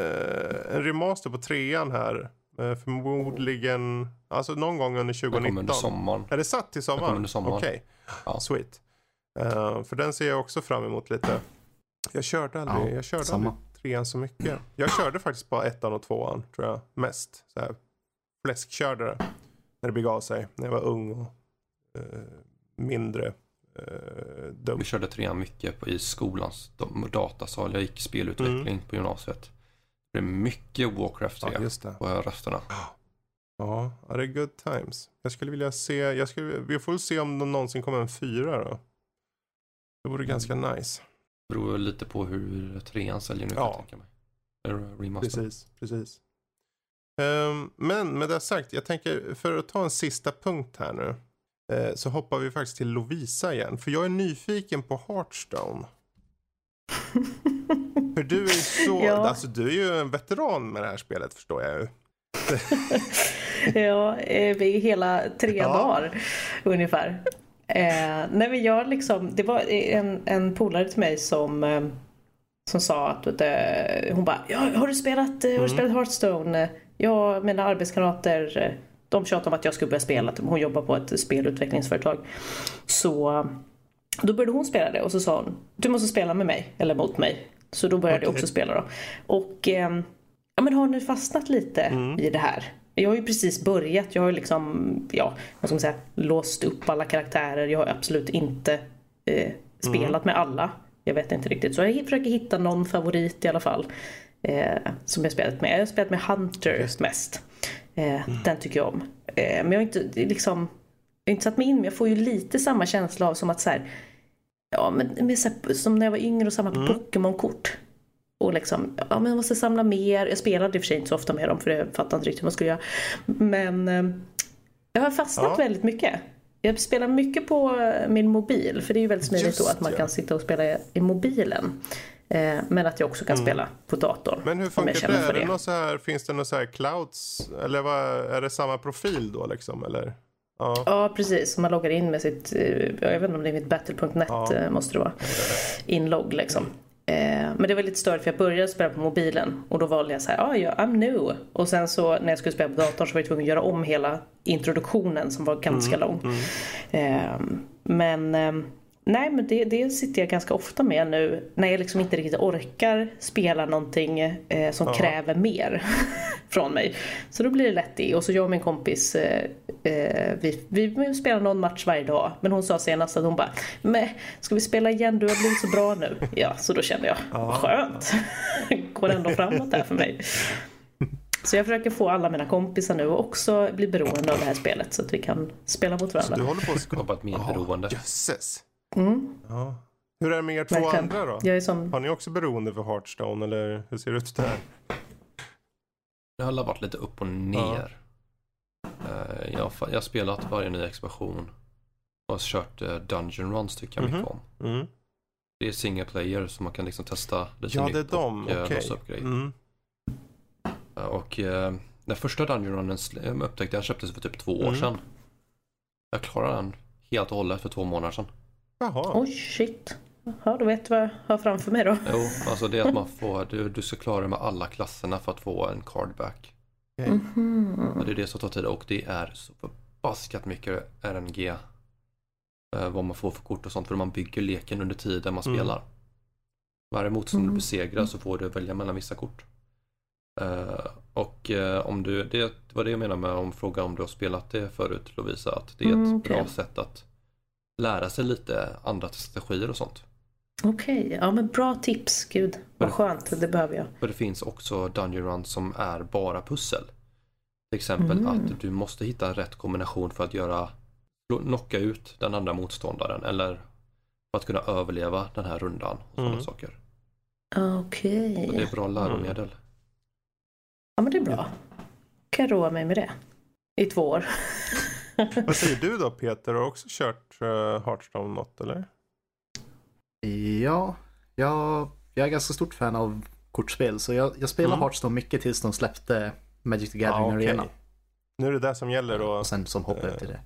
eh, en remaster på trean här. Eh, förmodligen, alltså någon gång under Den kommer 2019. under sommaren. Är det satt till sommaren? kommer under sommaren. Okej, Ja. sweet. Eh, för den ser jag också fram emot lite. Jag körde aldrig, Ja, jag körde samma. aldrig trean så mycket. Jag körde faktiskt bara ettan och tvåan tror jag mest. Så här, fläskkörde det när det begav sig. När jag var ung och eh, mindre eh, dum. Vi körde trean mycket på, i skolans datasal. Jag gick spelutveckling på gymnasiet. Det är mycket Warcraft 3 Mm. Ja, just det. på rösterna. Ja, ja, det är good times. Jag skulle vilja se, jag skulle, vi får se om det någonsin kommer en fyra då. Det vore ganska nice. Det beror lite på hur trean säljer nu kan Ja. jag tänka mig. Remaster. Precis, precis. Ehm, men med det sagt, jag tänker för att ta en sista punkt här nu. eh, så hoppar vi faktiskt till Lovisa igen. För jag är nyfiken på Hearthstone. För du är ju så, Ja. alltså du är ju en veteran med det här spelet förstår jag ju. Ja, eh, är hela tre Ja. dagar ungefär. Eh, nej men jag liksom, det var en, en polare till mig som, eh, som sa att du, hon bara, ja, har du spelat, eh, har du Mm. spelat Hearthstone? Jag, mina arbetskamrater, eh, de tjatade om att jag skulle börja spela. Hon jobbar på ett spelutvecklingsföretag. Så då började hon spela det och så sa hon, du måste spela med mig, eller mot mig. Så då började jag Okej. också spela då. Och ja, men har nu fastnat lite Mm. i det här. Jag har ju precis börjat, jag har liksom, ja, vad ska man säga, låst upp alla karaktärer. Jag har absolut inte eh, spelat med alla. Jag vet inte riktigt, så jag försöker hitta någon favorit i alla fall. Eh, som jag spelat med. Jag har spelat med Hunter mest. Eh, Den tycker jag om. Eh, men jag har inte liksom, jag har inte satt mig in men jag får ju lite samma känsla av som att så här, ja men med så här, som när jag var yngre och samma på Pokémon-kort. Och liksom, ja men jag måste samla mer. Jag spelade i och för sig inte så ofta med dem för jag fattade inte riktigt vad man skulle göra. Men eh, jag har fastnat Ja. väldigt mycket. Jag spelar mycket på eh, min mobil för det är ju väldigt smidigt Just då att man ja. kan sitta och spela i mobilen. Eh, men att jag också kan spela på datorn. Mm. Men hur funkar det? Är det något så här, finns det något så här clouds? Eller vad, är det samma profil då liksom? Eller? Ja. Ja precis, man loggar in med sitt, jag vet inte om det är mitt battle.net Ja. måste det vara, inlogg liksom. Eh, Men det var lite störigt för jag började spela på mobilen och då valde jag så här, ah, ja, I'm new. Och sen så när jag skulle spela på datorn så var jag tvungen att göra om hela introduktionen som var ganska lång. Eh, Men eh, nej men det, det sitter jag ganska ofta med nu när jag liksom inte riktigt orkar spela någonting eh, som Ja. kräver mer från mig. Så då blir det lätt det. Och så jag och min kompis, eh, vi, vi spelar någon match varje dag. Men hon sa senast att hon bara, men ska vi spela igen? Du har blivit så bra nu. Ja, så då kände jag, skönt. Går ändå framåt där för mig. Så jag försöker få alla mina kompisar nu att också bli beroende av det här spelet så att vi kan spela mot Så du varandra. håller på att Skapa ett mer beroende. Jösses. Mm, Ja. Hur är det med er två verkligen. andra då? Jag är som... Har ni också beroende för Hearthstone eller hur ser det ut där? Det har alla varit lite upp och ner. Eh, Jag, har jag har spelat varje ny expansion. Och kört eh, Dungeon Runs tycker jag mycket Mhm. om. Mm. Det är single player så man kan liksom testa lite Ja, nytt det är dem. och eh, låsa upp grejer. Mm. Eh, Och eh, den första Dungeon Runnen upptäckte jag köptes för typ två år Mm. sedan. Jag klarade den helt och hållet för två månader sedan. Jaha. Oj, shit. Ja, då vet du vad jag har framför mig då. Jo, alltså det är att man får, du, du ska klara det med alla klasserna för att få en cardback. Okej. Mhm. Och det är det som tar tid och det är så förbaskat mycket RNG. Eh, vad man får för kort och sånt för man bygger leken under tiden man Mm. spelar. Varje motståndare Mm. du besegrar så får du välja mellan vissa kort. Eh, och eh, om du, det var det jag menade med om fråga om du har spelat det förut Lovisa, att det är ett Mm, okej. bra sätt att lära sig lite andra strategier och sånt. Okej, ja men bra tips. Gud, vad skönt. Det behöver jag. För det finns också Dungeon Runs som är bara pussel. Till exempel Mm. att du måste hitta rätt kombination för att göra knocka ut den andra motståndaren eller för att kunna överleva den här rundan. Och sådana Mm. saker. Okej. Så det är bra läromedel. Ja men det är bra. Kan jag roa mig med det. I två år. Vad säger du då Peter? Har du också kört uh, Hearthstone något eller? Ja, jag, jag är ganska stort fan av kortspel så jag, jag spelar Mm. Hearthstone mycket tills de släppte Magic the Gathering Ja, okej. Arena. Nu är det det som gäller då Och sen som hoppade upp till det.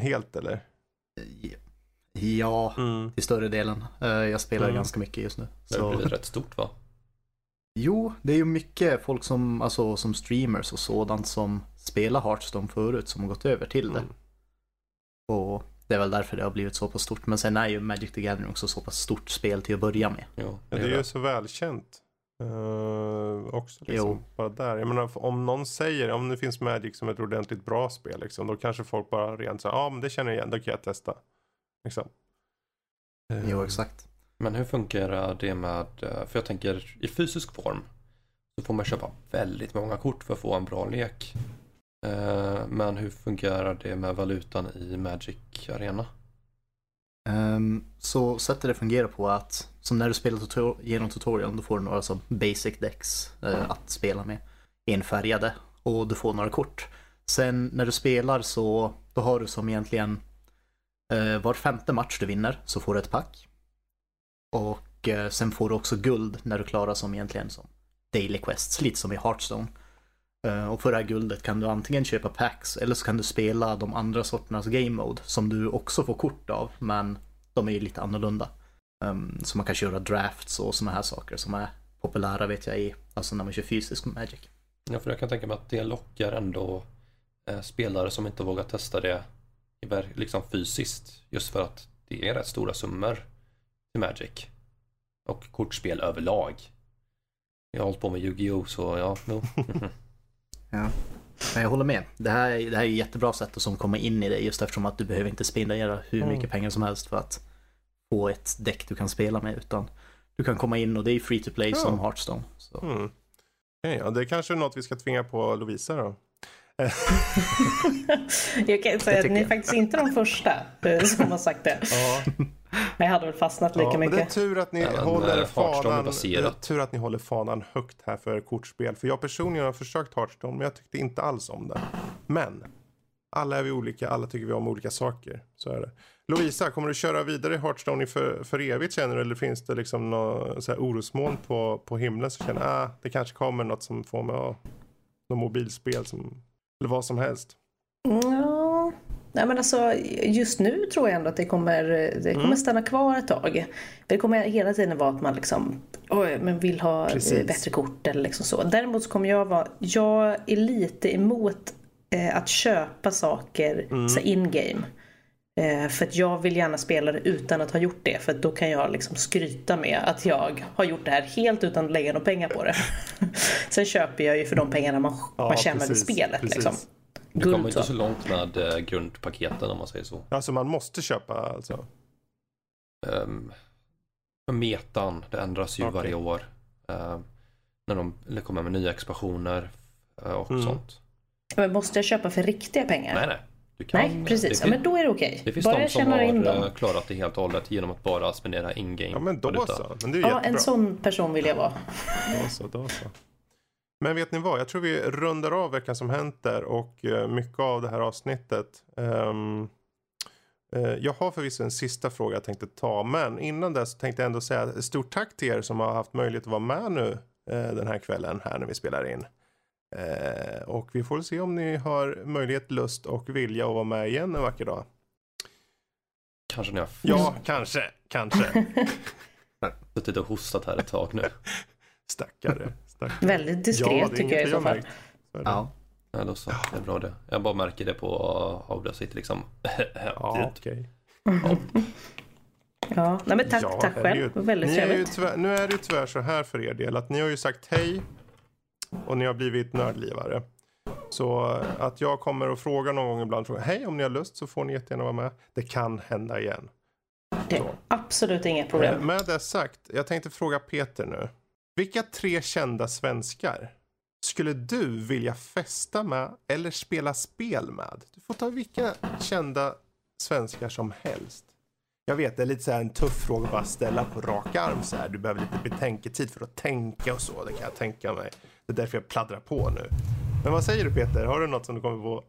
helt eller? Ja, Mm. till större delen. Eh, Jag spelar Mm. ganska mycket just nu. Det har Så, blivit rätt stort va? jo, det är ju mycket folk som, alltså, som streamers och sådant som spelar Hearthstone förut som har gått över till det. Mm. Och det är väl därför det har blivit så pass stort. Men sen är ju Magic the Gathering också så pass stort spel till att börja med. Jo, Ja, det är ju så välkänt. Uh, också liksom. Jo. Bara där. Jag menar om någon säger, om det finns Magic som ett ordentligt bra spel liksom. Då kanske folk bara rent säger, ja ah, men det känner jag igen, då kan jag testa. Liksom. Eh, Jo, exakt. Men hur funkar det med, eh, för jag tänker i fysisk form så får man köpa väldigt många kort för att få en bra lek. Eh, Men hur fungerar det med valutan i Magic Arena? Ehm, så sättet det fungerar på är att som när du spelar tutor- genom tutorialen då får du några som basic decks eh, att spela med. Enfärgade och du får några kort. Sen när du spelar så då har du som egentligen eh, var femte match du vinner så får du ett pack. Och eh, sen får du också guld när du klarar som egentligen som daily quests, lite som i Hearthstone. Eh, och för det här guldet kan du antingen köpa packs eller så kan du spela de andra sorternas game mode som du också får kort av men de är ju lite annorlunda. Um, så man kan köra drafts och såna här saker som är populära vet jag i, alltså när man kör fysisk Magic. Ja, för jag kan tänka mig att det lockar ändå eh, spelare som inte vågar testa det liksom fysiskt. Just för att det är rätt stora summor till Magic. Och kortspel överlag. Jag har hållit på med Yu-Gi-Oh! så ja, no. Ja. Men jag håller med. Det här, är- det här är ett jättebra sätt att som komma in i det just eftersom att du behöver inte spendera hur Mm. mycket pengar som helst för att få ett däck du kan spela med utan du kan komma in och det är free to play Ja. som Hearthstone. Så. Mm. Okej, ja, det är kanske är något vi ska tvinga på Lovisa då. jag kan säga att ni är jag. faktiskt inte de första eh, som har sagt det. Ja, Men jag hade väl fastnat lika ja, men det är mycket. tur att ni håller eh, är fanan, är tur att ni håller fanan högt här för kortspel. För jag personligen har försökt Hearthstone men jag tyckte inte alls om det. Men alla är vi olika, alla tycker vi om olika saker. Så är det. Lovisa, kommer du köra vidare i Hearthstone i för, för evigt känner du? Eller finns det liksom något så här orosmoln på, på himlen så känner ah, det kanske kommer något som får mig att... Något mobilspel som... Eller vad som helst. Ja, nej men alltså just nu tror jag ändå att det kommer, det kommer Mm. stanna kvar ett tag. Det kommer hela tiden vara att man liksom, oj, men vill ha eh, Precis. bättre kort eller liksom så. Däremot så kommer jag vara, jag är lite emot eh, att köpa saker Mm. så in-game. Eh, för att jag vill gärna spela det utan att ha gjort det. För då kan jag liksom skryta med att jag har gjort det här helt utan att lägga några pengar på det. Sen köper jag ju för de pengarna man, Ja, man tjänar precis, spelet. precis. Liksom. Du kommer Guld inte så. långt med eh, grundpaketen om man säger så. Alltså man måste köpa alltså. Um, metan, det ändras ju Okej. varje år. Ehm, när de kommer med nya expansioner eh, och Mm. sånt. Men måste jag köpa för riktiga pengar? Nej, nej. Du kan, Nej, precis. Ja, men då är det okej. det finns Bara de jag som har in eh, dem. klarat det helt och hållet genom att bara spendera in-game Ja men då valuta. så. Men det är ju Ja, jättebra. en sån person vill jag vara. Då så, då så. Men vet ni vad? Jag tror vi rundar av veckan som hänt där och eh, mycket av det här avsnittet. Ehm, eh, jag har förvisso en sista fråga jag tänkte ta. Men innan dess tänkte jag ändå säga stort tack till er som har haft möjlighet att vara med nu eh, den här kvällen här när vi spelar in. Eh, och vi får se om ni har möjlighet, lust och vilja att vara med igen en vacker dag. Kanske när jag Ja, kanske, kanske. suttit och hostat här ett tag nu. Stackare. Stackare. Väldigt diskret Ja, tycker jag i inget så fall. Ja. Ja, då så. Det är bra det. Jag bara märker det på Audacity liksom. Ja, okej. Ja, nej men tack, Ja, tack själv. Det var Väldigt ju trevligt. tyvärr, nu är det ju tyvärr så här för er del att ni har ju sagt hej och ni har blivit nördlivare. Så att jag kommer och frågar någon gång ibland, frågar, hej om ni har lust så får ni jättegärna vara med. Det kan hända igen. Det är absolut inga Eh, problem. Med det sagt, jag tänkte fråga Peter nu. Vilka tre kända svenskar skulle du vilja festa med eller spela spel med? Du får ta vilka kända svenskar som helst. Jag vet, det är lite så här en tuff fråga att bara ställa på rak arm så här. Du behöver lite betänketid för att tänka och så, det kan jag tänka mig. Det är därför jag pladdrar på nu. Men vad säger du Peter? Har du något som du kommer på?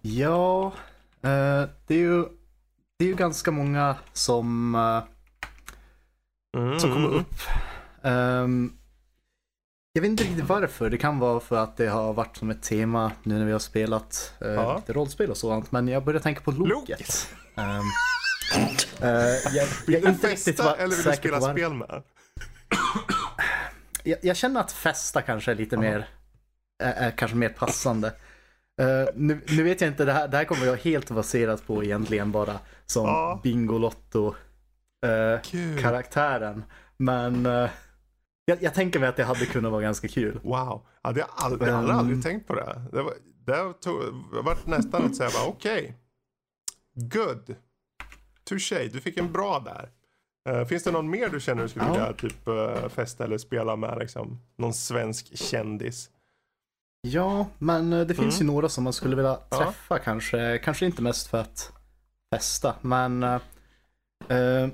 Ja, eh, det är ju det är ju ganska många som, eh, Mm. som kommer upp. Ehm, jag vet inte riktigt varför. Det kan vara för att det har varit som ett tema nu när vi har spelat uh, Ja. lite rollspel och sådant. Men jag börjar tänka på Loket. Ehm, eh, jag, Vill du festa eller vill du spela spel med? Jag, jag känner att festa kanske är lite mer, är, är kanske mer passande. Eh, nu, nu vet jag inte, det här, det här kommer jag helt baserat på egentligen bara som Ja. Bingolotto eh, Kul. karaktären. Men jag, jag tänker mig att det hade kunnat vara ganska kul. Wow, ja, det har aldrig, jag har aldrig Mm. tänkt på det. Det, var, det tog, det var nästan såhär, bara okej. Good. Touché, du fick en bra där. Eh, finns det någon mer du känner du skulle Ja. vilja typ uh, festa eller spela med liksom? Någon svensk kändis? Ja, men eh, det finns Mm. ju några som man skulle vilja Ja. träffa kanske. Kanske inte mest för att festa, men eh,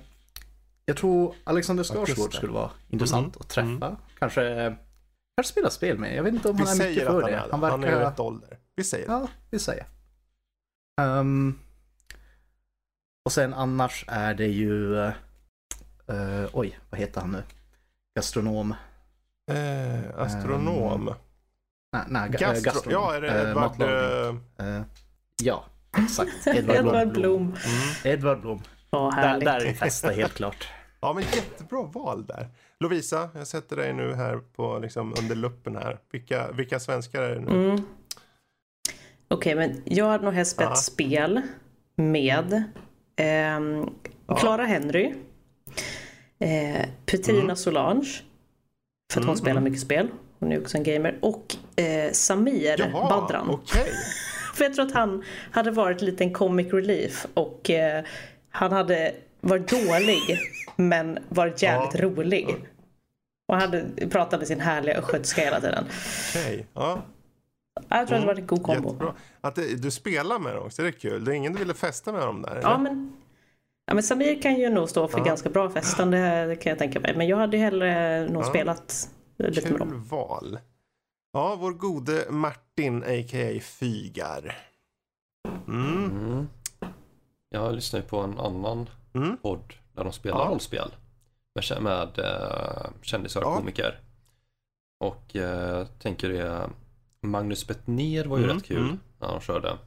jag tror Alexander Skarsgård skulle vara intressant att träffa. Kanske, eh, kanske spela spel med. Jag vet inte om Vi han är mycket för han det. är. Han Han är i verkar... rätt ålder. Vi säger det. Ja, vi säger. Ehm, och sen annars är det ju... eh, oj, vad heter han nu? Gastronom. Eh, astronom. Nej, nej eh, Gastro. gastronom. Ja, är det Edvard? eh, Eh, ja, exakt. Edvard Blom. Edvard Blom. mm. Edvard Blom. Vad Där, härligt. där är det festa helt klart. Ja, men jättebra val där. Lovisa, jag sätter dig nu här på, liksom, under luppen här. Vilka, vilka svenskar är det nu? Mm. Okej, men jag hade nog helst spelat spel med ehm, Ja. Clara Henry, eh, Petrina Mm. Solange, för att hon Mm, spelar mm. mycket spel. Hon är också en gamer. Och eh, Samir Jaha, Badran. okej. För jag tror att han hade varit lite en comic relief och eh, han hade varit dålig men varit jävligt Ja. rolig. Och han pratade sin härliga östgötska hela tiden. Okej, ja. Jag tror att det Mm, var en god kombo. Jättebra. Att det, du spelar med dem också, det är kul. Det är ingen du ville festa med dem där? Ja men, ja men Samir kan ju nog stå för Ja. ganska bra festande kan jag tänka mig. Men jag hade hellre nog Ja. spelat lite med Kul dem. val. Ja, vår gode Martin, a.k.a. Fygar. Mm. Mm. Jag lyssnar ju på en annan Mm. podd där de spelar Ja. rollspel. Med, med uh, kändisar och Ja. komiker. Och uh, tänker det, Magnus Bettner var ju Mm, rätt kul mm. när han körde.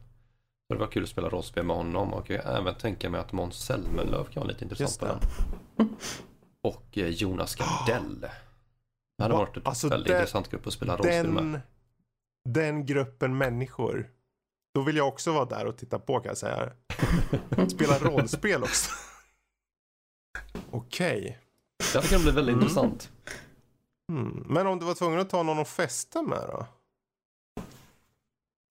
Så det var kul att spela rollspel med honom och jag kan även tänka mig att Måns Zelmerlöw kan vara lite intressant på den. Och eh, Jonas Gardell. Det hade Va? varit ett Alltså, väldigt det- intressant grupp att spela rollspel med. Den, den gruppen människor. Då vill jag också vara där och titta på kan jag säga. Spela rollspel också. Okej. Det hade kunnat bli väldigt Mm. intressant. Hmm. Men om du var tvungen att ta någon att festa med då?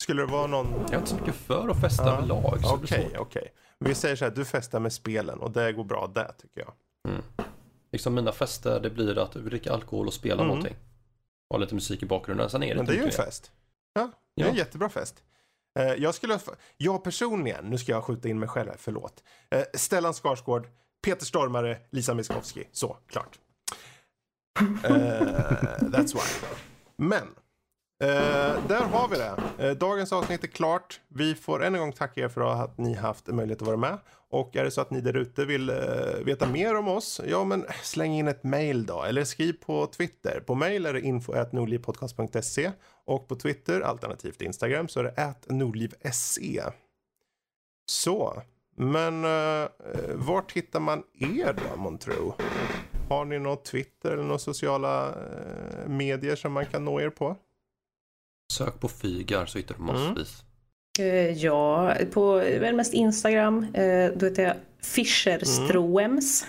Skulle det vara någon? Jag är inte så mycket för att festa så det blir Okej, okej. Vi säger så här, du festar med spelen och det går bra där tycker jag. Mm. Liksom mina fester, det blir att dricka alkohol och spela Mm. någonting. Och lite musik i bakgrunden. Sen är det Men det är ju en fest. Ja, det är en jättebra fest. Eh, Jag skulle, jag personligen, nu ska jag skjuta in mig själv här, förlåt. Eh, Stellan Skarsgård, Peter Stormare, Lisa Miskovsky. Så, klart. Uh, eh, that's why. Men, Uh, där har vi det. Uh, dagens avsnitt är klart. Vi får än en gång tacka er för att ni haft möjlighet att vara med. Och är det så att ni där ute vill uh, veta mer om oss, ja men släng in ett mail då. Eller skriv på Twitter. På mail är det info.nordlivpodcast.se och på Twitter, alternativt Instagram, så är det @nordliv.se. Så, men uh, vart hittar man er då, månntro? Har ni något Twitter eller några sociala eh, medier som man kan nå er på? Sök på Fygar så hittar du Mm. massvis. Eh, Ja, på väl mest Instagram. eh, Då heter jag Fischerströms.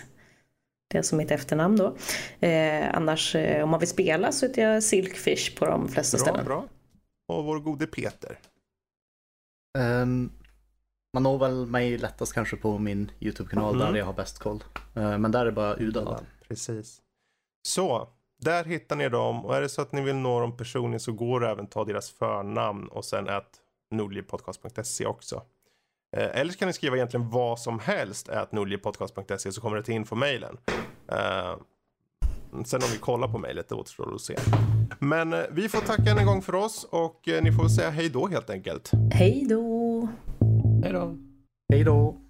Det är som mitt efternamn då. Eh, annars eh, om man vill spela så heter jag Silkfish på de flesta Bra, ställen. bra. Och vår gode Peter. Ehm, man når väl mig lättast kanske på min YouTube-kanal Mm. där jag har bäst koll. Eh, men där är det bara Udala. Precis. Så, där hittar ni dem. Och är det så att ni vill nå dem personligen så går det även ta deras förnamn och sen att nordlivpodcast.se också. Eh, eller så kan ni skriva egentligen vad som helst at nordlivpodcast.se så kommer det till infomailen. Eh, sen om vi kollar på mejlet, det återstår att se. Men vi får tacka en gång för oss och ni får säga hej då helt enkelt. Hej då! Hej då! Hej då!